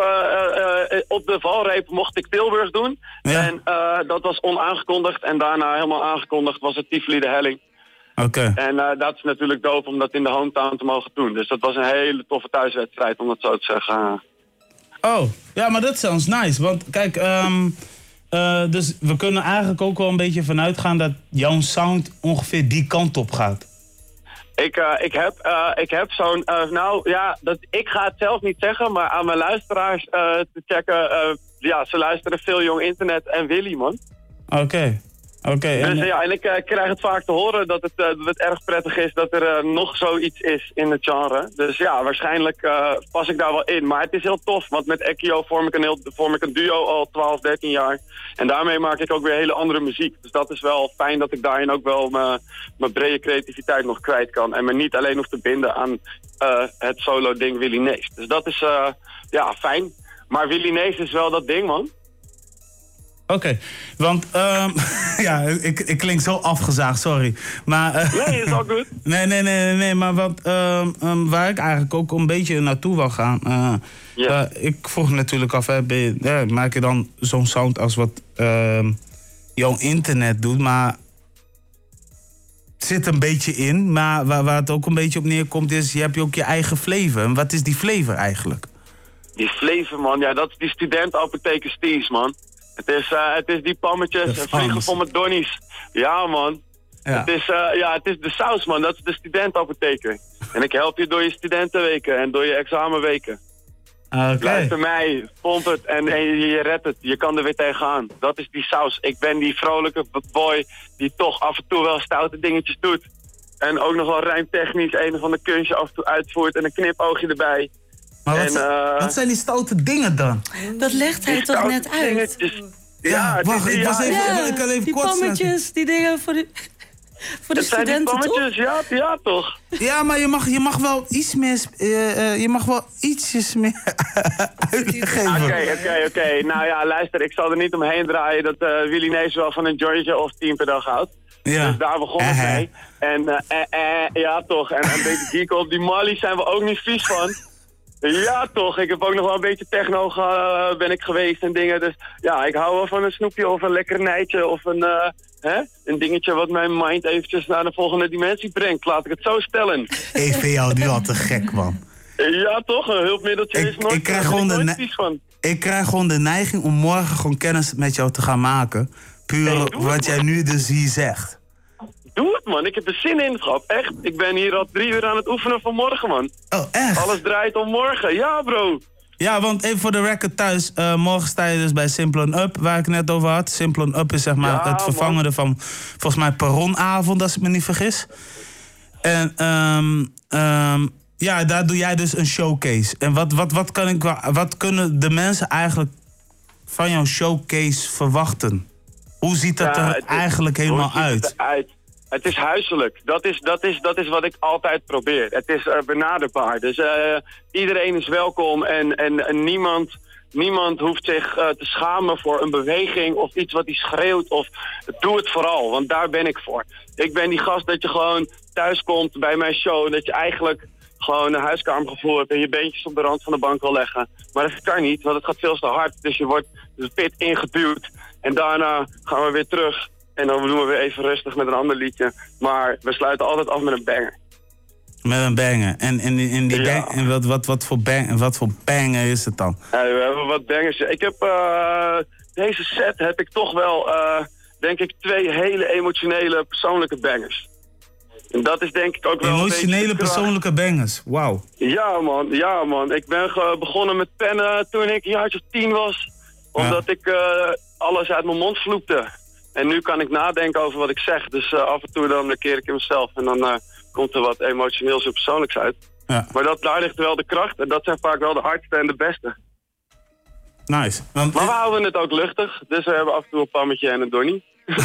[SPEAKER 40] op de valreep mocht ik Tilburg doen.
[SPEAKER 1] Ja.
[SPEAKER 40] En dat was onaangekondigd en daarna helemaal aangekondigd was het Tivoli de Helling. En eh, dat is natuurlijk dope om dat in de hometown te mogen doen. Dus dat was een hele toffe thuiswedstrijd, om dat zo te zeggen.
[SPEAKER 1] Oh, ja, maar dat sounds nice. Want kijk, ehm, eh, dus we kunnen eigenlijk ook wel een beetje vanuit gaan dat jouw sound ongeveer die kant op gaat.
[SPEAKER 40] Ik, eh, ik heb, ik heb zo'n, nou ja, dat, ik ga het zelf niet zeggen, maar aan mijn luisteraars te checken. ja, ze luisteren veel jong internet en Willy, man.
[SPEAKER 1] Oké. Oké. en-
[SPEAKER 40] Dus ja, en ik eh, krijg het vaak te horen dat het, eh, dat het erg prettig is dat er eh, nog zoiets is in het genre. Dus ja, waarschijnlijk pas ik daar wel in. Maar het is heel tof, want met Ekio vorm ik, een heel, vorm ik een duo al 12, 13 jaar. En daarmee maak ik ook weer hele andere muziek. Dus dat is wel fijn dat ik daarin ook wel mijn- brede creativiteit nog kwijt kan. En me niet alleen hoef te binden aan het solo ding Willy Nees. Dus dat is ja, fijn. Maar Willy Nees is wel dat ding, man.
[SPEAKER 1] Oké, want ehm, [laughs] ja, ik, ik klink zo afgezaagd, sorry. Maar, eh,
[SPEAKER 40] Nee, is al goed. [laughs]
[SPEAKER 1] nee, nee, nee, nee, maar wat, ehm, ehm, waar ik eigenlijk ook een beetje naartoe wil gaan.
[SPEAKER 40] Ja.
[SPEAKER 1] eh, ik vroeg natuurlijk af, hè, je, ja, maak je dan zo'n sound als wat jouw internet doet, maar het zit een beetje in. Maar waar, waar het ook een beetje op neerkomt is, je hebt ook je eigen flavor. En wat is die flavor eigenlijk?
[SPEAKER 40] Die flavor, man. Ja, dat is die studentapotheker Stees, man. Het is, eh, het is die pammetjes en vliegen met donnies. Ja, man.
[SPEAKER 1] Ja.
[SPEAKER 40] Het, is, eh, ja, het is de saus, man. Dat is de studentapotheker. En ik help je door je studentenweken en door je examenweken.
[SPEAKER 1] Oké.
[SPEAKER 40] Luister mij, pomp het en, en je, je redt het. Je kan er weer tegenaan. Dat is die saus. Ik ben die vrolijke boy die toch af en toe wel stoute dingetjes doet. En ook nog wel rijmtechnisch een of ander kunstje af en toe uitvoert en een knipoogje erbij.
[SPEAKER 1] Maar wat,
[SPEAKER 40] En,
[SPEAKER 1] zijn-
[SPEAKER 40] eh,
[SPEAKER 1] wat zijn die stoute dingen dan?
[SPEAKER 39] Dat legt hij
[SPEAKER 40] Die
[SPEAKER 39] toch net uit?
[SPEAKER 40] dingetjes.
[SPEAKER 1] Ja, wacht, ik was
[SPEAKER 40] ja,
[SPEAKER 1] even,
[SPEAKER 39] Ja,
[SPEAKER 1] ik kan even
[SPEAKER 39] die
[SPEAKER 1] kort
[SPEAKER 39] pammetjes, die dingen voor de, voor de
[SPEAKER 40] Het zijn die
[SPEAKER 39] studenten, toch?
[SPEAKER 40] ja, ja toch?
[SPEAKER 1] Ja, maar je mag, je mag wel iets meer. eh, eh, je mag wel ietsjes meer [laughs] uitgeven.
[SPEAKER 40] Oké, oké, oké. Nou ja, luister, ik zal er niet omheen draaien dat eh Willy Nees wel van een jointje of tien per dag houdt.
[SPEAKER 1] Ja.
[SPEAKER 40] Dus daar begon het mee. En eh, eh, eh, ja toch, en een beetje geek op. Die Molly zijn we ook niet vies van. Ja toch, ik heb ook nog wel een beetje techno ge- ben ik geweest en dingen. Dus ja, ik hou wel van een snoepje of een lekkernijtje of een, eh, hè? een dingetje wat mijn mind eventjes naar de volgende dimensie brengt. Laat ik het zo stellen.
[SPEAKER 1] Ik vind jou nu al te gek, man.
[SPEAKER 40] Ja toch, een hulpmiddeltje is nooit,
[SPEAKER 1] ik krijg gewoon de
[SPEAKER 40] van.
[SPEAKER 1] Ik krijg gewoon de neiging om morgen gewoon kennis met jou te gaan maken. Puur wat jij nu dus hier zegt.
[SPEAKER 40] Doe het, man. Ik heb er zin in, grap. Echt. Ik ben hier al drie uur aan het oefenen van morgen, man.
[SPEAKER 1] Oh, echt?
[SPEAKER 40] Alles draait om morgen. Ja, bro.
[SPEAKER 1] Ja, want even voor de record thuis. eh, morgen sta je dus bij Simplon Up, waar ik net over had. Simplon Up is zeg maar
[SPEAKER 40] Ja,
[SPEAKER 1] het vervangende van, volgens mij, Perronavond, als ik me niet vergis. En ehm, ehm, ja, daar doe jij dus een showcase. En wat, wat, wat, kan ik, wa- wat kunnen de mensen eigenlijk van jouw showcase verwachten? Hoe ziet dat
[SPEAKER 40] Ja,
[SPEAKER 1] er eigenlijk helemaal
[SPEAKER 40] hoe ziet
[SPEAKER 1] uit?
[SPEAKER 40] Het, is huiselijk. Dat is, dat, is, dat is wat ik altijd probeer. Het is eh, benaderbaar. Dus eh, iedereen is welkom en, en, niemand, niemand hoeft zich eh, te schamen voor een beweging of iets wat hij schreeuwt. Of doe het vooral, want daar ben ik voor. Ik ben die gast dat je gewoon thuis komt bij mijn show dat je eigenlijk gewoon een huiskamergevoel hebt en je beentjes op de rand van de bank wil leggen. Maar dat kan niet, want het gaat veel te hard. Dus je wordt de pit ingeduwd en daarna gaan we weer terug. En dan doen we weer even rustig met een ander liedje. Maar we sluiten altijd af met een banger.
[SPEAKER 1] Met een banger. En, en, en, die
[SPEAKER 40] Ja.
[SPEAKER 1] bang, en wat, wat, wat, voor bang, wat voor banger is het dan?
[SPEAKER 40] Ja, we hebben wat bangers. Ik heb eh, deze set heb ik toch wel, eh, denk ik, twee hele emotionele persoonlijke bangers. En dat is denk ik ook wel
[SPEAKER 1] Emotionele persoonlijke bangers. Wauw.
[SPEAKER 40] Ja man, ja man. Ik ben begonnen met pennen toen ik een jaartje of tien was. Omdat ik eh, alles uit mijn mond vloekte. En nu kan ik nadenken over wat ik zeg. Dus eh, af en toe dan keer ik in mezelf. En dan eh, komt er wat emotioneels en persoonlijks uit.
[SPEAKER 1] Ja.
[SPEAKER 40] Maar dat, daar ligt wel de kracht. En dat zijn vaak wel de hardste en de beste.
[SPEAKER 1] Nice. Want
[SPEAKER 40] Maar we houden het ook luchtig. Dus we hebben af en toe een pammetje en een donnie. [laughs]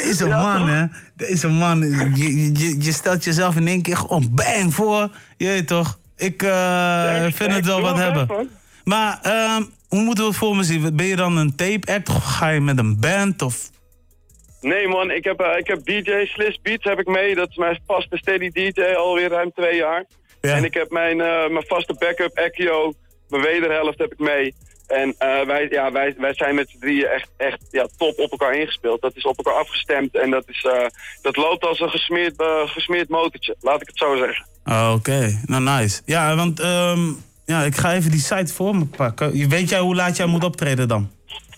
[SPEAKER 1] Deze man, hè. Deze man. Je, je, je stelt jezelf in één keer gewoon bang voor. Je weet toch? Ik eh, vind het wel wat hebben. Maar ehm, hoe moeten we het voor me zien? Ben je dan een tape act? Of ga je met een band? Of...
[SPEAKER 40] Nee man, ik heb, eh, ik heb DJ Sliss Beats heb ik mee. Dat is mijn vaste steady DJ alweer ruim twee jaar. En ik heb mijn, eh, mijn vaste backup Ekio, mijn wederhelft heb ik mee. En eh, wij, ja, wij, wij zijn met z'n drieën echt, echt ja, top op elkaar ingespeeld. Dat is op elkaar afgestemd en dat, is, dat loopt als een gesmeerd, gesmeerd motortje. Laat ik het zo zeggen.
[SPEAKER 1] Oh, Oké, nou nice. Ja, want ehm, ja, ik ga even die site voor me pakken. Weet jij hoe laat jij moet optreden dan?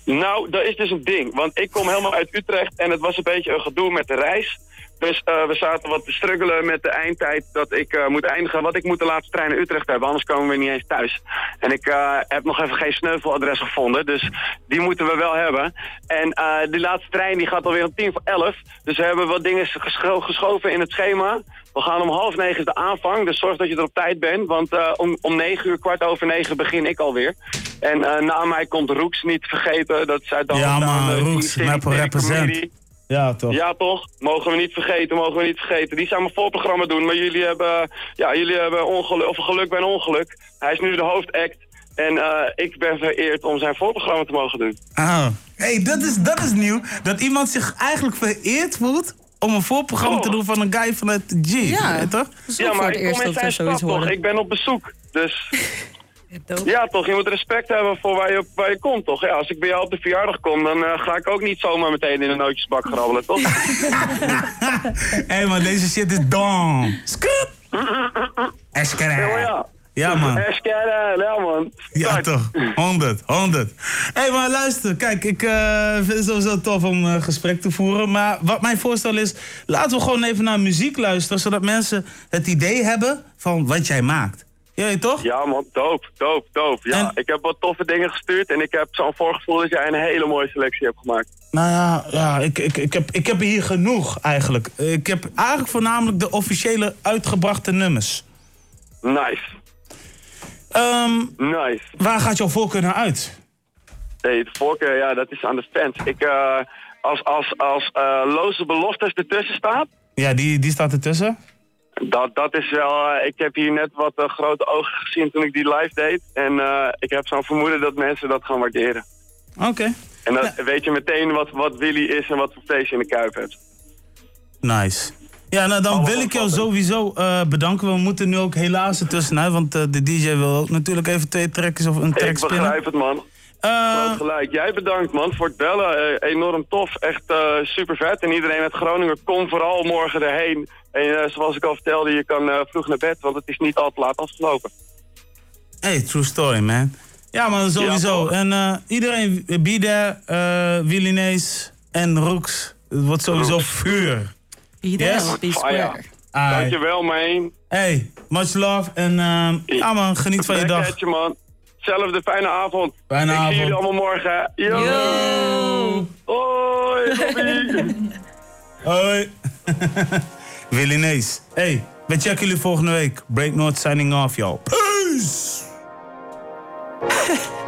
[SPEAKER 40] Nou, dat is dus een ding. Want ik kom helemaal uit Utrecht en het was een beetje een gedoe met de reis. Dus eh, we zaten wat te struggelen met de eindtijd dat ik eh, moet eindigen. Want ik moet de laatste trein naar Utrecht hebben, anders komen we niet eens thuis. En ik eh, heb nog even geen sneuveladres gevonden, dus die moeten we wel hebben. En die laatste trein die gaat alweer om tien voor elf. Dus we hebben wat dingen gescho- geschoven in het schema. We gaan om half negen is de aanvang, dus zorg dat je er op tijd bent. Want eh, om, om negen uur, kwart over negen begin ik alweer. En eh, na mij komt Roeks, niet te vergeten. Dat is uit de
[SPEAKER 1] Ja Maple
[SPEAKER 40] City
[SPEAKER 1] represent. Ja, toch?
[SPEAKER 40] Ja, toch? Mogen we niet vergeten, mogen we niet vergeten. Die zou mijn voorprogramma doen, maar jullie hebben, ja, jullie hebben ongeluk, of geluk bij een ongeluk. Hij is nu de hoofdact. En eh, ik ben vereerd om zijn voorprogramma te mogen doen.
[SPEAKER 1] Ah. hey, dat is, dat is nieuw. Dat iemand zich eigenlijk vereerd voelt om een voorprogramma te doen van een guy vanuit de G.
[SPEAKER 39] Ja,
[SPEAKER 1] toch?
[SPEAKER 40] Ja, maar ik kom in zijn stad toch? Ik ben op bezoek. Dus [laughs] ja, toch? Je moet respect hebben voor waar je, waar je komt, toch? Ja, als ik bij jou op de verjaardag kom, dan eh, ga ik ook niet zomaar meteen in een nootjesbak grabbelen, toch? [laughs]
[SPEAKER 1] Hé hey, man, deze shit is dom. Skut! [laughs] Eskere.
[SPEAKER 40] ja.
[SPEAKER 1] Ja man.
[SPEAKER 40] Eskere, ja man.
[SPEAKER 1] Ja toch, 100, 100. Hé hey, maar luister, kijk, ik eh, vind het sowieso tof om een gesprek te voeren. Maar wat mijn voorstel is, laten we gewoon even naar muziek luisteren... zodat mensen het idee hebben van wat jij maakt. Weet toch?
[SPEAKER 40] Ja man, doop, doop, doop. Ja, ik heb wat toffe dingen gestuurd en ik heb zo'n voorgevoel dat jij een hele mooie selectie hebt gemaakt.
[SPEAKER 1] Nou ja, ja ik, ik, ik, heb, ik heb hier genoeg eigenlijk. Ik heb eigenlijk voornamelijk de officiële uitgebrachte nummers.
[SPEAKER 40] Nice.
[SPEAKER 1] Ehm,
[SPEAKER 40] nice.
[SPEAKER 1] Waar gaat jouw voorkeur naar uit?
[SPEAKER 40] Nee, de voorkeur, ja, dat is aan de fans. Ik, eh, als als, als eh, loze beloftes ertussen staat,
[SPEAKER 1] Ja, die, die staat ertussen.
[SPEAKER 40] dat, dat is wel... eh, ik heb hier net wat grote ogen gezien toen ik die live deed. En ik heb zo'n vermoeden dat mensen dat gaan waarderen.
[SPEAKER 1] Oké.
[SPEAKER 40] En dan weet je meteen wat, wat Willy is en wat voor vlees je in de kuip hebt.
[SPEAKER 1] Nice. Ja, nou dan wil ik jou sowieso eh, bedanken. We moeten nu ook helaas ertussenuit, want eh, de DJ wil ook natuurlijk even twee trackjes of een track
[SPEAKER 40] Ik
[SPEAKER 1] spinnen.
[SPEAKER 40] begrijp het, man. Groot gelijk. Jij bedankt, man, voor het bellen. Eh, enorm tof. Echt eh, super vet. En iedereen uit Groningen, kom vooral morgen erheen. En eh, zoals ik al vertelde, je kan eh, vroeg naar bed, want het is niet al te laat afgelopen.
[SPEAKER 1] Hey, true story, man. Ja, man, sowieso. en eh, iedereen, uh, be there, eh Willy Nees en Roeks. Het wordt sowieso vuur.
[SPEAKER 39] Yes? Be square.
[SPEAKER 1] Ai.
[SPEAKER 40] Dankjewel, man.
[SPEAKER 1] Hey, much love. En eh, ja, man, geniet van je dag.
[SPEAKER 40] Backetje, man. Zelfde fijne avond.
[SPEAKER 1] Fijne
[SPEAKER 40] ik
[SPEAKER 1] avond.
[SPEAKER 40] zie jullie allemaal morgen. Yo.
[SPEAKER 1] Yo.
[SPEAKER 40] Hoi. [laughs]
[SPEAKER 1] Hoi. [laughs] Willy Nees. Hey, we checken jullie volgende week. Break North signing off, yo. Peace! [laughs]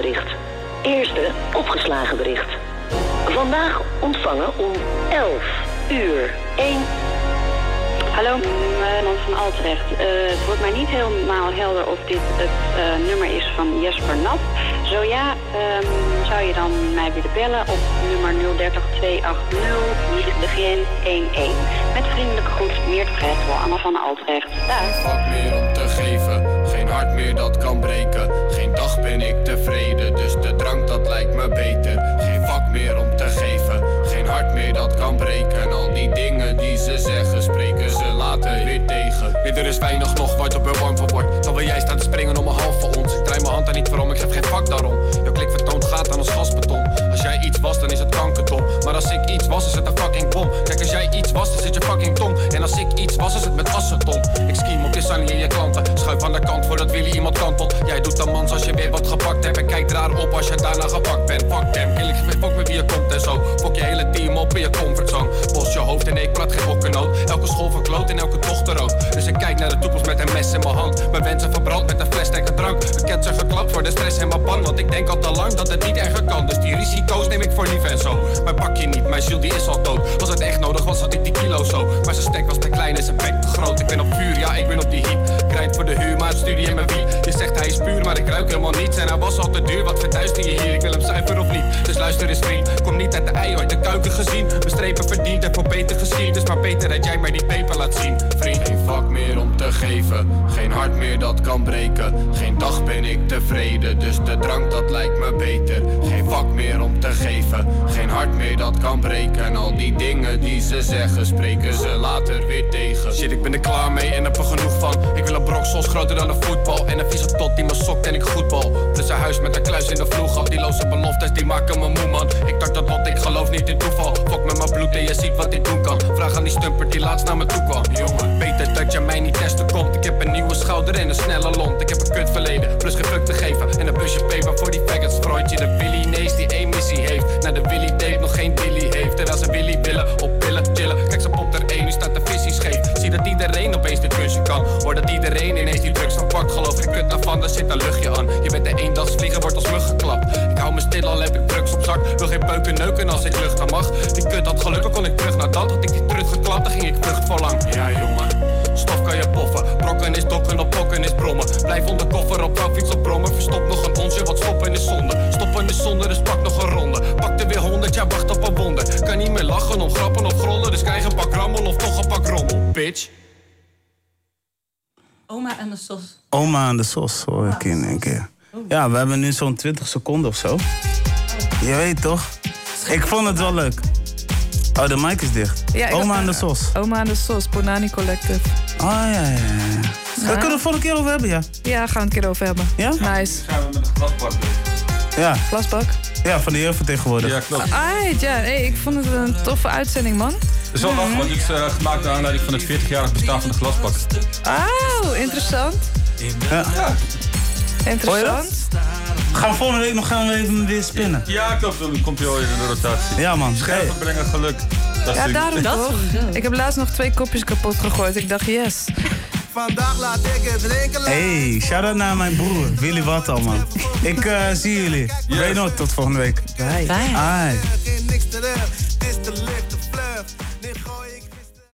[SPEAKER 41] bericht. Eerste opgeslagen bericht. Vandaag ontvangen om 11 uur 1.
[SPEAKER 42] Hallo, Nederland van Altrecht. Eh, het wordt mij niet helemaal helder of dit het eh, nummer is van Jesper Nap. Zo ja, ehm, zou je dan mij willen bellen op nummer 030 280 begin 11. Met vriendelijke groet, Meert Gretel, Anna van Altrecht. Dag.
[SPEAKER 43] Vak meer om te geven, geen hart meer dat kan breken. Geen dag ben ik tevreden, dus de drank dat lijkt me beter. Geen vak meer om te geven. Geen hart meer dat kan breken. Al die dingen die ze zeggen, spreken ze later weer tegen. Nee, er is weinig nog wat op er warm van wordt. Dan wil jij staan te springen om een half voor ons. Ik draai mijn hand daar niet voor om, ik geef geen vak daarom. Jouw klik vertoont gaat aan als gasbeton. Jij iets was, dan is het kankerdom. Maar als ik iets was, is het een fucking bom. Kijk, als jij iets was, dan zit je fucking tong. En als ik iets was, is het met asseton. Ik schiem op je sunny in je klanten. Schuif aan de kant voordat Willy iemand kantelt. Jij doet dan mans als je weer wat gepakt hebt. En kijk raar op als je daarna gepakt bent. Fuck them, kill ik fuck met wie je komt en zo. Fok je hele team op in je comfortzone. Bos je hoofd en ik plat geen. Elke school verkloot en elke dochter ook. Dus ik kijk naar de toekomst met een mes in mijn hand. Mijn wensen verbrand met een fles en drank. Heb ze geklapt voor de stress en mijn pan. Want ik denk al te lang dat het niet erger kan. Dus die neem ik voor lief en zo. Maar pak je niet, mijn ziel die is al dood. Als het echt nodig was, had ik die kilo zo. Maar zijn stek was te klein en zijn bek te groot. Ik ben op vuur, ja, ik ben op die heat. Grind voor de huur, maar studie in mijn wiel. Je zegt hij is puur, maar ik ruik helemaal niets. En hij was al te duur, wat verduister je hier? Ik wil hem zuiver of niet. Dus luister eens vriend, kom niet uit de ei, ooit de kuiken gezien. Mijn strepen verdiend en voor beter gezien. Dus maar beter dat jij mij die peper laat zien, vriend. Geen vak meer om te geven, geen hart meer dat kan breken. Geen dag ben ik tevreden, dus de drank dat lijkt me beter. Geen vak meer om te geven, geen hart meer dat kan breken. En al die dingen die ze zeggen, spreken ze later weer tegen. Shit, ik ben er klaar mee en heb er genoeg van. Ik wil een brok soms groter dan een voetbal. En een vieze tot die me sokt en ik goedbal. Dus een huis met een kluis in de vloeg. Die loze beloftes die maken me moe man. Ik dacht dat lot, ik geloof niet in toeval. Fok met mijn bloed en je ziet wat ik doen kan. Vraag aan die stumper die laatst naar me toe kwam. Jongen, beter dat je mij niet testen komt. Ik heb een nieuwe schouder en een snelle lont. Ik heb een kut verleden, plus geen fuck te geven. En een busje peper voor die faggots. Freundje, de Willy Nees die één heeft. Naar de Willy date nog geen Dilly heeft. Terwijl ze Willy willen op pillen chillen. Kijk, ze popt er één, nu staat de visie scheef. Zie dat iedereen opeens dit kunstje kan. Hoor dat iedereen ineens die drugs van pakt. Geloof geen kut daarvan, daar zit een luchtje aan. Je bent de eendagsvlieger, wordt als mug geklapt. Ik hou me stil, al heb ik drugs op zak. Wil geen peuken neuken als ik lucht aan mag. Die kut had gelukkig kon ik terug naar dat. Had ik die teruggeklapt, dan ging ik vlucht voor lang. Ja, jongen. Stof kan je poffen, brokken is dokken op pokken is brommen. Blijf onder koffer op jouw fiets op brommen. Verstop nog een onsje, wat stoppen is zonde. Stoppen is zonde, dus pak nog een ronde. Pak er weer honderd, ja wacht op een wonder. Kan niet meer lachen om grappen of grollen, dus krijg een pak rammel of toch een pak rommel, bitch.
[SPEAKER 39] Oma en de sos.
[SPEAKER 1] Oma aan de sos, hoor ik in één keer. Ja, we hebben nu zo'n 20 seconden of zo. Je weet toch? Ik vond het wel leuk. Oh, de mic is dicht.
[SPEAKER 44] Ja,
[SPEAKER 1] Oma aan de sos.
[SPEAKER 44] Oma aan de sos, Bonani Collective.
[SPEAKER 1] Ah, ja, ja, ja. Daar kunnen we het volgende keer over hebben, ja.
[SPEAKER 44] Ja, gaan we het een keer over hebben.
[SPEAKER 1] Ja?
[SPEAKER 44] Nice.
[SPEAKER 2] Gaan we met een glasbak
[SPEAKER 1] Ja.
[SPEAKER 44] Glasbak?
[SPEAKER 1] Ja, van de jeugdvertegenwoordiger.
[SPEAKER 2] Ja, klopt.
[SPEAKER 44] Aight, ja. Hey, ik vond het een toffe uitzending, man.
[SPEAKER 2] Het is wel lachen, want dit is eh, gemaakt naar aanleiding van het 40-jarig bestaan van de glasbak.
[SPEAKER 44] Oh, interessant.
[SPEAKER 1] Ja.
[SPEAKER 44] Interessant.
[SPEAKER 1] Gaan we volgende week nog gaan we even weer spinnen.
[SPEAKER 2] Ja, klopt. Dan komt hij al in de rotatie.
[SPEAKER 1] Ja, man.
[SPEAKER 2] Scherpen brengen geluk. Dat
[SPEAKER 44] Ja,
[SPEAKER 2] is-
[SPEAKER 44] daarom [laughs] toch? Ik heb laatst nog twee kopjes kapot gegooid. Ik dacht, yes.
[SPEAKER 31] Vandaag laat ik het drinken.
[SPEAKER 1] Hey, shout-out naar mijn broer, Willy Wattal, man. Ik eh, zie jullie. Weet nog, tot volgende week.
[SPEAKER 44] Bye.
[SPEAKER 1] Ai.
[SPEAKER 31] Geen